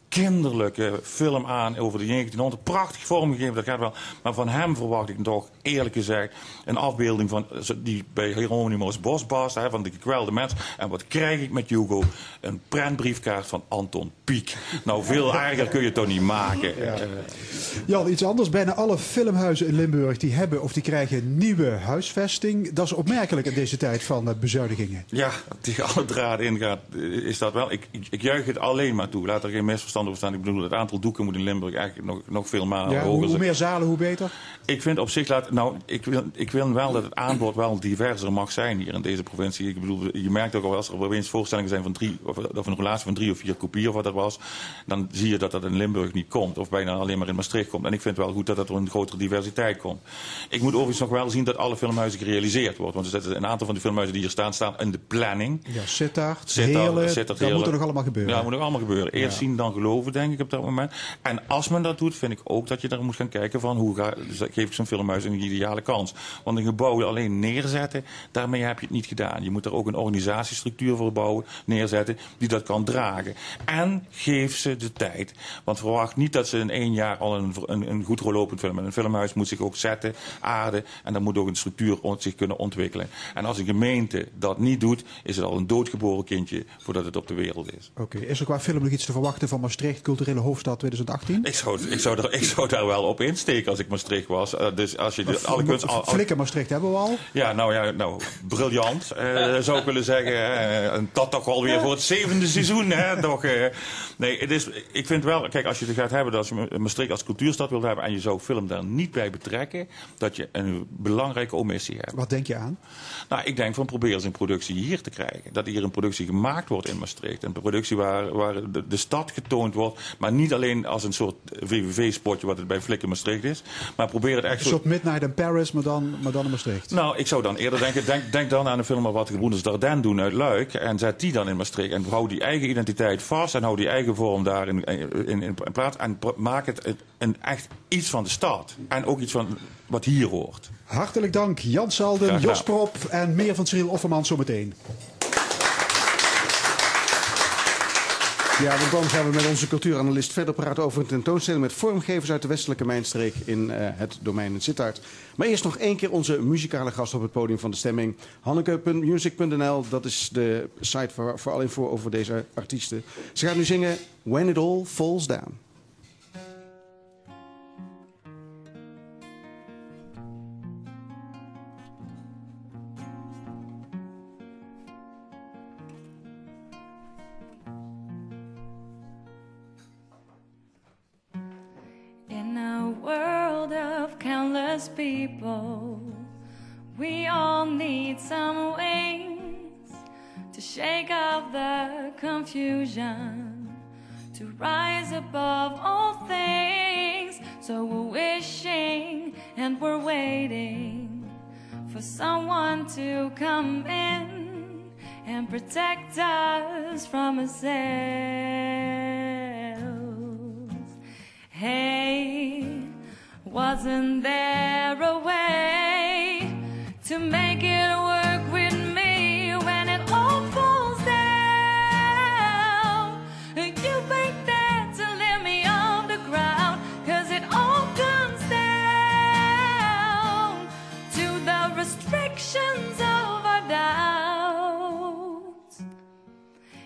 kinderlijke film aan over de 1900. Prachtig vormgegeven, dat gaat wel. Maar van hem verwacht ik toch, eerlijk gezegd, een afbeelding van die bij Hieronymus Bosbas, hè, van de gekwelde mens. En wat krijg ik met Hugo? Een prentbriefkaart van Anton Pieck. Nou, veel erger kun je het toch niet maken. Ja. Jan, iets anders. Bijna alle filmhuizen in Limburg die hebben of die krijgen nieuwe huisvesting. Dat is opmerkelijk in deze tijd van bezuinigingen. Ja, tegen alle draden ingaat is dat wel. Ik, ik, ik juich het alleen maar toe. Laat er geen misverstand over staan. Ik bedoel, het aantal doeken moet in Limburg eigenlijk nog, nog veel maar ja, hoger Hoe meer zalen, hoe beter? Ik vind op zich, laat, nou, ik wil, ik wil wel dat het aanbod wel diverser mag zijn hier in deze provincie. Ik bedoel, je merkt ook al als er opeens voorstellingen zijn van drie, of, of een relatie van drie of vier kopieën of wat dat was, dan zie je dat dat in Limburg niet komt. Of bijna alleen maar in Maastricht komt. En ik vind het wel goed dat dat er een grotere diversiteit komt. Ik moet overigens nog wel zien dat alle filmhuizen gerealiseerd worden. Want er zitten een aantal van de filmhuizen die hier staan, staan in de planning. Ja, Sittard, Heerlen, dat moet er nog allemaal gebeuren. Ja, dat moet nog allemaal gebeuren. Eerst ja. zien, dan geloven, denk ik op dat moment. En als men dat doet, vind ik ook dat je daar moet gaan kijken van hoe ga, geef ik zo'n filmhuis een ideale kans. Want een gebouw alleen neerzetten, daarmee heb je het niet gedaan. Je moet er ook een organisatiestructuur voor bouwen, neerzetten, die dat kan dragen. En geef ze de tijd. Want verwacht niet dat ze in één jaar al een, een, een goed lopend film. Een filmhuis moet zich ook zetten, aarden en dan moet ook een structuur zich kunnen ontwikkelen. En als een gemeente dat niet doet, is het al een doodgeboren kindje voordat het op de wereld is. Oké, is er qua film nog iets te verwachten van Maastricht, culturele hoofdstad 2018? Ik zou, ik zou, er, ik zou daar wel op insteken als ik Maastricht was. Uh, dus als je de, alle kunst, al, Flikker Maastricht hebben we al. Ja, nou ja, nou, briljant uh, zou ik willen zeggen. Uh, en dat toch wel weer voor het zevende seizoen. Hè, toch, nee, het is, ik vind wel, kijk, als je het gaat hebben dat je Maastricht als cultuurstad wilt hebben en je zou film daar niet bij betrekken, dat je een belangrijke omissie hebt. Wat denk je aan? Nou, ik denk van probeer eens een productie hier te krijgen. Dat hier een productie gemaakt wordt in Maastricht. Een productie waar, waar de, de stad getoond wordt, maar niet alleen als een soort VVV-spotje wat het bij Flikker Maastricht is. Maar probeer het echt... Een soort Midnight in Paris, maar dan, maar dan in Maastricht. Nou, ik zou dan eerder denken, denk, denk dan aan een film wat de Gebroeders Dardenne doen uit Luik. En zet die dan in Maastricht. En hou die eigen identiteit vast en hou die eigen vorm daar in, in, in, in plaats. En maak het een, echt iets van de stad. En ook iets van wat hier hoort. Hartelijk dank Jan Salden, Jos Prop en meer van Cyril Offerman zometeen. Ja, want dan gaan we met onze cultuuranalist verder praten over een tentoonstelling met vormgevers uit de westelijke mijnstreek in uh, het domein in Sittard. Maar eerst nog één keer onze muzikale gast op het podium van de stemming. Hanneke.music.nl, dat is de site voor, voor alle info over deze artiesten. Ze gaat nu zingen When It All Falls Down. World of countless people. We all need some wings to shake off the confusion, to rise above all things. So we're wishing and we're waiting for someone to come in and protect us from ourselves. Hey, wasn't there a way to make it work with me when it all falls down? You ain't there to lift me off the ground, cause it all comes down to the restrictions of our doubts.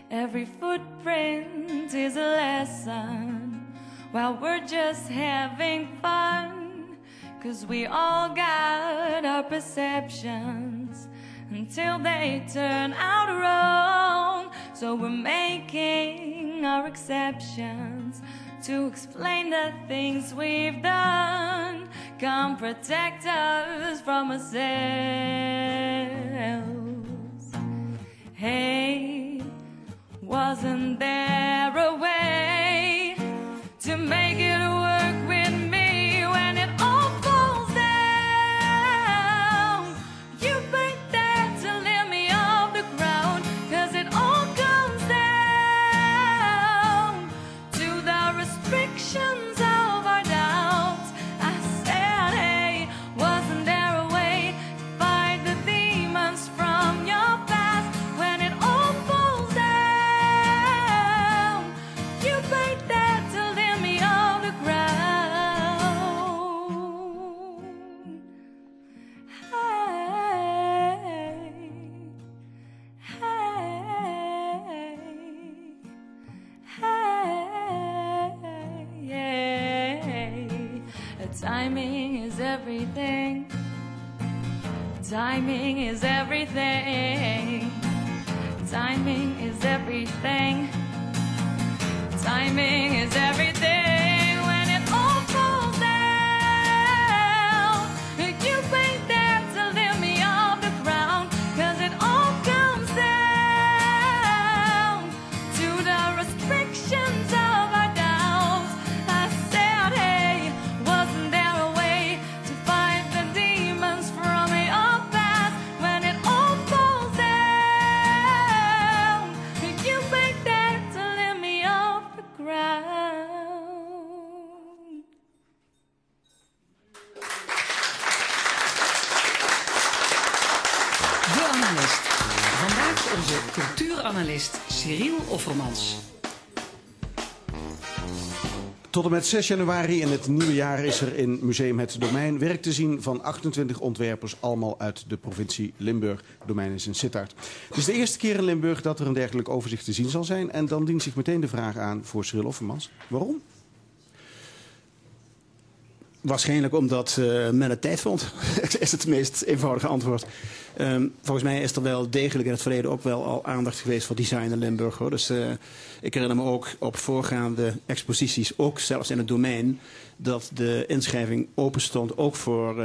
Every footprint is a lesson while we're just having fun. Cause we all got our perceptions until they turn out wrong. So we're making our exceptions to explain the things we've done. Come protect us from ourselves. Hey, wasn't there a way to make it work Tot en met 6 januari in het nieuwe jaar is er in Museum Het Domein werk te zien van 28 ontwerpers, allemaal uit de provincie Limburg. Het domein is in Sittard. Het is de eerste keer in Limburg dat er een dergelijk overzicht te zien zal zijn. En dan dient zich meteen de vraag aan voor Cyril Offermans. Waarom? Waarschijnlijk omdat eh, men het tijd vond. is het meest eenvoudige antwoord. Ehm, volgens mij is er wel degelijk in het verleden ook wel al aandacht geweest voor design in Limburg. Hoor. Dus eh, ik herinner me ook op voorgaande exposities, ook zelfs in het domein, dat de inschrijving open stond ook voor,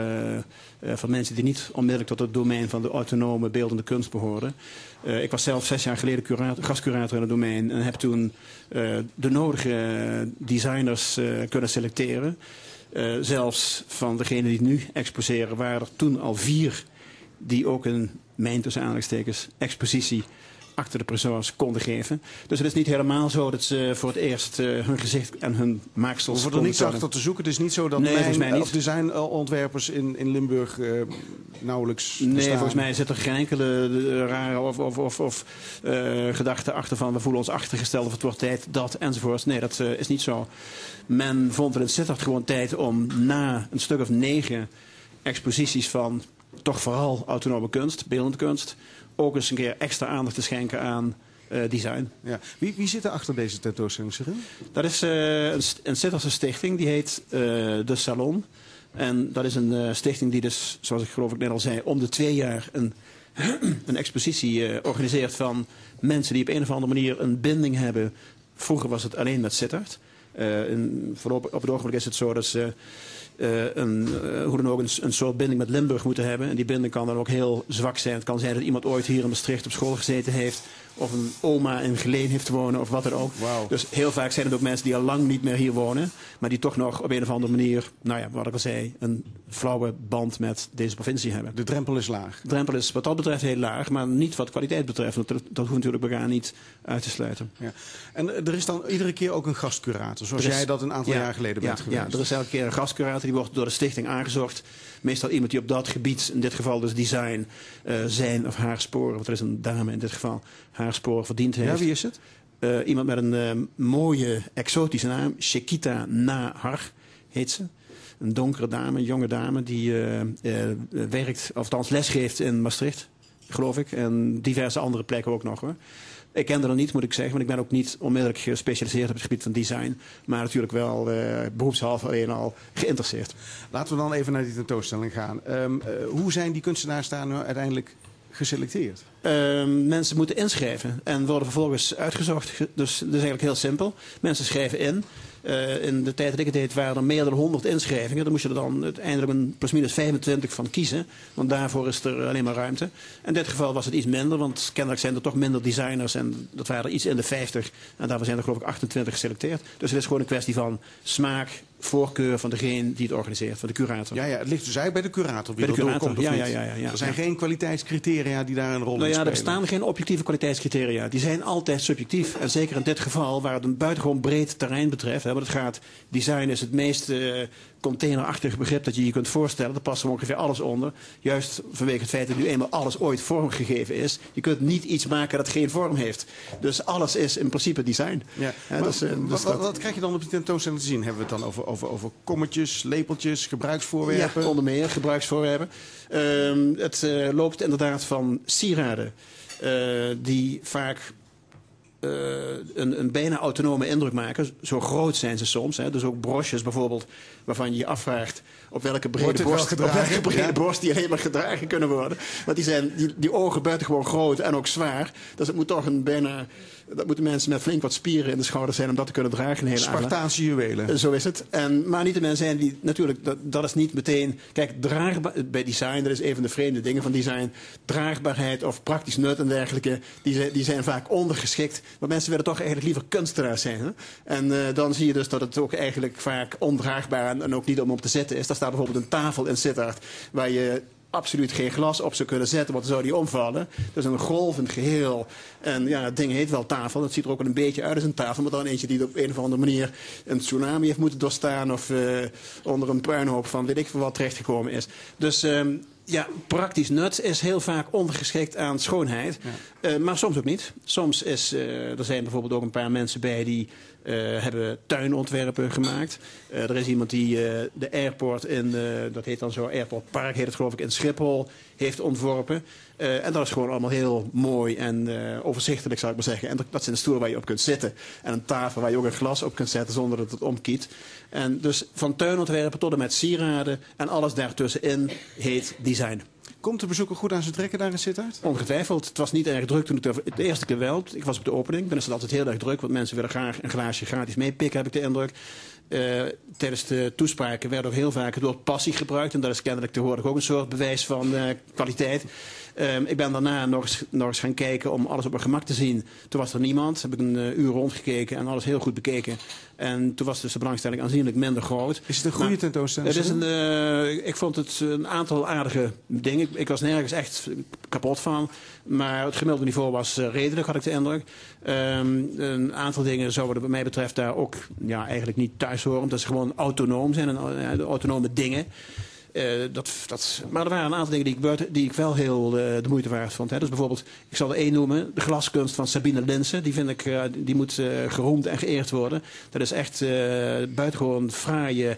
voor mensen die niet onmiddellijk tot het domein van de autonome beeldende kunst behoorden. Eh, ik was zelf zes jaar geleden curator, gastcurator in het domein en heb toen de nodige designers kunnen selecteren. Zelfs van degenen die nu exposeren waren er toen al vier die ook een, mijn tussen aanhalingstekens, expositie achter de presence konden geven. Dus het is niet helemaal zo dat ze voor het eerst eh, hun gezicht en hun maaksels We worden er niets achter te zoeken. Het is niet zo dat Nee, volgens mij mijn, niet. of designontwerpers in, in Limburg eh, nauwelijks Nee, bestaan. volgens mij zit er geen enkele eh, rare of, of, of, of eh, gedachte achter van we voelen ons achtergesteld of het wordt tijd dat enzovoorts. Nee, dat eh, is niet zo. Men vond het in Sittard gewoon tijd om na een stuk of negen exposities van toch vooral autonome kunst, beeldende kunst, ook eens een keer extra aandacht te schenken aan eh, design. Ja. Wie, wie zit er achter deze tentoonstelling, Cyril? Dat is eh, een, een stichting, die heet eh, De Salon. En dat is een stichting die dus, zoals ik geloof ik net al zei, om de twee jaar een, een expositie organiseert van mensen die op een of andere manier een binding hebben. Vroeger was het alleen met Sittard. Eh, in, op het ogenblik is het zo dat ze eh, een, eh, hoe dan ook een, een soort binding met Limburg moeten hebben. En die binding kan dan ook heel zwak zijn. Het kan zijn dat iemand ooit hier in Maastricht op school gezeten heeft. Of een oma in Geleen heeft wonen of wat dan ook. Dus heel vaak zijn het ook mensen die al lang niet meer hier wonen. Maar die toch nog op een of andere manier, nou ja, wat ik al zei, een flauwe band met deze provincie hebben. De drempel is laag. De drempel is wat dat betreft heel laag, maar niet wat kwaliteit betreft. Dat, dat hoeft natuurlijk elkaar niet uit te sluiten. Ja. En eh, er is dan iedere keer ook een gastcurator, zoals is- jij dat een aantal ja, jaar geleden ja, bent geweest. Ja, er is elke keer een gastcurator, die wordt door de stichting aangezocht. Meestal iemand die op dat gebied, in dit geval dus design, eh, zijn of haar sporen, want er is een dame in dit geval, haar sporen verdiend heeft. Ja, wie is het? Eh, iemand met een eh, mooie, exotische naam, Shekita Nahar heet ze. Een donkere dame, een jonge dame, die eh, werkt, of althans lesgeeft in Maastricht, geloof ik. En diverse andere plekken ook nog hoor. Ik ken haar niet, moet ik zeggen, want ik ben ook niet onmiddellijk gespecialiseerd op het gebied van design. Maar natuurlijk wel beroepshalve alleen al geïnteresseerd. Laten we dan even naar die tentoonstelling gaan. Ehm, eh, hoe zijn die kunstenaars daar nu uiteindelijk geselecteerd? Ehm, mensen moeten inschrijven en worden vervolgens uitgezocht. Ge- Dus dat is eigenlijk heel simpel. Mensen schrijven in. Eh, in de tijd dat ik het deed waren er meer dan 100 inschrijvingen. Daar moest je er dan uiteindelijk een plusminus 25 van kiezen. Want daarvoor is er alleen maar ruimte. In dit geval was het iets minder, want kennelijk zijn er toch minder designers. En dat waren er iets in de 50. En daarvoor zijn er geloof ik 28 geselecteerd. Dus het is gewoon een kwestie van smaak, voorkeur van degene die het organiseert, van de curator. Ja, ja, het ligt dus eigenlijk bij de curator. Wie Bij de dat curator, ja, ja, ja, ja, ja. er zijn geen kwaliteitscriteria die daar een rol Nou in ja, er bestaan geen objectieve kwaliteitscriteria. Die zijn altijd subjectief. En zeker in dit geval, waar het een buitengewoon breed terrein betreft. Hè, want het gaat, design is het meest eh, containerachtige begrip dat je je kunt voorstellen. Daar past er ongeveer alles onder. Juist vanwege het feit dat nu eenmaal alles ooit vormgegeven is. Je kunt niet iets maken dat geen vorm heeft. Dus alles is in principe design. Ja. Dus, eh, wat, dus wat, dat- wat krijg je dan op die tentoonstelling te zien? Hebben we het dan over, over, over kommetjes, lepeltjes, gebruiksvoorwerpen? Ja, onder meer gebruiksvoorwerpen. Ehm, het eh, loopt inderdaad van sieraden eh, die vaak eh, een, een bijna autonome indruk maken. Zo groot zijn ze soms. Hè. Dus ook broches bijvoorbeeld, waarvan je je afvraagt op welke brede, borst, op welke brede Ja. borst die alleen maar gedragen kunnen worden. Want die, zijn, die, die ogen buitengewoon groot en ook zwaar. Dus het moet toch een bijna... Dat moeten mensen met flink wat spieren in de schouders zijn om dat te kunnen dragen. Hele. Spartaanse juwelen. Eh, Zo is het. En, maar niet de mensen zijn die natuurlijk, dat, dat is niet meteen. Kijk, draagbaar, bij design, dat is een van de vreemde dingen van design. Draagbaarheid of praktisch nut en dergelijke, die, zijn- die zijn vaak ondergeschikt. Maar mensen willen toch eigenlijk liever kunstenaars zijn. Hè? En eh, dan zie je dus dat het ook eigenlijk vaak ondraagbaar en, en ook niet om op te zitten is. Daar staat bijvoorbeeld een tafel in Sittard waar je absoluut geen glas op zou kunnen zetten, want dan zou die omvallen. Dat is een golvend geheel. En ja, het ding heet wel tafel. Dat ziet er ook wel een beetje uit als een tafel, maar dan eentje die op een of andere manier een tsunami heeft moeten doorstaan of eh, onder een puinhoop van weet ik veel wat terechtgekomen is. Dus ehm, ja, praktisch nut is heel vaak ondergeschikt aan schoonheid. Eh, maar soms ook niet. Soms is, eh, er zijn bijvoorbeeld ook een paar mensen bij die hebben tuinontwerpen gemaakt. Eh, er is iemand die eh, de airport in, eh, dat heet dan zo, Airport Park heet het geloof ik, in Schiphol heeft ontworpen. Eh, en dat is gewoon allemaal heel mooi en eh, overzichtelijk zou ik maar zeggen. En dat- dat zijn stoelen waar je op kunt zitten. En een tafel waar je ook een glas op kunt zetten zonder dat het omkiet. En dus van tuinontwerpen tot en met sieraden en alles daartussenin heet design. Komt de bezoeker goed aan zijn trekken daar in Sittard? Ongetwijfeld. Het was niet erg druk toen ik er de eerste keer wel. Ik was op de opening. Dan is het altijd heel erg druk, want mensen willen graag een glaasje gratis meepikken, heb ik de indruk. Eh, tijdens de toespraken werd ook heel vaak woord passie gebruikt. En dat is kennelijk tegenwoordig ook een soort bewijs van eh, kwaliteit. Ehm, ik ben daarna nog eens, nog eens gaan kijken om alles op mijn gemak te zien. Toen was er niemand. Heb ik een eh, uur rondgekeken en alles heel goed bekeken. En toen was dus de belangstelling aanzienlijk minder groot. Is het een goede Maar tentoonstelling? Het is een, eh, ik vond het een aantal aardige dingen. Ik, ik was nergens echt kapot van. Maar het gemiddelde niveau was eh, redelijk, had ik de indruk. Ehm, een aantal dingen zouden wat mij betreft daar ook ja, eigenlijk niet thuis horen. Omdat ze gewoon autonoom zijn en autonome dingen. Eh, dat, dat, maar er waren een aantal dingen die ik, die ik wel heel eh, de moeite waard vond. Hè. Dus bijvoorbeeld, ik zal er één noemen, de glaskunst van Sabine Linsen. Die vind ik, eh, die moet geroemd en geëerd worden. Dat is echt buitengewoon fraaie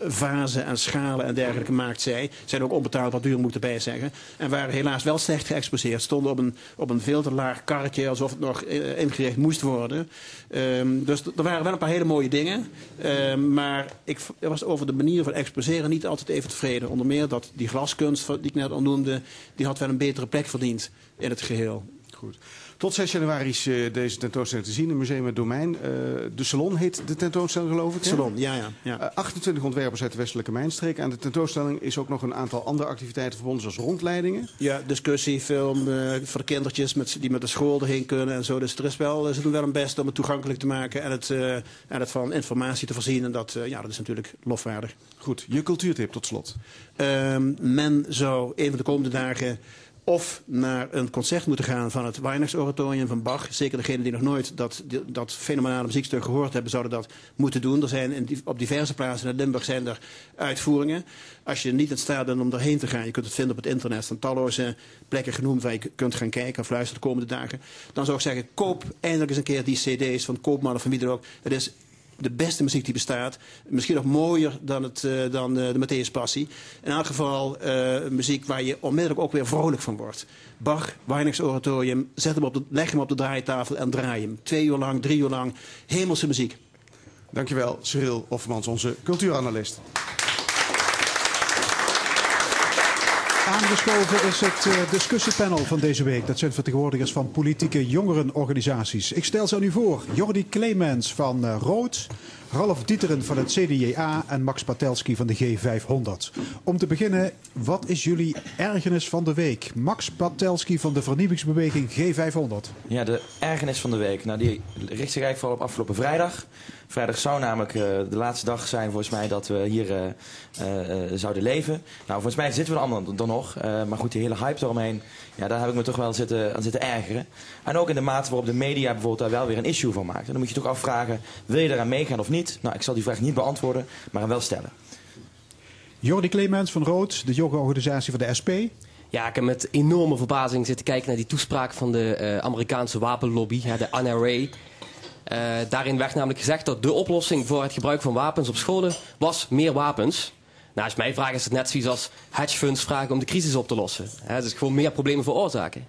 vazen en schalen en dergelijke maakt zij. Zijn ook onbetaalbaar duur, moet ik erbij zeggen. En waren helaas wel slecht geëxposeerd. Stonden op een, op een veel te laag karretje, alsof het nog eh, ingericht moest worden. Ehm, dus er waren wel een paar hele mooie dingen. Ehm, maar ik was over de manier van exposeren niet altijd even tevreden. Onder meer dat die glaskunst die ik net al noemde, die had wel een betere plek verdiend in het geheel. Goed. Tot 6 januari is eh, deze tentoonstelling te zien in Museum het Domein. Eh, de Salon heet de tentoonstelling geloof ik. hè? Salon, ja, ja. ja. Eh, 28 ontwerpers uit de westelijke mijnstreek. Aan de tentoonstelling is ook nog een aantal andere activiteiten verbonden, zoals rondleidingen. Ja, discussie, film eh, voor de kindertjes met, die met de school erheen kunnen en zo. Dus er is wel, ze doen wel hun best om het toegankelijk te maken en het, eh, en het van informatie te voorzien. En dat, eh, ja, dat is natuurlijk lofwaardig. Goed, je cultuurtip tot slot. Ehm, men zou een van de komende dagen of naar een concert moeten gaan van het Weihnachtsoratorium van Bach. Zeker degenen die nog nooit dat, dat fenomenale muziekstuk gehoord hebben, zouden dat moeten doen. Er zijn op diverse plaatsen in Limburg zijn er uitvoeringen. Als je niet in staat bent om erheen te gaan, je kunt het vinden op het internet. Er staan talloze plekken genoemd waar je kunt gaan kijken of luisteren de komende dagen. Dan zou ik zeggen, koop eindelijk eens een keer die cd's van Koopman of van wie dan ook. Het is de beste muziek die bestaat. Misschien nog mooier dan, het, eh, dan eh, de Matthäus Passie. In elk geval eh, muziek waar je onmiddellijk ook weer vrolijk van wordt. Bach, Weihnachtsoratorium, zet hem op de, leg hem op de draaitafel en draai hem. Twee uur lang, drie uur lang. Hemelse muziek. Dankjewel, Cyril Offermans, onze cultuuranalist. Aangeschoven is het eh, discussiepanel van deze week. Dat zijn vertegenwoordigers van politieke jongerenorganisaties. Ik stel ze aan u voor. Jordi Clemens van eh, Rood, Ralf Dieteren van het CDJA en Max Patelski van de G500. Om te beginnen, wat is jullie ergernis van de week? Max Patelski van de vernieuwingsbeweging G500. Ja, de ergernis van de week. Nou, die richt zich eigenlijk vooral op afgelopen vrijdag. Vrijdag zou namelijk eh, de laatste dag zijn volgens mij dat we hier eh, eh, zouden leven. Nou, volgens mij zitten we er allemaal dan nog. Eh, maar goed, die hele hype eromheen, ja, daar heb ik me toch wel zitten, aan zitten ergeren. En ook in de mate waarop de media bijvoorbeeld daar wel weer een issue van maakt. En dan moet je toch afvragen, wil je eraan meegaan of niet? Nou, ik zal die vraag niet beantwoorden, maar hem wel stellen. Jordi Clemens van Rood, de yoga-organisatie van de SP. Ja, ik heb met enorme verbazing zitten kijken naar die toespraak van de eh, Amerikaanse wapenlobby, hè, de NRA. Eh, daarin werd namelijk gezegd dat de oplossing voor het gebruik van wapens op scholen was meer wapens. Nou, als mij vragen is het net zoiets als hedge funds vragen om de crisis op te lossen. Hè, dus gewoon meer problemen veroorzaken.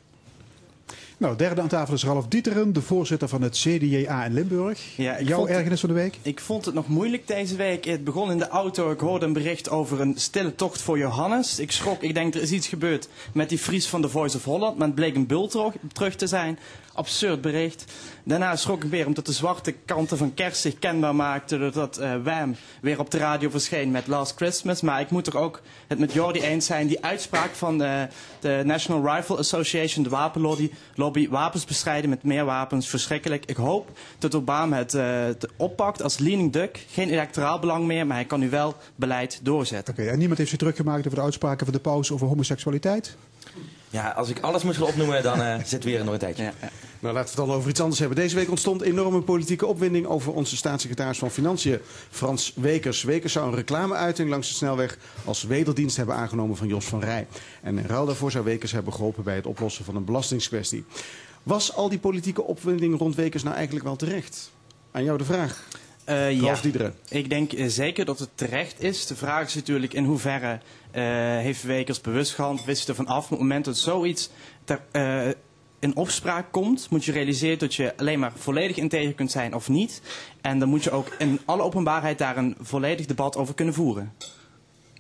Nou, derde aan tafel is Ralf Dieteren, de voorzitter van het CDJA in Limburg. Ja, Jouw vond- ergernis van de week? Ik vond het nog moeilijk deze week. Het begon in de auto. Ik hoorde een bericht over een stille tocht voor Johannes. Ik schrok. Ik denk er is iets gebeurd met die Fries van The Voice of Holland. Maar het bleek een bul terug, terug te zijn. Absurd bericht. Daarna schrok ik weer omdat de zwarte kanten van kerst zich kenbaar maakten. Doordat eh Wham weer op de radio verscheen met Last Christmas. Maar ik moet toch ook het met Jordi eens zijn. Die uitspraak van de, de National Rifle Association, de wapenlobby, lobby, wapens bestrijden met meer wapens, verschrikkelijk. Ik hoop dat Obama het, eh, oppakt als leaning duck. Geen electoraal belang meer, maar hij kan nu wel beleid doorzetten. Oké, en niemand heeft zich druk gemaakt over de uitspraken van de paus over homoseksualiteit? Ja, als ik alles moet gaan opnoemen, dan eh zit weer nog een tijdje. Nou, laten we het dan over iets anders hebben. Deze week ontstond enorme politieke opwinding over onze staatssecretaris van Financiën, Frans Wekers. Wekers zou een reclameuiting langs de snelweg als wederdienst hebben aangenomen van Jos van Rij. En in ruil daarvoor zou Wekers hebben geholpen bij het oplossen van een belastingskwestie. Was al die politieke opwinding rond Wekers nou eigenlijk wel terecht? Aan jou de vraag. Eh, ja, Ralf Diederen. ik denk eh, zeker dat het terecht is. De vraag is natuurlijk in hoeverre eh, heeft Wekers bewust gehandeld, wist er van af. Op het moment dat zoiets ter, eh, in opspraak komt, moet je realiseren dat je alleen maar volledig integer kunt zijn of niet. En dan moet je ook in alle openbaarheid daar een volledig debat over kunnen voeren.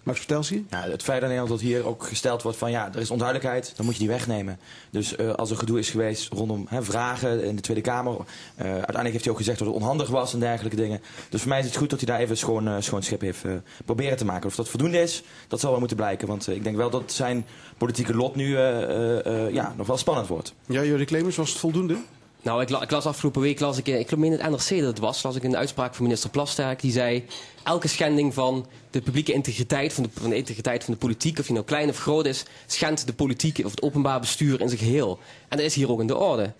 Max Vertelsie? Ja, het feit alleen al dat hier ook gesteld wordt van ja, er is onduidelijkheid, dan moet je die wegnemen. Dus eh, als er gedoe is geweest rondom hè, vragen in de Tweede Kamer, eh, uiteindelijk heeft hij ook gezegd dat het onhandig was en dergelijke dingen. Dus voor mij is het goed dat hij daar even schoon, schoon schip heeft proberen te maken. Of dat voldoende is, dat zal wel moeten blijken. Want ik denk wel dat zijn politieke lot nu ja, nog wel spannend wordt. Ja, Jordi Clemens, was het voldoende? Nou, ik, ik las afgelopen week, las ik, eh, ik meen het NRC dat het was, las ik een uitspraak van minister Plasterk. Die zei, elke schending van de publieke integriteit, van de, integriteit van de politiek, of die nou klein of groot is, schendt de politiek of het openbaar bestuur in zijn geheel. En dat is hier ook in de orde.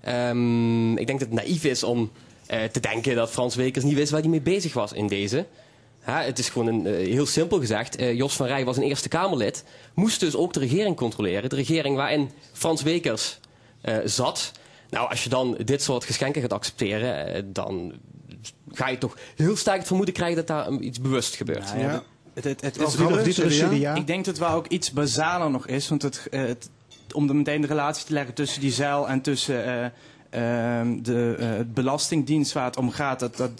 Ehm, ik denk dat het naïef is om eh, te denken dat Frans Wekers niet wist waar hij mee bezig was in deze. Het is gewoon een, eh, heel simpel gezegd. Jos van Rij was een Eerste Kamerlid. Moest dus ook de regering controleren. De regering waarin Frans Wekers zat. Nou, als je dan dit soort geschenken gaat accepteren, eh, dan ga je toch heel sterk het vermoeden krijgen dat daar iets bewust gebeurt. Nou ja, Het, het, is- CDA. Ik denk dat het wel ook iets basaler nog is. Want het, eh, het, om er meteen de relatie te leggen tussen die zeil en tussen eh, ehm, de eh, belastingdienst waar het om gaat, dat, dat,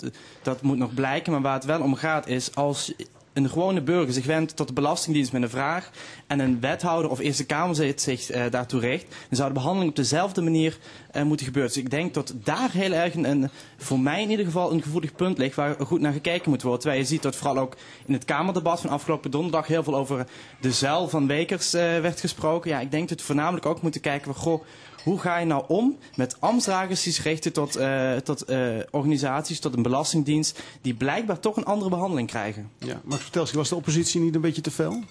dat moet nog blijken. Maar waar het wel om gaat is als een gewone burger zich wendt tot de Belastingdienst met een vraag en een wethouder of Eerste Kamerlid zich eh, daartoe richt, dan zou de behandeling op dezelfde manier eh, moeten gebeuren. Dus ik denk dat daar heel erg een, voor mij in ieder geval een gevoelig punt ligt waar goed naar gekeken moet worden. Terwijl je ziet dat vooral ook in het Kamerdebat van afgelopen donderdag heel veel over de zuil van Wekers eh, werd gesproken. Ja, ik denk dat we voornamelijk ook moeten kijken van, goh, hoe ga je nou om met ambtsdragers die zich richten tot, eh, tot eh, organisaties, tot een belastingdienst, die blijkbaar toch een andere behandeling krijgen? Ja, Max Vertelski, was de oppositie niet een beetje te fel?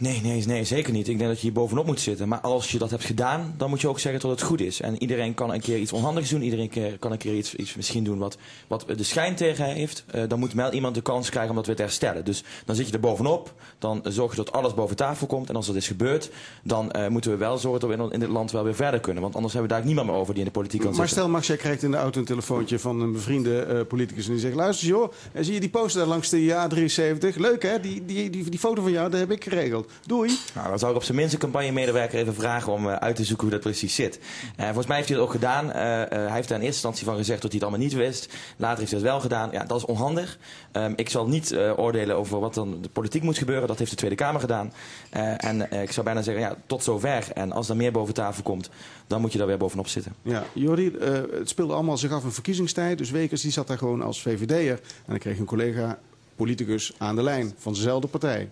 Nee, nee, nee, zeker niet. Ik denk dat je hier bovenop moet zitten. Maar als je dat hebt gedaan, dan moet je ook zeggen dat het goed is. En iedereen kan een keer iets onhandigs doen. Iedereen kan een keer iets, iets misschien doen wat, wat de schijn tegen heeft. Eh, dan moet wel iemand de kans krijgen om dat weer te herstellen. Dus dan zit je er bovenop. Dan zorg je dat alles boven tafel komt. En als dat is gebeurd, dan eh, moeten we wel zorgen dat we in, in dit land wel weer verder kunnen. Want anders hebben we daar niemand meer over die in de politiek kan Maar zitten. stel, Max, jij krijgt in de auto een telefoontje van een bevriende eh, politicus. En die zegt: Luister, joh, en zie je die poster daar langs de A73? Leuk hè, die, die, die, die foto van jou, dat heb ik geregeld. Doei. Nou, dan zou ik op zijn minst een campagnemedewerker even vragen om eh, uit te zoeken hoe dat precies zit. Eh, volgens mij heeft hij dat ook gedaan. Eh, eh, hij heeft daar in eerste instantie van gezegd dat hij het allemaal niet wist. Later heeft hij dat wel gedaan. Ja, dat is onhandig. Ehm, ik zal niet eh, oordelen over wat dan de politiek moet gebeuren. Dat heeft de Tweede Kamer gedaan. Eh, en eh, ik zou bijna zeggen, ja, tot zover. En als er meer boven tafel komt, dan moet je daar weer bovenop zitten. Ja, Jordi, eh, het speelde allemaal zich af in verkiezingstijd. Dus Wekers die zat daar gewoon als VVD'er. En dan kreeg een collega politicus aan de lijn van dezelfde partij.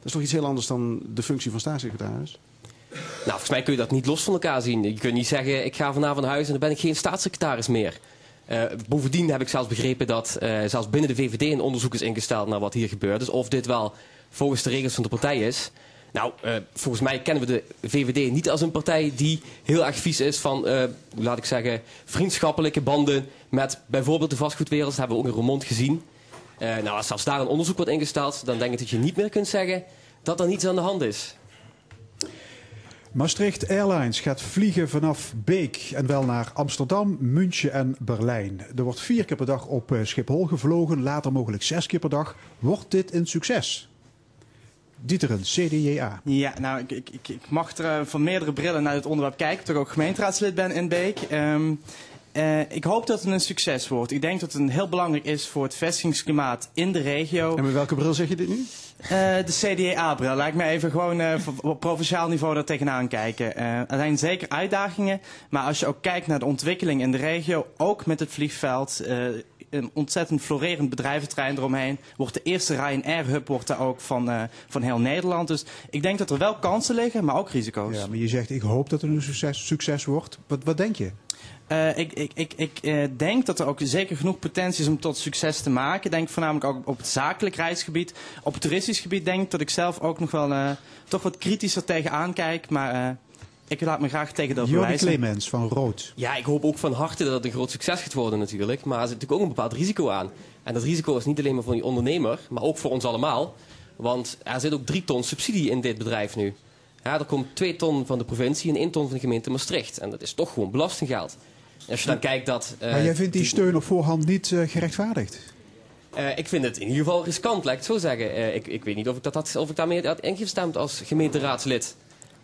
Dat is toch iets heel anders dan de functie van staatssecretaris? Nou, volgens mij kun je dat niet los van elkaar zien. Je kunt niet zeggen, ik ga vanavond naar huis en dan ben ik geen staatssecretaris meer. Eh, bovendien heb ik zelfs begrepen dat eh, zelfs binnen de VVD een onderzoek is ingesteld naar wat hier gebeurt. Dus of dit wel volgens de regels van de partij is. Nou, eh, volgens mij kennen we de VVD niet als een partij die heel erg vies is van, laat ik zeggen, vriendschappelijke banden met bijvoorbeeld de vastgoedwereld. Dat hebben we ook in Roermond gezien. Eh, nou, als zelfs daar een onderzoek wordt ingesteld, dan denk ik dat je niet meer kunt zeggen dat er niets aan de hand is. Maastricht Airlines gaat vliegen vanaf Beek en wel naar Amsterdam, München en Berlijn. Er wordt vier keer per dag op eh, Schiphol gevlogen, later mogelijk zes keer per dag. Wordt dit een succes? Dieteren, CDJA. Ja, nou, ik, ik, ik, ik mag er eh, van meerdere brillen naar dit onderwerp kijken, toch ook gemeenteraadslid ben in Beek. Ehm, eh, ik hoop dat het een succes wordt. Ik denk dat het een heel belangrijk is voor het vestigingsklimaat in de regio. En met welke bril zeg je dit nu? Eh, de CDA-bril. Laat ik me even gewoon eh, op provinciaal niveau daar tegenaan kijken. Er zijn zeker uitdagingen, maar als je ook kijkt naar de ontwikkeling in de regio, ook met het vliegveld, een ontzettend florerend bedrijventerrein eromheen, wordt de eerste Ryanair-hub wordt daar ook van, van heel Nederland. Dus ik denk dat er wel kansen liggen, maar ook risico's. Ja, maar je zegt, ik hoop dat het een succes, succes wordt. Wat, wat denk je? Eh, ik ik, ik, ik eh, denk dat er ook zeker genoeg potentie is om tot succes te maken. Ik denk voornamelijk ook op het zakelijk reisgebied. Op het toeristisch gebied denk ik dat ik zelf ook nog wel eh, toch wat kritischer tegenaan kijk. Maar eh, ik laat me graag tegen dat Jordi. Clemens van Rood. Ja, ik hoop ook van harte dat het een groot succes gaat worden natuurlijk. Maar er zit natuurlijk ook een bepaald risico aan. En dat risico is niet alleen maar voor die ondernemer, maar ook voor ons allemaal. Want er zit ook drie ton subsidie in dit bedrijf nu. Ja, er komt twee ton van de provincie en één ton van de gemeente Maastricht. En dat is toch gewoon belastinggeld. Als je dan kijkt dat... eh, maar jij vindt die steun op voorhand niet eh, gerechtvaardigd? eh, ik vind het in ieder geval riskant, laat ik het zo zeggen. Ik, ik weet niet of ik, dat had, of ik daarmee had ingestemd als gemeenteraadslid.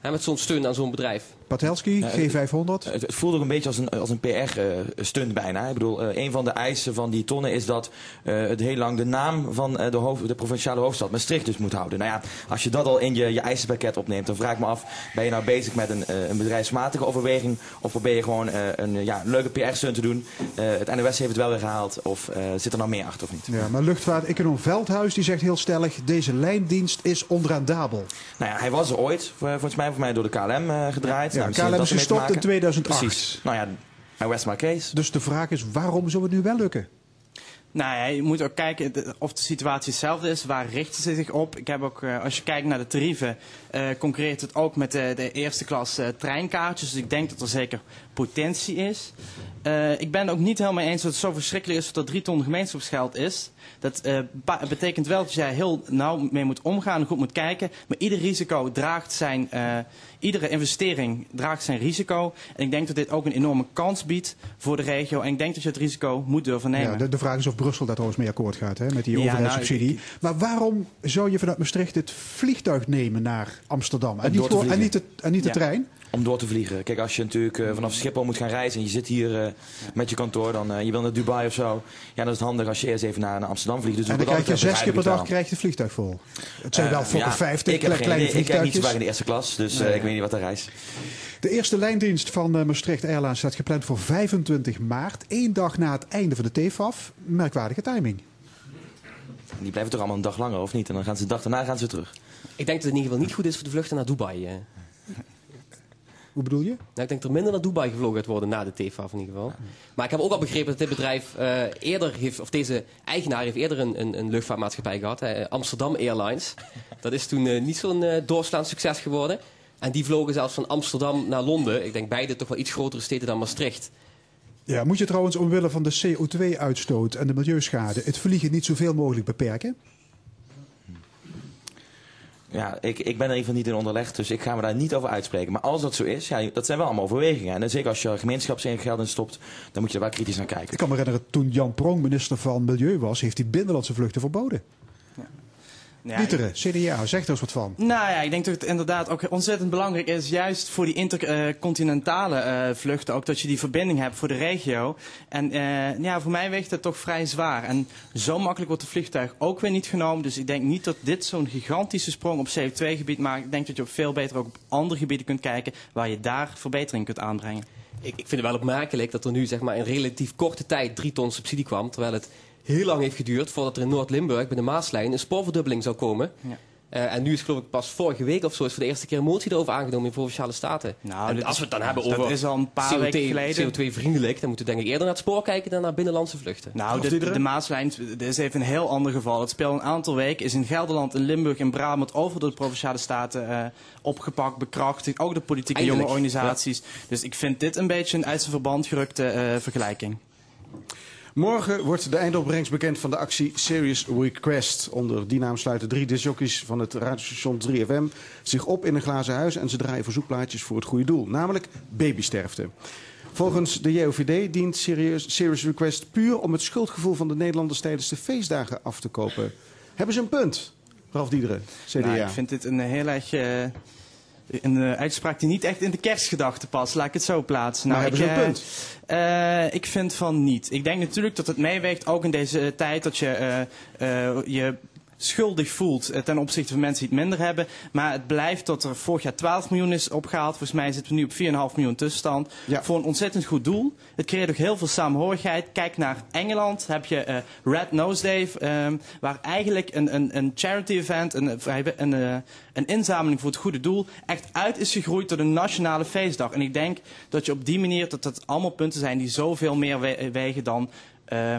Hè, met zo'n steun aan zo'n bedrijf. Patelski, G500. Het, het voelt ook een beetje als een, als een PR-stunt bijna. Ik bedoel, eh, een van de eisen van die tonnen is dat eh, het heel lang de naam van eh, de, hoofd, de provinciale hoofdstad Maastricht dus moet houden. Nou ja, als je dat al in je, je eisenpakket opneemt, dan vraag ik me af, ben je nou bezig met een, een bedrijfsmatige overweging of probeer je gewoon een ja, leuke PR-stunt te doen? Het NOS heeft het wel weer gehaald of zit er nou meer achter of niet? Ja, maar luchtvaart-econoom Veldhuis die zegt heel stellig... deze lijndienst is onrendabel. Nou ja, hij was er ooit, volgens mij, voor mij door de KLM gedraaid. Ja, KLM is gestopt in maken. 2008. Precies. Nou ja, I rest my case. Dus de vraag is, waarom zou het nu wel lukken? Nou ja, je moet ook kijken of de situatie hetzelfde is. Waar richten ze zich op? Ik heb ook, eh, als je kijkt naar de tarieven, eh concurreert het ook met de, de eerste klas eh, treinkaartjes. Dus ik denk dat er zeker potentie is. Eh, ik ben het ook niet helemaal eens dat het zo verschrikkelijk is dat er drie ton gemeenschapsgeld is. Dat eh, betekent wel dat jij heel nauw mee moet omgaan en goed moet kijken. Maar ieder risico draagt zijn, eh, iedere investering draagt zijn risico. En ik denk dat dit ook een enorme kans biedt voor de regio. En ik denk dat je het risico moet durven nemen. Ja, de, de vraag is of Brussel daar trouwens mee akkoord gaat, hè, met die Ja, nou, overheidssubsidie. maar waarom zou je vanuit Maastricht het vliegtuig nemen naar Amsterdam? En, En niet, en niet, de, en niet de Ja. trein? Om door te vliegen. Kijk, als je natuurlijk eh, vanaf Schiphol moet gaan reizen en je zit hier eh, met je kantoor, dan eh, je wil naar Dubai of zo. Ja, dan is het handig als je eerst even naar, naar Amsterdam vliegt. Dus En dan krijg je zes keer per dag krijg je het vliegtuig vol. Het zijn wel Fokker ja, 50 ik heb geen kleine idee. Ik kijk niet vliegtuigjes. vaak in de eerste klas, dus Nee. ik weet niet wat er reis. De eerste lijndienst van eh, Maastricht Airlines staat gepland voor 25 maart. één dag na het einde van de TFAF. Merkwaardige timing. Die blijven toch allemaal een dag langer, of niet? En dan gaan ze de dag daarna gaan ze terug. Ik denk dat het in ieder geval niet goed is voor de vluchten naar Dubai. Hoe bedoel je? Nou, ik denk dat er minder naar Dubai gevlogen gaat worden na de TFAF in ieder geval. Maar ik heb ook al begrepen dat dit bedrijf eh, eerder heeft, of deze eigenaar heeft eerder een, een, een luchtvaartmaatschappij gehad, hè, Amsterdam Airlines. Dat is toen eh, niet zo'n eh, doorslaand succes geworden. En die vlogen zelfs van Amsterdam naar Londen. Ik denk beide toch wel iets grotere steden dan Maastricht. Ja, moet je trouwens omwille van de CO2-uitstoot en de milieuschade het vliegen niet zoveel mogelijk beperken? Ja, ik, ik ben er even niet in onderleg, dus ik ga me daar niet over uitspreken. Maar als dat zo is, ja, dat zijn wel allemaal overwegingen. En zeker als je gemeenschapsgeld in stopt, dan moet je er wel kritisch naar kijken. Ik kan me herinneren, toen Jan Prong minister van Milieu was, heeft hij binnenlandse vluchten verboden. Ja, Pieteren, CDA, zeg er eens wat van. Nou ja, ik denk dat het inderdaad ook ontzettend belangrijk is, juist voor die intercontinentale eh, vluchten, ook dat je die verbinding hebt voor de regio. En eh, ja, voor mij weegt het toch vrij zwaar. En zo makkelijk wordt het vliegtuig ook weer niet genomen. Dus ik denk niet dat dit zo'n gigantische sprong op CO2-gebied maakt. Ik denk dat je op veel beter ook op andere gebieden kunt kijken waar je daar verbetering kunt aanbrengen. Ik, ik vind het wel opmerkelijk dat er nu zeg maar, in relatief korte tijd drie ton subsidie kwam. Terwijl het heel lang heeft geduurd voordat er in Noord-Limburg bij de Maaslijn een spoorverdubbeling zou komen. Ja. Eh, en nu is geloof ik pas vorige week of zo is voor de eerste keer een motie erover aangenomen in Provinciale Staten. Nou, en als is- we het dan hebben dat over is al een paar CO2, weken geleden. CO2-vriendelijk, dan moeten we denk ik eerder naar het spoor kijken dan naar binnenlandse vluchten. Nou, de, de Maaslijn dit is even een heel ander geval. Het speelt een aantal weken, is in Gelderland, in Limburg en Brabant over door de Provinciale Staten eh, opgepakt, bekrachtigd. Ook de politieke jonge organisaties. Dus ik vind dit een beetje een uit zijn verband gerukte eh, vergelijking. Morgen wordt de eindopbrengst bekend van de actie Serious Request. Onder die naam sluiten drie discjockeys van het radiostation 3FM zich op in een glazen huis en ze draaien verzoekplaatjes voor het goede doel, namelijk babysterfte. Volgens de JOVD dient Serious, Request puur om het schuldgevoel van de Nederlanders tijdens de feestdagen af te kopen. Hebben ze een punt? Ralf Diederen, CDA. Nou, ik vind dit een heel erg... een eh, uitspraak die niet echt in de kerstgedachte past, laat ik het zo plaatsen. Nou, hebben ze ik, een eh, punt? eh, ik vind van niet. Ik denk natuurlijk dat het meeweegt, ook in deze tijd, dat je je schuldig voelt eh, ten opzichte van mensen die het minder hebben. Maar het blijft dat er vorig jaar 12 miljoen is opgehaald. Volgens mij zitten we nu op 4,5 miljoen tussenstand. Voor een ontzettend goed doel. Het creëert ook heel veel samenhorigheid. Kijk naar Engeland. Heb je eh, Red Nose Day. ehm, waar eigenlijk een, een, een charity event, een, een, een, eh, een inzameling voor het goede doel, echt uit is gegroeid tot een nationale feestdag. En ik denk dat je op die manier, dat dat allemaal punten zijn die zoveel meer we- wegen dan eh,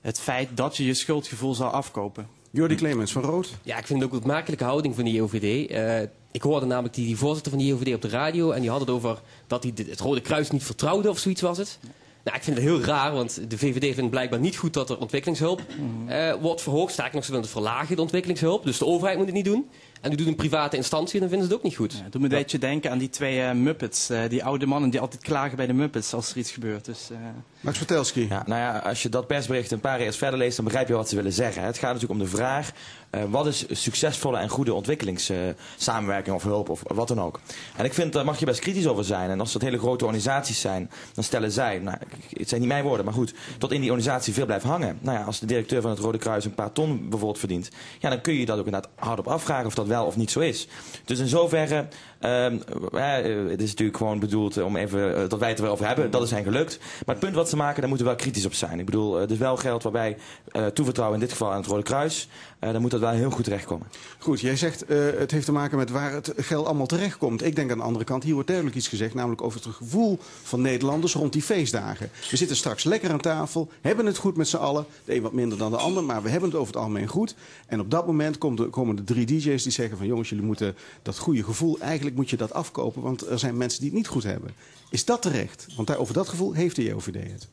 het feit dat je je schuldgevoel zal afkopen. Jordi Clemens van Rood. Ja, ik vind het ook een opmerkelijke houding van de JOVD. Eh, ik hoorde namelijk die, die voorzitter van de JOVD op de radio en die had het over dat hij het Rode Kruis niet vertrouwde of zoiets was het. Nou, ik vind het heel raar, want de VVD vindt blijkbaar niet goed dat er ontwikkelingshulp eh, wordt verhoogd. Sterker nog, ze willen het verlagen, de ontwikkelingshulp. Dus de overheid moet het niet doen. En nu doet een private instantie en dan vinden ze het ook niet goed. Het doet me een beetje denken aan die twee eh, Muppets. eh, die oude mannen die altijd klagen bij de Muppets als er iets gebeurt. Dus, eh, Max Vertelski. Ja, nou ja, als je dat persbericht een paar eens verder leest, dan begrijp je wat ze willen zeggen. Het gaat natuurlijk om de vraag, eh, wat is succesvolle en goede ontwikkelingssamenwerking of hulp of wat dan ook. En ik vind, daar mag je best kritisch over zijn. En als dat hele grote organisaties zijn, dan stellen zij, nou, het zijn niet mijn woorden, maar goed, tot in die organisatie veel blijft hangen. Nou ja, als de directeur van het Rode Kruis een paar ton bijvoorbeeld verdient, ja, dan kun je je dat ook inderdaad hardop afvragen of dat wel of niet zo is. Dus in zoverre, eh, het is natuurlijk gewoon bedoeld om even, eh, dat wij het erover hebben, dat is hen gelukt. Maar het punt wat ze maken, daar moeten we wel kritisch op zijn. Ik bedoel, eh, het is wel geld waarbij eh toevertrouwen in dit geval aan het Rode Kruis, eh, dan moet dat wel heel goed terechtkomen. Goed, jij zegt eh, het heeft te maken met waar het geld allemaal terechtkomt. Ik denk aan de andere kant, hier wordt duidelijk iets gezegd, namelijk over het gevoel van Nederlanders rond die feestdagen. We zitten straks lekker aan tafel, hebben het goed met z'n allen. De een wat minder dan de ander, maar we hebben het over het algemeen goed. En op dat moment komen de drie DJ's die zeggen van jongens, jullie moeten dat goede gevoel, eigenlijk moet je dat afkopen, want er zijn mensen die het niet goed hebben. Is dat terecht? Want over dat gevoel heeft de JOVD het.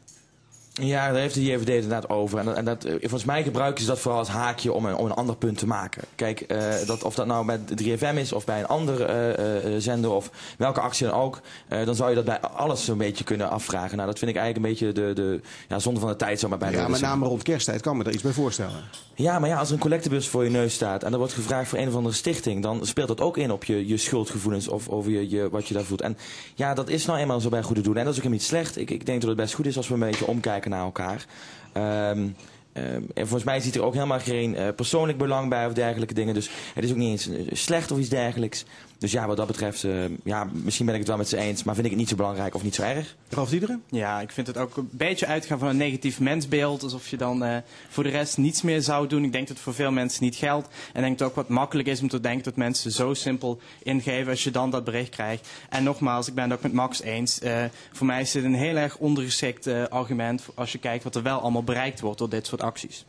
Ja, daar heeft de JVD het inderdaad over. En, dat- en dat, eh, volgens mij gebruiken ze dat vooral als haakje om een, om een ander punt te maken. Kijk, eh, dat, of dat nou met 3FM is of bij een andere eh, eh, zender of welke actie dan ook, eh, dan zou je dat bij alles een beetje kunnen afvragen. Nou, dat vind ik eigenlijk een beetje de, de ja, zonde van de tijd, zou maar bijna Ja, met name rond kersttijd kan me er iets bij voorstellen. Ja, maar ja, als er een collectebus voor je neus staat en er wordt gevraagd voor een of andere stichting, dan speelt dat ook in op je, je schuldgevoelens of over je, je, wat je daar voelt. En ja, dat is nou eenmaal zo bij goede doen. En dat is ook helemaal niet slecht. Ik, ik denk dat het best goed is als we een beetje omkijken naar elkaar. Ehm, ehm, en volgens mij ziet er ook helemaal geen eh, persoonlijk belang bij of dergelijke dingen. Dus het is ook niet eens eh, slecht of iets dergelijks. Dus ja, wat dat betreft, eh, ja, misschien ben ik het wel met ze eens, maar vind ik het niet zo belangrijk of niet zo erg. Ralf Diederen? Ja, ik vind het ook een beetje uitgaan van een negatief mensbeeld. Alsof je dan eh, voor de rest niets meer zou doen. Ik denk dat het voor veel mensen niet geldt. En ik denk dat het ook wat makkelijk is om te denken dat mensen zo simpel ingeven als je dan dat bericht krijgt. En nogmaals, ik ben het ook met Max eens. Eh, voor mij is dit een heel erg ondergeschikt argument als je kijkt wat er wel allemaal bereikt wordt door dit soort acties.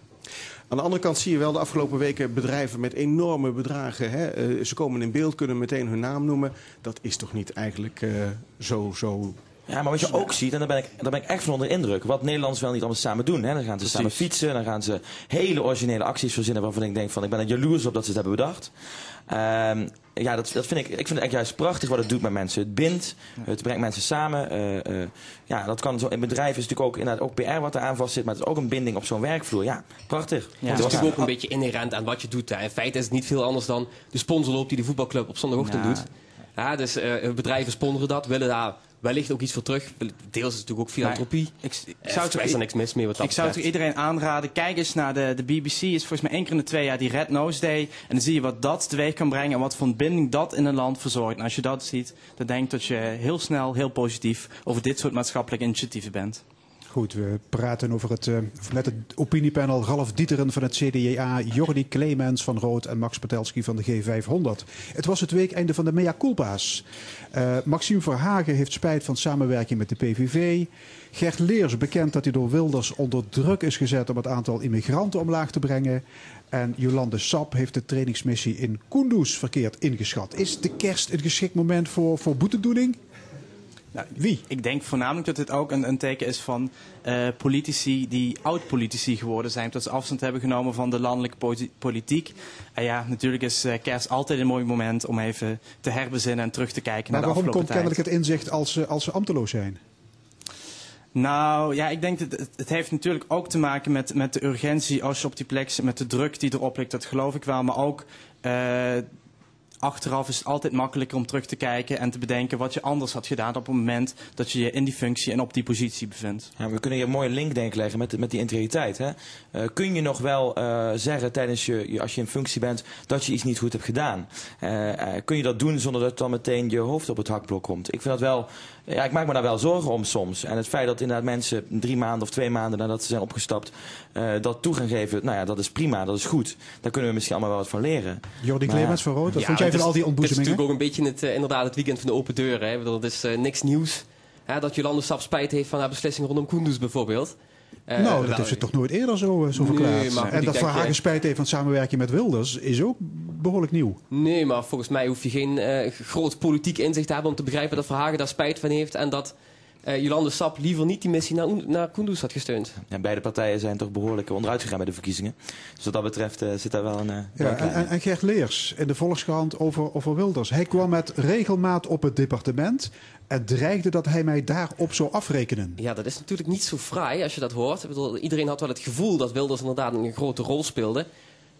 Aan de andere kant zie je wel de afgelopen weken bedrijven met enorme bedragen. Hè? eh, ze komen in beeld, kunnen meteen hun naam noemen. Dat is toch niet eigenlijk eh, zo, zo... Ja, maar wat je ook ziet, en daar ben ik, daar ben ik echt van onder de indruk, wat Nederlanders wel niet allemaal samen doen. Hè? Dan gaan ze samen fietsen, dan gaan ze hele originele acties verzinnen waarvan ik denk van ik ben er jaloers op dat ze het hebben bedacht. Ehm, ja, dat, dat vind ik, ik vind het echt juist prachtig wat het doet met mensen. Het bindt, het brengt mensen samen. eh, eh, ja, dat kan zo, in bedrijven is natuurlijk ook, inderdaad ook PR wat eraan vast zit, maar het is ook een binding op zo'n werkvloer. Ja, prachtig. het is natuurlijk ook een beetje inherent aan wat je doet. hè. In feite is het niet veel anders dan de sponsorloop die de voetbalclub op zondagochtend Ja. doet. Ja, dus eh, bedrijven sponsoren dat, willen daar wellicht ook iets voor terug. Deels is het natuurlijk ook filantropie. Ik, ik Eh, zou er is er niks mis mee wat dat Ik zou toch iedereen aanraden, kijk eens naar de, de BBC. is volgens mij één keer in de twee jaar die Red Nose Day. En dan zie je wat dat teweeg kan brengen en wat voor binding dat in een land verzorgt. En als je dat ziet, dan denk ik dat je heel snel, heel positief over dit soort maatschappelijke initiatieven bent. Goed, we praten over het, eh, met het opiniepanel Ralf Dieteren van het CDA, Jordi Clemens van Rood en Max Patelski van de G500. Het was het weekeinde van de mea culpa's. Eh, Maxime Verhagen heeft spijt van samenwerking met de PVV. Gert Leers bekend dat hij door Wilders onder druk is gezet om het aantal immigranten omlaag te brengen. En Jolande Sap heeft de trainingsmissie in Kunduz verkeerd ingeschat. Is de kerst een geschikt moment voor, voor boetedoening? Nou, Wie? Ik denk voornamelijk dat dit ook een, een teken is van eh, politici die oud-politici geworden zijn. Dat ze afstand hebben genomen van de landelijke politiek. En ja, natuurlijk is eh, kerst altijd een mooi moment om even te herbezinnen en terug te kijken Maar naar de waarom komt afgelopen tijd. kennelijk het inzicht als ze, als ze ambteloos zijn? Nou ja, ik denk dat het, het heeft natuurlijk ook te maken met, met de urgentie als je op die plek zit, met de druk die erop ligt, dat geloof ik wel. Maar ook eh, achteraf is het altijd makkelijker om terug te kijken en te bedenken wat je anders had gedaan op het moment dat je je in die functie en op die positie bevindt. Ja, we kunnen hier een mooie link denk leggen met, met die integriteit. Hè? Eh, kun je nog wel eh, zeggen tijdens je, als je in functie bent, dat je iets niet goed hebt gedaan? Eh, kun je dat doen zonder dat dan meteen je hoofd op het hakblok komt? Ik vind dat wel, ja, ik maak me daar wel zorgen om soms. En het feit dat inderdaad mensen drie maanden of twee maanden nadat ze zijn opgestapt, eh, dat toe gaan geven, nou ja, dat is prima, dat is goed. Daar kunnen we misschien allemaal wel wat van leren. Jordi Clemens van Rood, wat Ja, vond jij van al die Het is ontboezemingen? natuurlijk ook een beetje het, eh, inderdaad het weekend van de open deuren. Hè. Het is eh, niks nieuws. Hè, dat Jolande Sap spijt heeft van haar beslissing rondom Kunduz bijvoorbeeld. Eh, nou, dat wel, heeft ze toch nooit eerder zo, zo Nee, verklaard. maar goed, en dat eh, spijt heeft van samenwerking met Wilders is ook behoorlijk nieuw. Nee, maar volgens mij hoef je geen eh, groot politiek inzicht te hebben om te begrijpen dat Verhagen daar spijt van heeft. En dat eh, Jolande Sap liever niet die missie naar, naar Kunduz had gesteund. Ja, beide partijen zijn toch behoorlijk onderuit gegaan bij de verkiezingen. Dus wat dat betreft eh, zit daar wel een... eh, Ja, en, en, en Gert Leers in de Volkskrant over, over Wilders. Hij kwam met regelmaat op het departement en dreigde dat hij mij daarop zou afrekenen. Ja, dat is natuurlijk niet zo fraai als je dat hoort. Ik bedoel, iedereen had wel het gevoel dat Wilders inderdaad een grote rol speelde.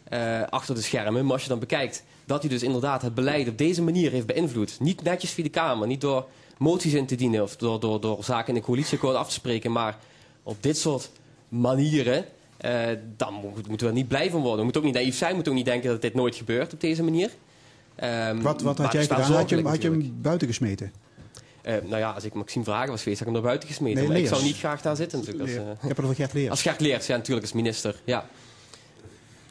Eh, achter de schermen. Maar als je dan bekijkt dat hij dus inderdaad het beleid op deze manier heeft beïnvloed. Niet netjes via de Kamer, niet door moties in te dienen of door, door, door zaken in de coalitieakkoord af te spreken. Maar op dit soort manieren, eh, dan mo- moeten we er niet blij van worden. We moeten ook niet naïef zijn, we moeten ook niet denken dat dit nooit gebeurt op deze manier. Ehm, Wat, wat had jij gedaan? Had je, had je hem buiten gesmeten? Eh, nou ja, als ik Maxime Vragen was geweest, had ik hem naar buiten gesmeten. Nee, maar ik zou niet graag daar zitten natuurlijk. Als, Je hebt het over Gert Leers. als Gert Leers, ja natuurlijk als minister. Ja.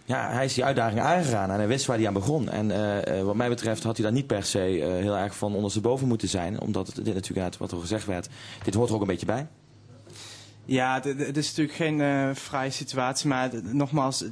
Ja, hij is die uitdaging aangegaan en hij wist waar hij aan begon. En eh, eh, wat mij betreft had hij daar niet per se eh, heel erg van ondersteboven moeten zijn. Omdat dit natuurlijk uit wat er gezegd werd, dit hoort er ook een beetje bij. Ja, het- is natuurlijk geen eh fraaie situatie, maar nogmaals,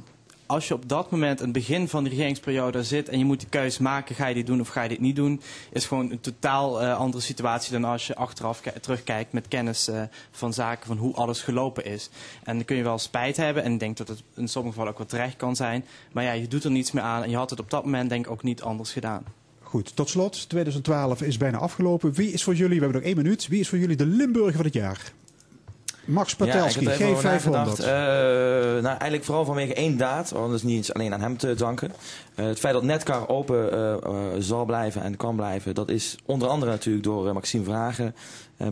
als je op dat moment, aan het begin van de regeringsperiode zit en je moet die keuze maken, ga je dit doen of ga je dit niet doen, is gewoon een totaal eh, andere situatie dan als je achteraf ki- terugkijkt met kennis eh, van zaken van hoe alles gelopen is. En dan kun je wel spijt hebben en ik denk dat het in sommige gevallen ook wel terecht kan zijn. Maar ja, je doet er niets meer aan en je had het op dat moment denk ik ook niet anders gedaan. Goed, tot slot, 2012 is bijna afgelopen. Wie is voor jullie, we hebben nog één minuut, wie is voor jullie de Limburger van het jaar? Max Patelski, ja, ik heb er even over G500. nagedacht. Eh, nou, eigenlijk vooral vanwege één daad, want dat is niet alleen aan hem te danken. Eh, het feit dat Netcar open eh, zal blijven en kan blijven, dat is onder andere natuurlijk door Maxime Vragen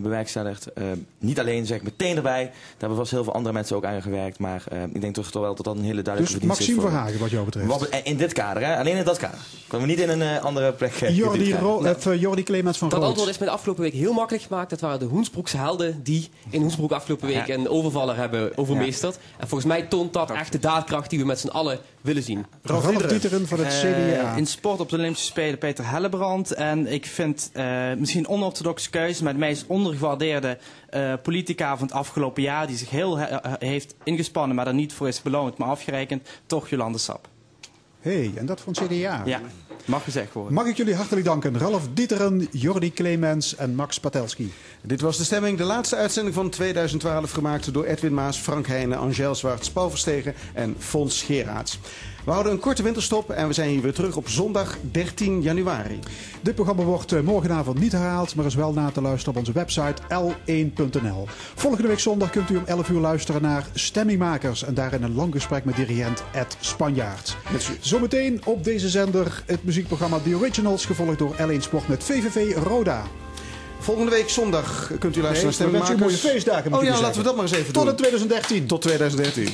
bewerkstelligd. Eh, niet alleen zeg ik meteen erbij, daar hebben vast heel veel andere mensen ook aan gewerkt, maar eh, ik denk toch toch wel dat dat een hele duidelijke Dus verdienste is Maxime voor- Verhagen, wat jou betreft. Wat- in dit kader, hè? alleen in dat kader. Kunnen we niet in een eh, andere plek. eh, Jordi. Ro- Nou, eh, Jordi Clemens van Dat Rood. antwoord is me de afgelopen week heel makkelijk gemaakt. Dat waren de Hoensbroekse helden die in Hoensbroek afgelopen week een overvaller hebben overmeesterd. En volgens mij toont dat echt de daadkracht die we met z'n allen willen zien. Ralf Dieteren van het Eh, CDA. in sport op de Olympische Spelen Peter Hellebrand. En ik vind eh, misschien een onorthodoxe keuze, maar de meest ondergewaardeerde eh, politica van het afgelopen jaar, die zich heel he- heeft ingespannen, maar er niet voor is beloond, maar afgerekend, toch Jolande Sap. hey, en dat van het CDA. Ja, mag gezegd worden. Mag ik jullie hartelijk danken. Ralf Dieteren, Jordi Clemens en Max Patelski. Dit was de stemming, de laatste uitzending van 2012, gemaakt door Edwin Maas, Frank Heijnen, Angel Zwaarts, Paul Verstegen en Fons Geraerts. We houden een korte winterstop en we zijn hier weer terug op zondag 13 januari. Dit programma wordt eh, morgenavond niet herhaald, maar is wel na te luisteren op onze website l1.nl. Volgende week zondag kunt u om 11 uur luisteren naar Stemmingmakers en daarin een lang gesprek met dirigent Ed Spanjaard. Zometeen op deze zender het muziekprogramma The Originals, gevolgd door L1 Sport met VVV Roda. Volgende week zondag kunt u luisteren Nee, naar Stemmingmakers. mooie feestdagen, Oh ja, laten we dat maar eens even Tot doen. in 2013. Tot 2013.